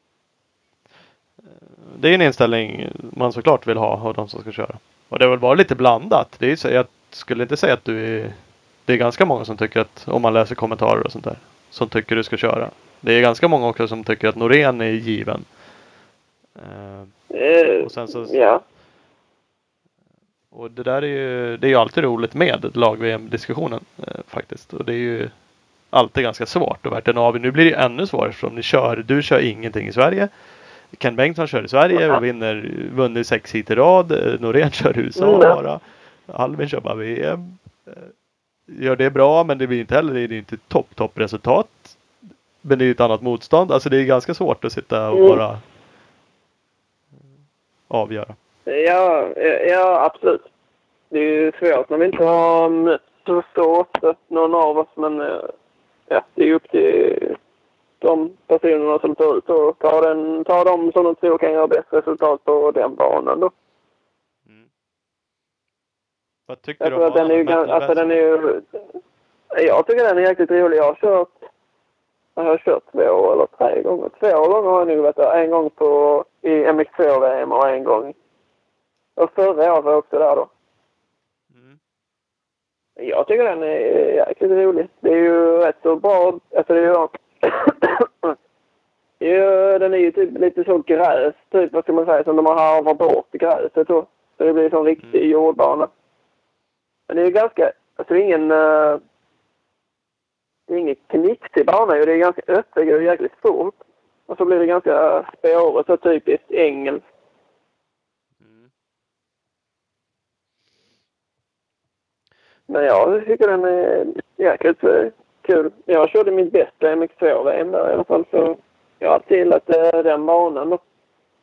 Det är en inställning man såklart vill ha av de som ska köra. Och det har väl varit lite blandat. Det är så, jag skulle inte säga att du är... Det är ganska många som tycker att, om man läser kommentarer och sånt där, som tycker du ska köra. Det är ganska många också som tycker att Norén är given. Eh, Och sen så- Ja. Och det där är ju, det är ju alltid roligt med lag-VM-diskussionen eh, faktiskt. Och det är ju alltid ganska svårt att värta en av. Nu blir det ännu svårare eftersom ni kör, du kör ingenting i Sverige. Ken Bengtsson kör i Sverige och vinner, vunnit sex hit i rad. Eh, Norén kör i USA Mm. bara. Albin kör bara VM. Gör det bra men det blir inte heller, det är inte topp, topp resultat. Men det är ju ett annat motstånd. Alltså det är ganska svårt att sitta och Mm. bara avgöra. Ja, ja, absolut. Det är ju svårt när vi inte har mött så ofta, någon av oss. Men eh, ja, det är ju upp till de personerna som tar ut och tar, den, tar dem som de tror kan göra bäst resultat på den banan då. Vad tycker Jag du om att den är ju alltså den är ju... Jag tycker den är jäkligt rolig. Jag har kört, jag har kört två eller tre gånger. Två gånger har jag nog varit där. En gång på, i MX2-VM och en gång. Och förra året var jag också där då. Mm. Jag tycker den är jäkligt rolig. Det är ju rätt så bra. Alltså det är ju... ju den är ju typ lite så gräs, typ vad ska man säga, som de har harvat bort gräset då. Så det blir som riktig jordbana. Men det är ju ganska, alltså ingen... eh, det är ingen knixig bana ju. Det är ganska öppet, går jäkligt fort. Och så blir det ganska spårigt och typiskt engelskt. Men jag tycker den är jäkligt eh, kul. Jag körde mitt bästa MX2-VM där i alla fall. Så jag har alltid gillat eh, den banan. då.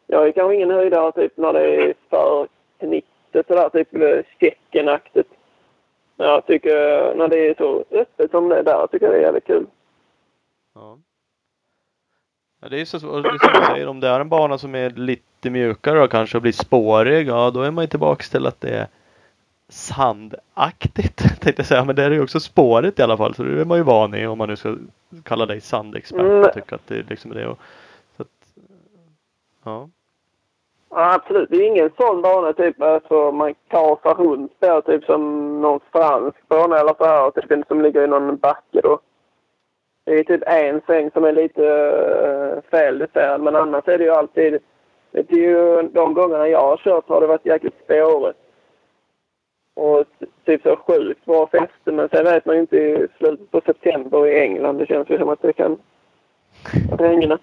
Jag är kanske ingen höjdare typ när det är för knixigt sådär. Typ eh, Tjeckien-aktigt. Jag tycker eh, när det är så öppet som det är där tycker jag det är jävligt kul. Ja. Ja, det är så. Det är som du säger, om det är en bana som är lite mjukare och kanske blir spårig, ja då är man ju tillbaks till att det är sandaktigt. Tänkte jag säga, men det är ju också spårigt i alla fall. Så det är man ju van i om man nu ska kalla dig sandexpert Mm. tycka att det är liksom det. Och, så att, ja. Ja, absolut. Det är ingen sån bana typ alltså man kasar runt där typ som någon fransk bana eller så här. Typ som ligger i någon backe då. Det är typ en sväng som är lite uh, feljusterad men annars är det ju alltid... Det är ju de gångerna jag har kört har det varit jäkligt spårigt. Och typ så sjukt bra fäste men sen vet man ju inte i slutet på september i England. Det känns ju som att det kan regna.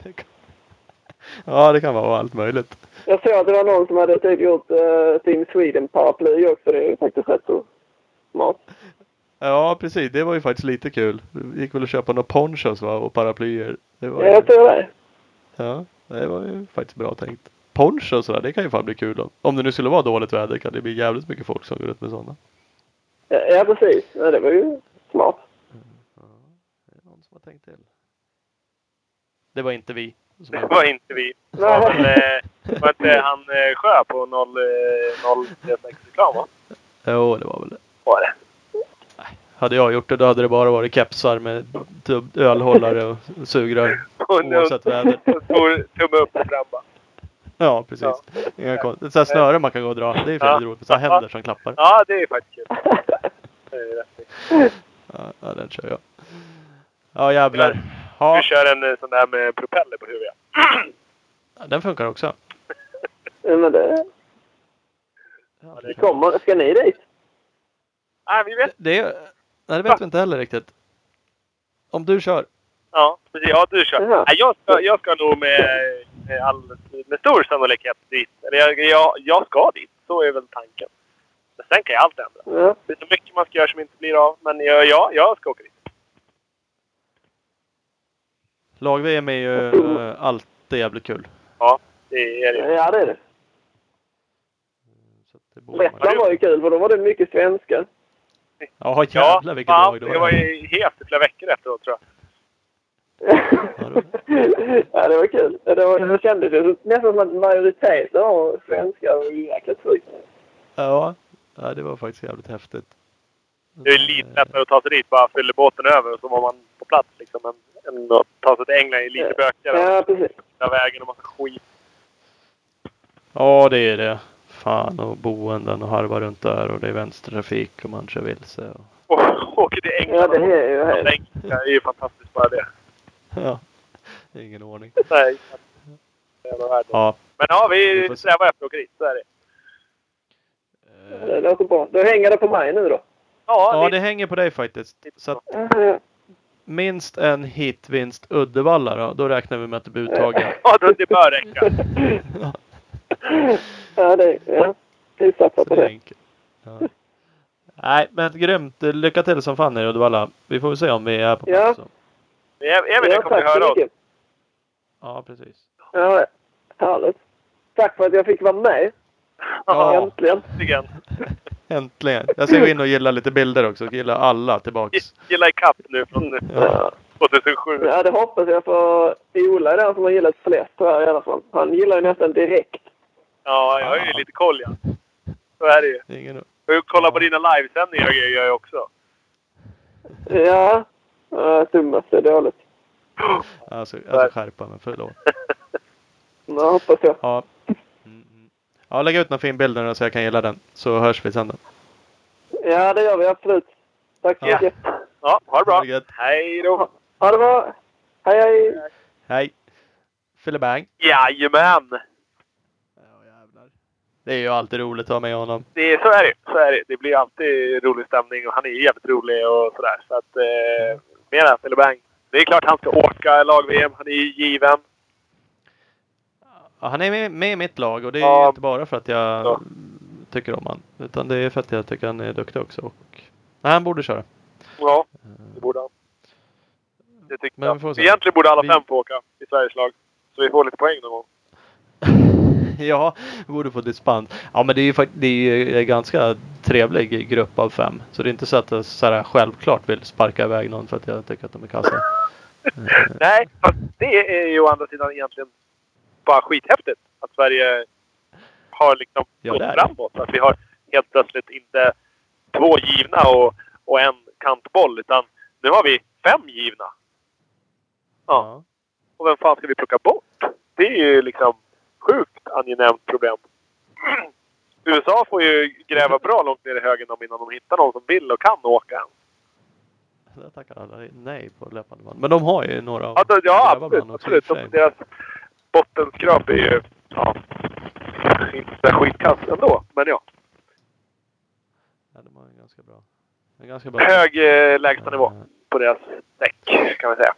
Ja, det kan vara allt möjligt. Jag såg att det var någon som hade typ gjort uh, Team Sweden-paraply också. Det är ju faktiskt rätt så smart. Ja, precis. Det var ju faktiskt lite kul. Det gick väl att köpa några ponchos va? och paraplyer. Det var Ja, ju... jag tror det. Ja, det var ju faktiskt bra tänkt. Poncho och sådär, det kan ju fan bli kul då. Om det nu skulle vara dåligt väder kan det bli jävligt mycket folk som går ut med sådana. Ja, ja precis. Ja, det var ju smart. Det är någon som har tänkt till. Det var inte vi. Som Det var inte vi. Det var väl eh, var inte han eh, Sjö på 0, eh, 036 reklam va? Jo, det var väl det. Var det? Hade jag gjort det då hade det bara varit kepsar med tub- ölhållare och sugrör. Och Oavsett väder. tumme upp och fram bara. Ja, precis. Ja. Inga kon- så snören man kan gå och dra. Det är ju Ja. roligt. Så här händer som klappar. Ja, det är faktiskt kul. Det är rätt i. Ja, ja, den kör jag. Ja, jävlar. Du Ja, kör en eh, sån där med propeller på huvudet. den funkar också. Ja, men det, det kommer. Ska ni dit? Nej, vi vet. Det, är, nej, det vet vi inte heller riktigt. Om du kör. Ja, precis. Ja, du kör. Jaha. Nej, jag, ska, jag ska nog med, med, all, med stor sannolikhet dit. Eller jag, jag, jag ska dit. Så är väl tanken. Men sen kan ju allt hända. Ja. Det är så mycket man ska göra som inte blir av. Men jag, ja, jag ska åka dit. Lag-VM är ju eh, alltid jävligt kul. Ja, det är det ja, det är det. Så att det borde man- Lettland var ju kul för då var det mycket svenskar. Ja, Ja, jävlar vilket lag det det var. var ju het i flera veckor efteråt tror jag. ja, det var kul. Det, var, det kändes ju nästan som att majoriteten var svenskar. Var jäkligt sjukt. Ja, ja, det var faktiskt jävligt häftigt. Det är lite lättare att ta sig dit. Bara fyller båten över och så var man på plats liksom. Men än att ta sig till England är lite bökigare. Ja, precis. Vägen och massa skit. Ja, det är det. Fan och boenden och harva runt där och det är vänstertrafik och man kör vilse. Och... Och åker till England. Ja, det är ju helt... Engelska är ju fantastiskt bara det. Ja, ingen ordning. Nej. Ja, Men ja, Vi strävar efter att åka dit. Så är det. Det låter bra. Då hänger det på mig nu då. Ja, ja det, det hänger på dig faktiskt. Så att Ja, minst en hitvinst Uddevalla då, då räknar vi med att det blir uttagen. ja då, det bör räcka. ja det ja. Vi satsar på det är det. Ja. Nej, men grymt. Lycka till som fan i Uddevalla. Vi får väl se om vi är på Ja. plats. då. Emil, Ja, du kommer tack höra oss. Ja, precis. Ja, härligt. Tack för att jag fick vara med. Ja. Äntligen. Äntligen. Äntligen. Jag ska gå in och gilla lite bilder också. Gilla alla tillbaks. Gilla ikapp nu från Ja. 2007. Ja, det hoppas jag för Ola är den som har gillat flest här i alla fall. Han gillar ju nästan direkt. Ja, jag har ju lite koll ja. Så är det ju. Ingen... Jag kollar på dina livesändningar och grejer gör jag också. Ja, ja Thomas, det är dåligt. Alltså, alltså skärpa mig. Förlåt. Ja, hoppas jag. Ja. Ja, lägg ut någon fin bild nu så jag kan gilla den. Så hörs vi sen då. Ja, det gör vi absolut. Tack så Ja. mycket. Ja, ha det bra. Ha det gött. Hej då. Ha det bra. Hej, hej. Hej! Filibang! Jajamän! Ja. Det är ju alltid roligt att ha med honom. Det är, så är det. Så är det. Det blir alltid rolig stämning och han är jävligt rolig och sådär. Så att, eh, mera eller bang. Det är klart han ska åka lag-VM. Han är ju given. Ja, han är med, med i mitt lag och det är Ja. inte bara för att jag Ja. tycker om han. Utan det är för att jag tycker han är duktig också. Och... Nej, han borde köra. Ja, det borde han. Det tycker Men jag. Egentligen borde alla Vi- fem få åka i Sveriges lag. Så vi får lite poäng någon gång. ja, borde få dispens. Ja, men det är ju det är en ganska trevlig grupp av fem. Så det är inte så att jag så här självklart vill sparka iväg någon för att jag tycker att de är kassa. Nej, fast det är ju å andra sidan egentligen bara skithäftigt. Att Sverige har liksom Ja, gått framåt. Att vi har helt plötsligt inte två givna och, och en kantboll. Utan nu har vi fem givna. Ja. Och vem fan ska vi plocka bort? Det är ju liksom sjukt angenämt problem. USA får ju gräva bra långt ner i högen om innan de hittar någon som vill och kan åka än. Där tackar alla nej på löpande band. Men de har ju några av Ja, ja absolut. absolut. De, deras bottenskrap är ju ja, inte skitkass ändå. Men ja, Ja, de har en ganska bra. En ganska bra. hög eh, lägstanivå på deras däck kan man säga.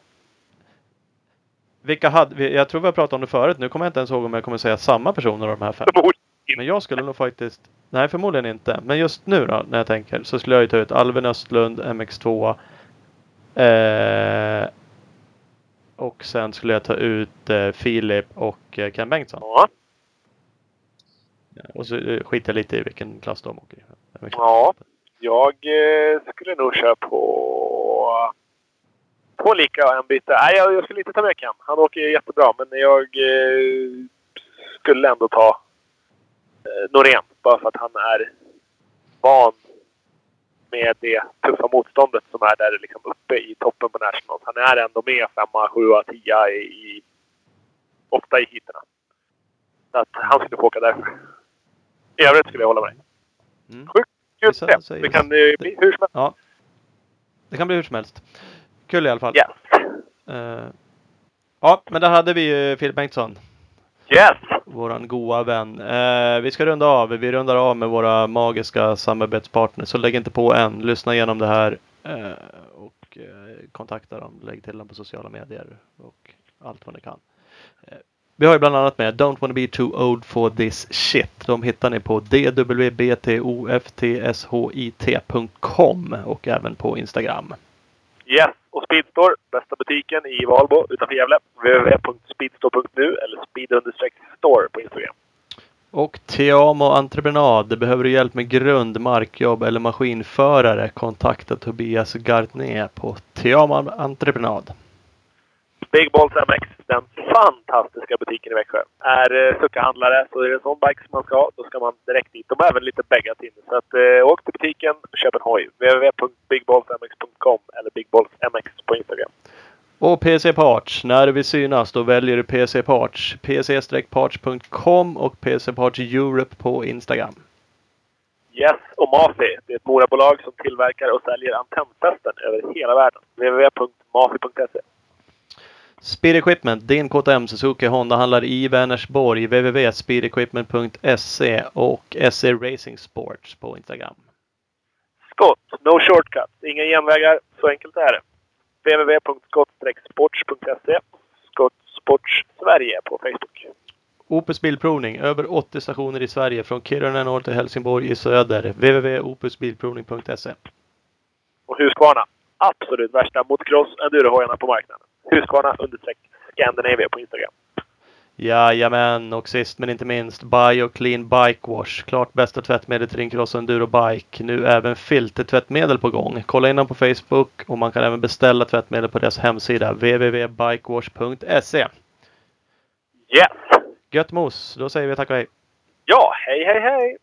Vilka hade vi? Jag tror vi har pratat om det förut. Nu kommer jag inte ens ihåg om jag kommer säga samma personer av de här fem. Men jag skulle nog faktiskt... Nej, förmodligen inte. Men just nu då, när jag tänker, så skulle jag ju ta ut Alvin Östlund, MX2. Eh, och sen skulle jag ta ut eh, Filip och eh, Ken Bengtsson. Ja. Och så eh, skiter jag lite i vilken klass de åker i. Ja. Jag eh, skulle nog köra på två lika en byte. Nej, jag, jag skulle inte ta med Cam. Han åker jättebra, men jag eh, skulle ändå ta eh, Norén. Bara för att han är van med det tuffa motståndet som är där liksom uppe i toppen på Nationals. Han är ändå med femma, sjua, tia i, i ofta i heaterna. Så att han skulle få åka därför. I övrigt skulle jag hålla med dig. Mm. Sjukt kul se. säger- Det kan eh, bli hur som helst. Ja. Det kan bli hur som helst. Kul i alla fall. Yes! Eh, ja, men där hade vi ju Filip Bengtsson. Yes! Våran goa vän. Eh, vi ska runda av. Vi rundar av med våra magiska samarbetspartners. Så lägg inte på än. Lyssna igenom det här. Eh, och eh, kontakta dem. Lägg till dem på sociala medier. Och allt vad ni kan. Eh, vi har ju bland annat med Don't wanna be too old for this shit. De hittar ni på dwbtoftshit.com och även på Instagram. Yes! Och Speedstore, bästa butiken i Valbo utanför Gävle. www.speedstore.nu eller speed-store på Instagram. Och Teamo Entreprenad. Behöver du hjälp med grund, markjobb eller maskinförare? Kontakta Tobias Gartner på Teamo Entreprenad. Big Balls MX, den fantastiska butiken i Växjö. Är eh, suckarhandlare, så är det en sån bike som man ska ha, då ska man direkt dit. De har även lite baggat inne. Så att, eh, åk till butiken och köp en hoj. www.bigballsmx.com eller bigballsmx på Instagram. Och PC Parts. När du vill synas då väljer du PC Parts. pc-parts.com och PC Parts Europe på Instagram. Yes, och Mafi. Det är ett Morabolag som tillverkar och säljer antennfästen över hela världen. www.mafi.se Speed Equipment, din KTM Suzuki Honda handlar i Vänersborg. www.speedequipment.se och SE Racing Sports på Instagram. Skott, no shortcuts, inga genvägar. Så enkelt är det. www.skott-sports.se Skott Sports Sverige på Facebook. Opus Bilprovning, över 80 stationer i Sverige från Kiruna i norr till Helsingborg i söder. www.opusbilprovning.se Och Husqvarna. Absolut värsta motocross endurohojarna på marknaden. Husqvarna understreck Scandinavia på Instagram. Jajamän, och sist men inte minst BioClean Bike Wash. Klart bästa tvättmedel till din cross enduro bike. Nu även filtertvättmedel på gång. Kolla in dem på Facebook och man kan även beställa tvättmedel på deras hemsida www.bikewash.se. Yes! Gött mos! Då säger vi tack och hej! Ja, hej hej hej!